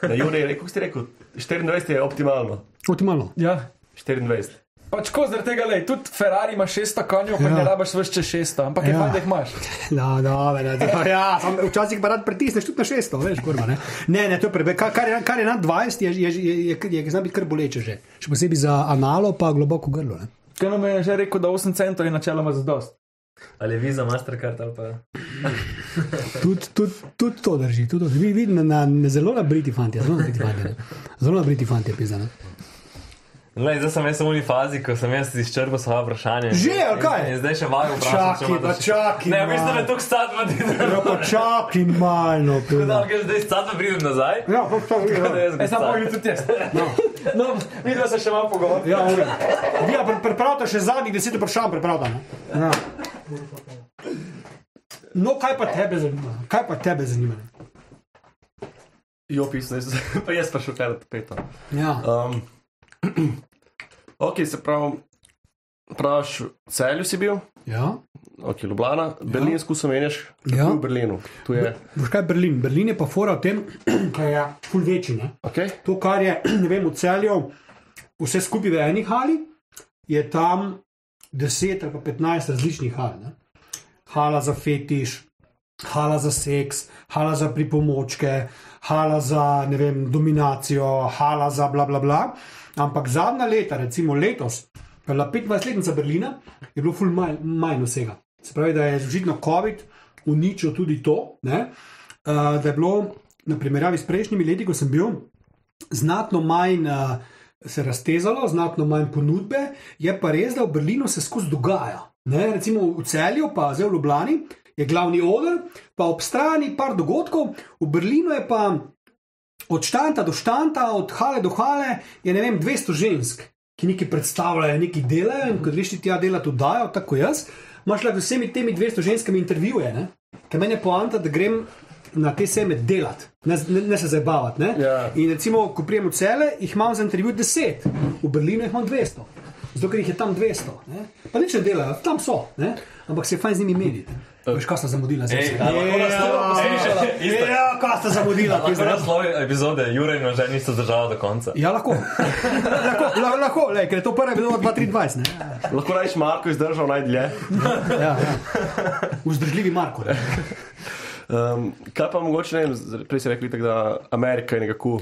Na rekel si rekel, 24 je optimalno. Optimalno. Ja. 24. Pač ko zaradi tega, le, tudi Ferrari ima 600 konjev, pa Ja. ne rabiš več čez 600, ampak je Ja. fajn, da jih imaš. No, no, ne, ne, ja, včasih pa rad pritisneš tudi na 600, veš, kurva, ne. Ne, ne, to je prebe, kar, kar, je, kar je nad 20, je, je, je, je, je, je zna biti kar boleče že. Še posebej za analo, pa globoko grlo, ne. Kaj nam je že rekel, da 8 centov je načeloma za dost. Ali Visa, Mastercard ali pa. Tudi tud, tud to drži, tudi to. Vi, vi, na, na, na, zelo nabriti fanti, zelo nabriti fanti, ne. zelo nabriti fanti, pisane. Lej, zdaj sem jaz v uni fazi, ko sem jaz izčrpal svoje vprašanje. Že, ali kaj? In, in zdaj še vajo vprašanje. Čakaj, pa čakaj, Ne, mislim, da malo. me tukaj statva ti Ja, pa čakaj malo, Da, pizda. ker zdaj statva pridem nazaj. ja, pa Tako da je. jaz E, samo grem pogledaj tudi jaz. No, no videl se še malo pogovor. Ja, okay. ja pri- pripravite še zadnjih deset vprašanj, pripravite. ne. Ja. No, kaj pa tebe zanima? Kaj pa tebe zanima? Jo, pisno, jaz, pa jaz pa še kar peto. Ja. Um, ok, se pravi, praviš, v celju si bil, ja. ok, Ljubljana, Berlin skušam menjaš, Ja. v Berlinu. Tu je, Boš kaj Berlin? Berlin je pa fora v tem, da je ful večji. Ne? ok, To, kar je ne vem, v celju, vse skupaj v eni hali, je tam 10 ali pa 15 različnih hal. Ne? Hala za fetiš, hala za seks, hala za pripomočke, hala za ne vem, dominacijo, hala za bla bla bla. Ampak zadnja leta, recimo letos, ko je bila 25-letnica Berlina, je bilo ful manj, manj vsega. Se pravi, da je očitno COVID uničil tudi to, ne? uh, da je bilo na primerjavi s prejšnjimi leti, ko sem bil, znatno manj uh, se raztezalo, znatno manj ponudbe. Je pa res, da v Berlinu se skozi dogaja. Ne? Recimo v Celju, pa zdaj v Ljubljani, je glavni oder, pa ob strani par dogodkov, v Berlinu je pa od štanta do štanta, od hale do hale, je ne vem, 200 žensk, ki nekaj predstavljajo, nekaj delajo in kot veš, ti tja dela tudi dajo, tako jaz. Imáš lahko z vsemi temi 200 ženskami intervjuje, ne? ker meni je poanta, da grem na te seme delati, ne, ne, ne se zabavati. Ne? Ja. In recimo, ko prijem v cele, jih imam za intervju 10, v Berlinu jih imam 200. Zato, ker jih je tam 200. Ne? Pa nič ne delajo, tam so, ne? ampak se je fajn z njimi meniti. Veš, kaj sta zamudila za vse? a lahko naslov poslušala? Isto. Ja, kaj sta zamudila? Lahko naslov epizode Jure in že niste zdržali do konca. Ja, lahko. lahko, lahko, lahko lej, ker je to prva epizoda 2023. Ne? Lahko rečeš, Marko je zdržal najdlje. Ja, ja. Vzdržljivi Marko. Um, kaj pa mogoče, ne vem, prej si rekli, tako da Amerika je nekako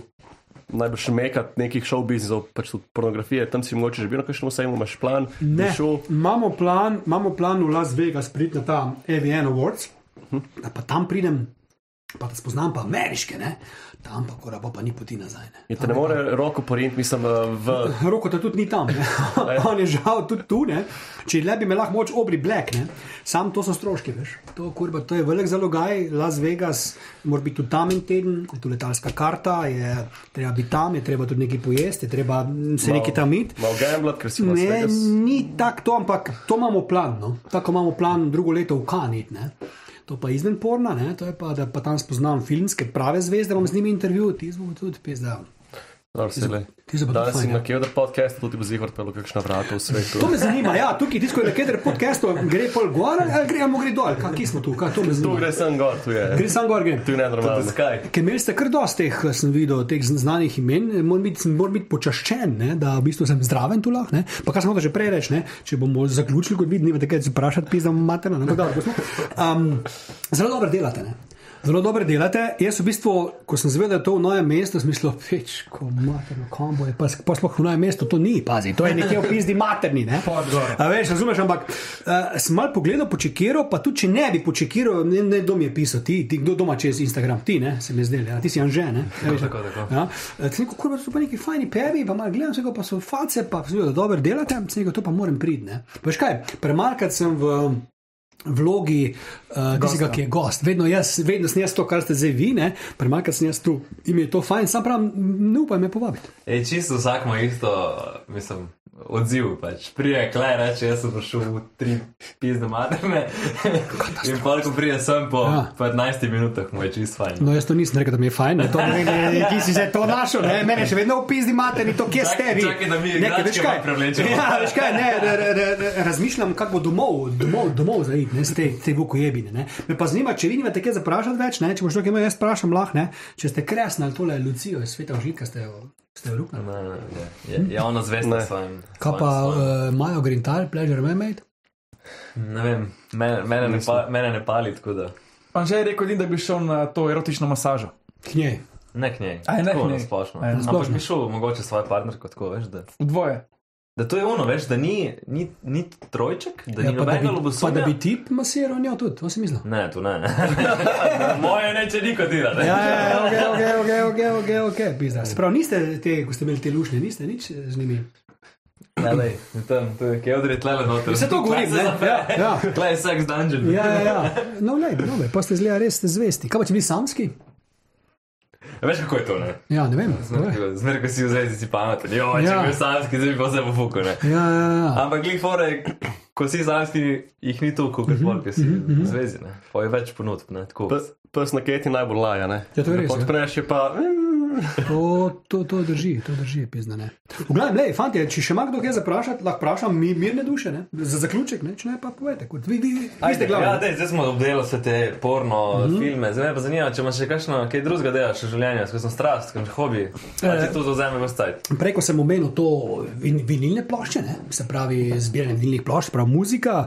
najbolj šmekat nekih show biznisov, pač tudi pornografije. Tam si mogoče že bil na kakšnem vsemu, imaš plan, Ne, šel. imamo plan, imamo plan v Las Vegas priti na ta AVN Awards, da pa tam pridem, pa da spoznam pa ameriške, ne? Tam pa kora pa ni poti nazaj. Ne? In te ne more roko porint, mislim, v. Roko ta tudi ni tam, on je žal tudi tu. Ne? Če le bi me lahko moč obri black, ne? sam to so stroški, veš. To, kurba, to je velik zalogaj, Las Vegas, mora biti tudi tam en teden, je tu letalska karta, je treba biti tam, je treba tudi nekaj pojesti, je treba mm, se nekaj tam iti. Malo gamblat, ker si Ne, ni tako to, ampak to imamo plan. No? Tako imamo plan drugo leto v Kanit. Ne? To pa izven porna, ne? to je pa, da pa tam spoznam filmske prave zvezde, bom z njimi intervju, ti smo tudi pizda. Danes si na ja. Kevda podcast, tudi bo zihar pelo kakšna vrata v svetu. To me zanima, ja, tukaj tisto, da keder podcastu gre pol gor ali gre, ali gre dol, kaj kje smo tu, kaj to me Tu zanima. gre sem gor, tu je. Gre sam gor, gre. Tu je nenormalno. Zakaj? Ker imeli ste kar dosti teh, eh, sem videl, teh zn- znanih imen, moram biti, moram biti počaščen, ne, da v bistvu sem zdraven tu lahko. ne. Pa kar sem hotel že prej reči, ne, če bomo zaključili, kot vidim, takrat se vprašati, pizdam materno. ne, ampak dobro, ko smo. Um, zelo dobro delate. Ne. Zelo dobro delate. Jaz v bistvu, ko sem zvedel, da je to v novem mestu, sem mislil, peč, ko materno, kam bo je, pa, pa sploh v novem mestu to ni, pazi, to je nekje v pizdi materni. Ne. A veš, razumeš, ampak uh, sem mal pogledal, počekiral, pa tudi če ne bi počekiral, ne, ne kdo mi je pisal, ti, ti kdo doma čez Instagram, ti, ne, se mi zdeli, ja, ti si Anže, ne. Ja, veš, tako, tako. Ja, sem rekel, kurva, so pa neki fajni pevi, pa malo gledam, rekel, pa so face, pa sem rekel, da dobro delate, sem rekel, to pa moram priti, ne. Pa Veš kaj, premalkrat sem v vlogi uh, tistega, ki je gost. Vedno, jaz, vedno sem jaz to, kar ste zdaj vi, ne, premalkrat sem jaz tu. In mi je to fajn, sam pravim, ne upaj me povabiti. Ej, čisto vsak ima isto, mislim, odziv. Pač. Prije klej reče, jaz sem prišel v tri pizne materne. In pa, ko prije sem po Ja. ja. 15 minutah, mu je čisto fajn. No, jaz to nisem rekel, da mi je fajn, ne, to ne ne, ki si se to našel, ne, mene še vedno opizdi imate, ni to, kje ste vi. čakaj, da mi Nekaj, igračke veš kaj, malo prevlečemo. Ja, veš kaj, ne, re, re, re, re, razmišljam, kako bo domov, domov, domov zaid, ne, te, te vukojebine, ne. Me pa zanima, če vi nimate kaj zaprašati več, ne, če boš to, kaj me jaz sprašam, lahko, ne, če ste kresni ali tole Lucijo iz sveta užitka, ste jo, ste jo luknili. Ne, ne, ne, je, svojim. Kaj pa uh, Majo Grintal, Pleasure Mermaid? Ne vem, mene, mene, ne, pa, mene ne pali, tako da. Anže je rekel, da bi šel na to erotično masažo. K njej. Ne k njej. Aj, ne Tako, k njej. na splošno. Aj, na Ampak splošno. bi šel mogoče svojo partnerko tako, veš, da. V dvoje. Da to je ono, veš, da ni, ni, ni trojček, da Ja, ni nobenega bi, pa da bi ti masiral njo tudi, to si mislil. Ne, tu ne. Moje neče nikotira, ne. Ja, ja, ja, ok, ok, ok, ok, ok, ok, pizda. Se pravi, niste te, ko ste imeli te lušne, niste nič z njimi. Ja, lej, tam, tu je Keodri tlele noter. Vse to govorim, ne? Ja, ja. Klej sex dungeon. Ja, ja, ja. No, ne, no, pa ste zelo res zvesti. Kaj pa če bi samski? Veš, kako je to, ne? Ja, ne vem. ko si v zvezi, si pameten. Jo, če Ja. bi bil samski, zdaj bi pa vse pofuku, ne? Ja, ja, ja. Ampak glih fore, ko si samski, jih ni toliko, kot pol, ki si v zvezi, ne? Pa je več ponudb, ne? Tako. P- Pes na keti najbolj laja, ne? Ja, to je res, ja. Odpreš je pa. To, to, to drži, to drži, pizda ne. V glavnem, lej, fanti, če še ima kdo kaj zaprašati, lahko vprašam mi, mirne duše, ne? Za zaključek, ne? Če ne, pa povete, kot vi, vi, vi ste Ajde, ja, glavni. dej, zdaj smo obdelali vse te porno mm -hmm. filme. Zdaj me pa zanima, če imaš še kakšno, kaj drugega delaš v življenju, kakšno strast, kakšen hobi. Ali ti to zauzame v stajt? Prej, ko sem omenil to vin, vinilne plošče, ne? se pravi zbiranje vinilnih plošč, prav muzika.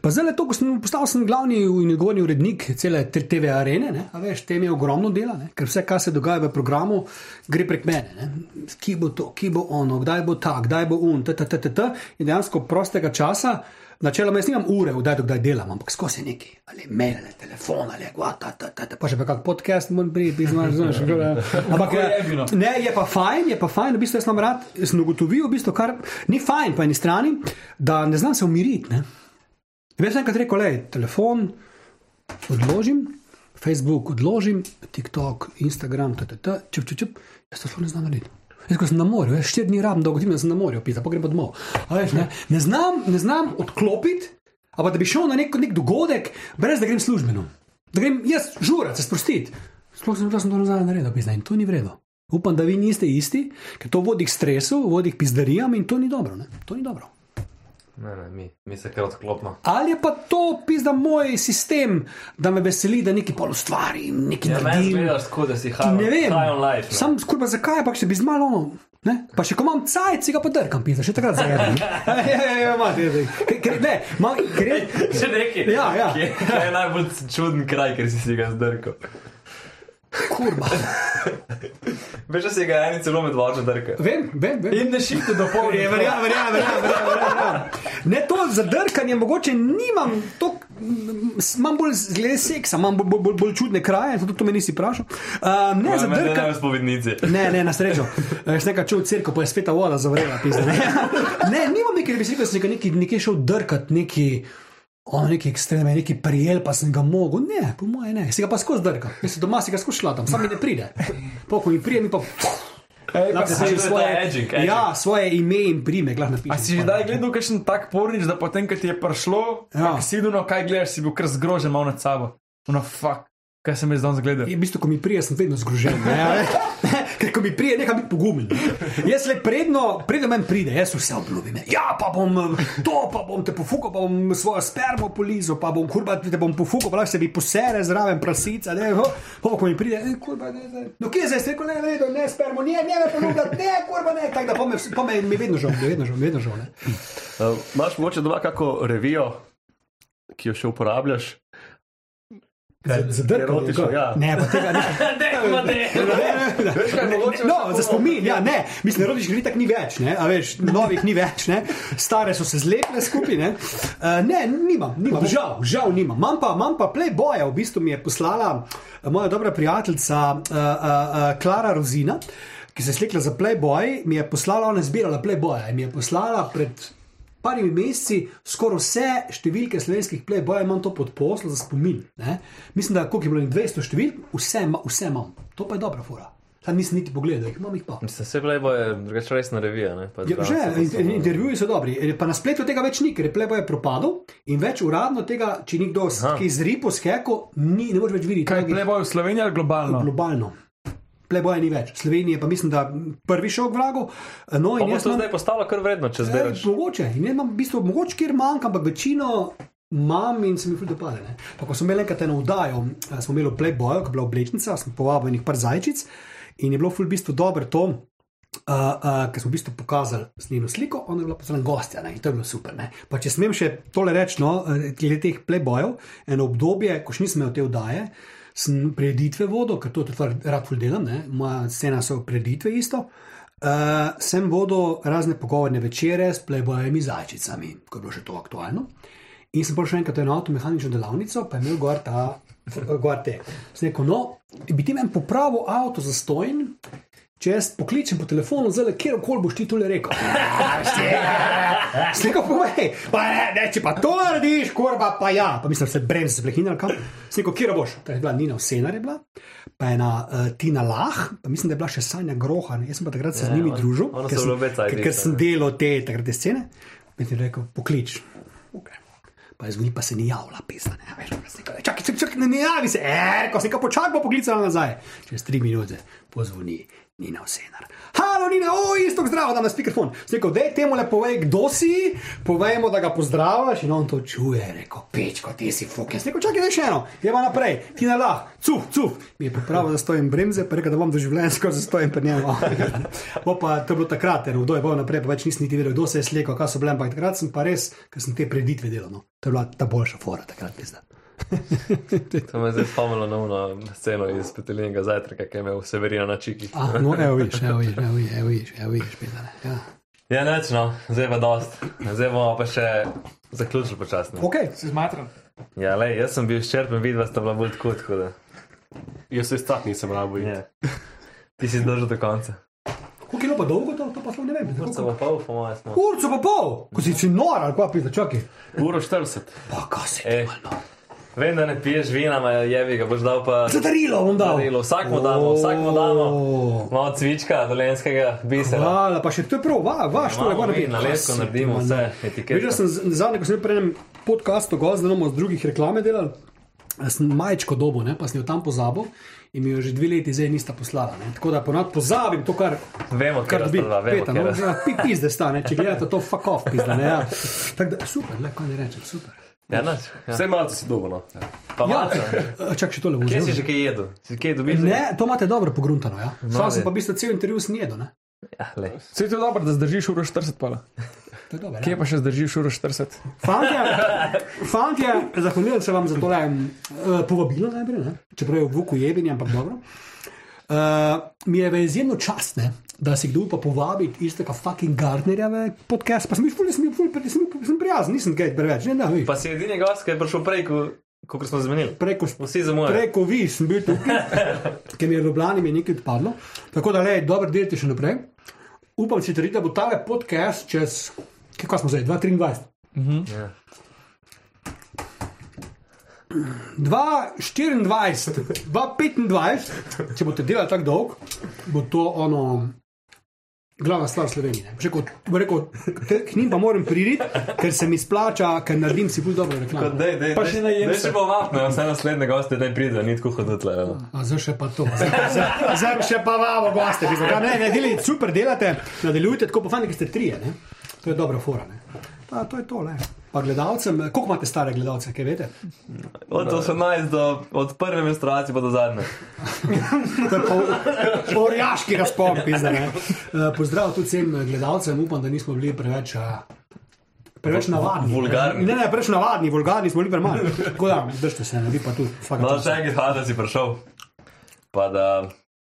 Pa zdaj le to, ko sem postal sem glavni in gornji urednik cele TV arene, ne? a veš, tem je ogromno dela, ne? ker vse, kar se dogaja v programu, telefonu, gre prek mene. Ne? Ki bo to, ki bo ono, kdaj bo ta, kdaj bo un, t, t, t, t, t. In dejansko prostega časa. Načeloma jaz nimam ure, kdaj do kdaj delam, ampak skozi neki, ali mail, ali telefon, ali kva, ta, ta, ta, ta, pa še pa kak podcast, moram priti, znaš, znaš, ampak Kako je je, jebino. ne, je pa fajn, je pa fajn, v bistvu jaz sem rad, sem ugotovil, v bistvu, kar ni fajn po eni strani, da ne znam se umiriti. Ne? Sem enkrat rekel, le, telefon odložim, Facebook odložim, TikTok, Instagram, ttt, čup, čup, čup, jaz to sploh ne znam narediti. Jaz, ko sem na morju, jaz štiri dni rabim, dolgotrajno sem na morju, pisa, pa grem domov. Veš, ne? Ne, znam, ne znam odklopiti, ampak da bi šel na nek, nek dogodek, brez da grem službeno. Da grem jaz žurat, se sprostiti. Sploh sem, sem to nazaj naredil, pisa, in to ni vredno. Upam, da vi niste isti, ker to vodi k stresu, vodi k pizdarijam in to ni dobro. Ne? To ni dobro. Ne, ne, mi, mi se kar odklopimo. Ali je pa to pizda moj sistem, da me veseli, da nekaj pol ustvarim, nekaj Ja, meni naredim. gledaš tako, da si high, Ne vem, high life. ne. sam skurba zakaj, pa še bi zmalo ono. Ne? Pa še ko imam cajt, si ga podrkam, pisa, še takrat zajedam. ja, ja, ja, ja, ker- ker- ne, ma, ker je, Še nekaj. Ja, ja. Kje, kje je najbolj čuden kraj, ker si si ga zdrkal? Kurba. Veš, da si ga eni celo med vožnjo drkal. Vem, vem, vem. In ne šite do pol. Je, verjamem, verjamem, verjamem, verjamem, verjamem. Ne, to zadrkanje, mogoče nimam, to, imam bolj glede seksa, imam bolj, bolj, bolj, bolj čudne kraje, zato to me nisi vprašal. Uh, ne, Ne, zadrkanje. ne, v spovednici. Ne, ne, na srečo. Jaz nekaj čutil cirko, pa je spet ta voda zavrela. Ne, ne nimam nekaj, da bi si rekel, da sem nekje šel drkat, neki, o, neki ekstreme, neki prijel, pa sem ga mogel. Ne, po moje ne. Si ga pa skozi drkal. Jaz sem doma si ga skozi šlatam, sam mi ne pride. Poko mi pride, mi pa. Ej, pa Lahko si, je ta svoje, edging, edging. ja, svoje ime in prime, glah napišem. a si že daj gledal kakšen tak pornič, da potem, ko ti je prišlo, Ja. si videl, no, kaj gledaš, si bil kar zgrožen malo nad sabo. No, fuck, kaj sem jaz danes gledal. Je, v bistvu, ko mi prije, sem vedno zgrožen. Ne? Ker ko mi prije, nekaj biti pogumen. Jaz le predno, predno meni pride, jaz vse obljubim. Ja, pa bom eh, to, pa bom te pofukal, pa bom svojo spermo polizal, pa bom kurba te bom pofukal, pa se mi posere zraven prasica. Ne, ho, ho, ko mi pride, ne, kurba, ne, ne. No, kje je zdaj, rekel, ne, ne, ne, spermo, ne, ne, me poljubljati, ne, kurba, ne. Tako da po me, po me, mi vedno žal, vedno žal, vedno žal. Ne. Uh, Imáš mogoče doma kako revijo, ki jo še uporabljaš? Zadrkal, Erotično, ja. Ne, pa tega ne. No, za spomin, ja, ne, mislim, erotičnih ritak ni več, ne, a veš, novih ni več, ne, stare so se zlepile skupaj, ne. Uh, ne, nimam, nimam, žal, žal nimam. Imam pa, imam pa Playboya, v bistvu mi je poslala eh, moja dobra prijateljica uh, uh, uh, Klara Rozina, ki se je slikla za Playboy, mi je poslala, ona je zbirala Playboya in mi je poslala pred parimi meseci skoraj vse številke slovenskih playbojev, imam to pod poslo za spomin. Ne? Mislim, da koliko je bilo 200 številk, vse, ima- vse imam. To pa je dobra fora. Tam nisem niti pogledal, jih imam jih pa. Mislim, vse Playboy je drugače resna revija. Ne? Pa Ja, zraven že, se in- intervjuji so dobri, E, pa na spletu tega več ni, ker je Playboy propadel in več uradno tega, če nekdo Aha. ki zripo skeko, ni, ne moreš več videti. Kaj je pleboj v Sloveniji ali globalno? Globalno. Playboya ni več. Slovenija pa mislim, da prvi šel k vragu. No, in jaz imam- zdaj postalo kar vredno, če E, zbereš. mogoče. In jaz imam v bistvu, mogoče kjer manjka, ampak večino imam in se mi ful dopade. ne. Pa ko smo imeli enkrat eno vdajo, eh, smo imeli v Playboyu, ko je bila oblečnica, sem povabil nekaj par zajčic in je bilo ful v bistvu dobro to. Uh, uh, ker smo v bistvu pokazali z njeno sliko, ona je bila zelo gostja ne, in to je bilo super. Ne. Pa če smem še tole reči, no, eh, glede teh playbojev, eno obdobje, ko še nisem imel te vdaje, sem preditve vodil, ker to tudi rad delam, ne. moja scena so preditve isto. Uh, sem vodil razne pogovorne večere s plebojami zajčicami, ko je bilo še to aktualno. In sem prišel enkrat eno avtomehanično delavnico, pa je imel gor ta, gor te. Sem rekel, no, bi ti meni popravil avto za stojn, če jaz pokličem po telefonu, zelo kjer koli boš ti tole rekel. Sliko povej, pa ne, ne, če pa to narediš, korba pa ja. Pa mislim, se bremz zblehinal kam. Sliko, kjer boš? To je bila Nina Vsenar, je bila, pa ena uh, Tina Lah, pa mislim, da je bila še Sanja Groha. Ne? Jaz sem pa takrat se Ja, z njimi on- družil, ker sem, ker, ker sem ne. delal te takratne scene. In ti je rekel, poklič. Okay. Pa je zvoni, pa se ni javila. Ja, veš, pa sem rekel, čakaj, čakaj, čakaj, ne, ne javi se, e, ko se nekaj počakaj, bo poklicala nazaj. Čez tri minute pozvoni Nina Vsenar. Halo, Nina, o, isto zdravo, da imaš mikrofon. Rekel, da temu le povej, kdo si, povejmo, da ga pozdravljaš in on to čuje. Rekel, pečko, ti si fuk. Jaz rekel, čakaj, da še eno, gremo naprej, ti na lah, cuf, cuf. Mi je popravil, da stojim bremze, pa rekel, da bom doživljenjsko zastojim pri njemu. Pa to je bilo takrat, ker kdo je bil naprej, pa več nisem niti vedel, kdo se je slekel, kaj so bile, ampak takrat sem pa res, ker sem te preditve delal. No. To je bila ta boljša fora takrat, pizda. To me zdaj spomnilo na uno sceno iz petelinega zajtrka, ki je imel Severino na čikih. Ah, no, evo viš, evo viš, evo viš, evo viš, evo viš, pitane. Ja. Ja, neč, no, zdaj pa dost. Zdaj bomo pa še zaključili počasno. Ok, Se zmatram. Ja, lej, jaz sem bil izčrpen, vidva sta bila bolj tako, tako da. Jaz se strah nisem rabo. Ja. Ti si zdržal do konca. koliko je bilo pa dolgo to, to pa sploh ne vem. Kurca pa pol, po mojem smo. Kurco pa pol, ko si si nor ali pa pisa, čakaj. Uro 40. Pa kaj se Ej, vem, da ne piješ vina, ma jevi ga boš dal pa. Za darilo bom dal. Darilo, vsak mu damo, vsak mu damo. O. Malo cvička, dolenskega bisera. Hvala, pa še to je prav, va, vaš to je Imamo gor mi, na lesko naredimo vse etikete. Videl sem zadnje, ko sem pri enem podkastu, gost, da bomo z drugih reklame delali. Sem majčko dobo, ne, pa sem jo tam pozabil in mi jo že dve leti zdaj nista poslala. Ne. Tako da ponad pozabim to, kar, Vemo, kar kar dobi. sta dva, vemo, Peta, no, kar ja, pi- pizde stane, če gledate to fuck off, pizda. Ja. Tako da, super, le, kaj ne rečem, super. Ja, nič. Ja. Vse malce si dobo. No. Pa Ja, malce. čak še tole Kje si že kaj jedel? Si kaj dobil? Ne, to imate dobro pogruntano, ja. Sam sem pa v bistvu cel intervju snedo, ne. Ja, lej. Se je to dobro, da zdržiš uro 40 pala. To je dobro. Kje Ja. pa še zdržiš uro 40? Fantje, fantje zahvaljujem se vam za tole uh, povabilo, najprej, ne? čeprav je v vuku jebeni, ampak dobro. Uh, mi je izjemno čast, ne, da si kdo upa povabiti istega fucking Gardnerja v podcast. Pa sem bil ful, sem bil ful, sem, bil- prijazen, nisem kaj preveč, ne, ne, vi. Pa si edini gost, ki je prišel prej, ko, ko smo zmenili. Preko, Vsi za moje. preko vi sem bil tukaj, ker mi je Ljubljani mi je nekaj odpadlo. Tako da, le, dobro delite še naprej. Upam, si trdite, da bo ta podcast čez, kako smo zdaj, 2023. Ja. 2024, 2025, če boste delali tako dolgo, bo to ono. Glavna stvar Slovenije. Že kot bo rekel, te- k njim pa moram priti, ker se mi splača, ker naredim si bolj dobro reklamo. Dej, dej, Pa dej, še najem dej se. še povabno, vse naslednje goste, da pride, ni tako hodil tle. no. A zdaj še pa to. Zdaj, še pa vamo, goste. bi zdaj- Ne, ne, delite, super delate, nadaljujte tako, pa fajn, ki ste trije. Ne? To je dobra fora. Ne? Pa, to je to, le. Pa gledalcem, koliko imate stare gledalce, kaj veste? Od 18 do od prve menstruacije pa do zadnje. To je pol orjaški razpon, pizda. ne. Eh, Pozdrav tudi vsem gledalcem, upam, da nismo bili preveč. eh, Preveč navadni. Vulgarni. Ne, ne, preveč navadni, vulgarni smo bili premalo. Tako da, držite se, ne, vi pa fuck No, še enkrat hvala, da si prišel. Pa da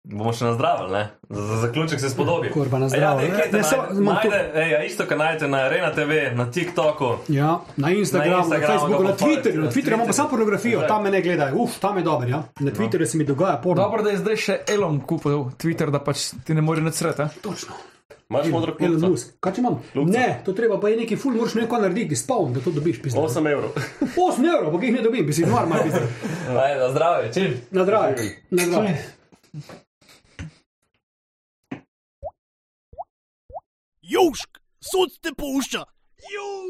bomo še nazdravili, ne? Za, za zaključek se spodobi. Kurba, na A zdravo, Ja, ne. samo- najde, ej, a isto, kar najdete na Arena TV, na TikToku. Ja, na Instagramu, na, Instagramu na Facebooku, na Twitterju, na Twitterju imamo samo pornografijo, tam me ne gledajo, uf, tam je dober, ja. Na Twitterju se mi dogaja porno. Dobro, da je zdaj še Elon kupil Twitter, da pač ti ne more sreti. Točno. Imaš modro? Musk. Kaj če imam? Ne, to treba pa je neki ful, moraš nekaj narediti, spavn, da to dobiš, pisa. 8 evrov. 8 evrov, pa jih ne dobim, bi si normal, na zdravje, čim. Na zdravje, na zdravje. Južk, sod te pušča! Južk!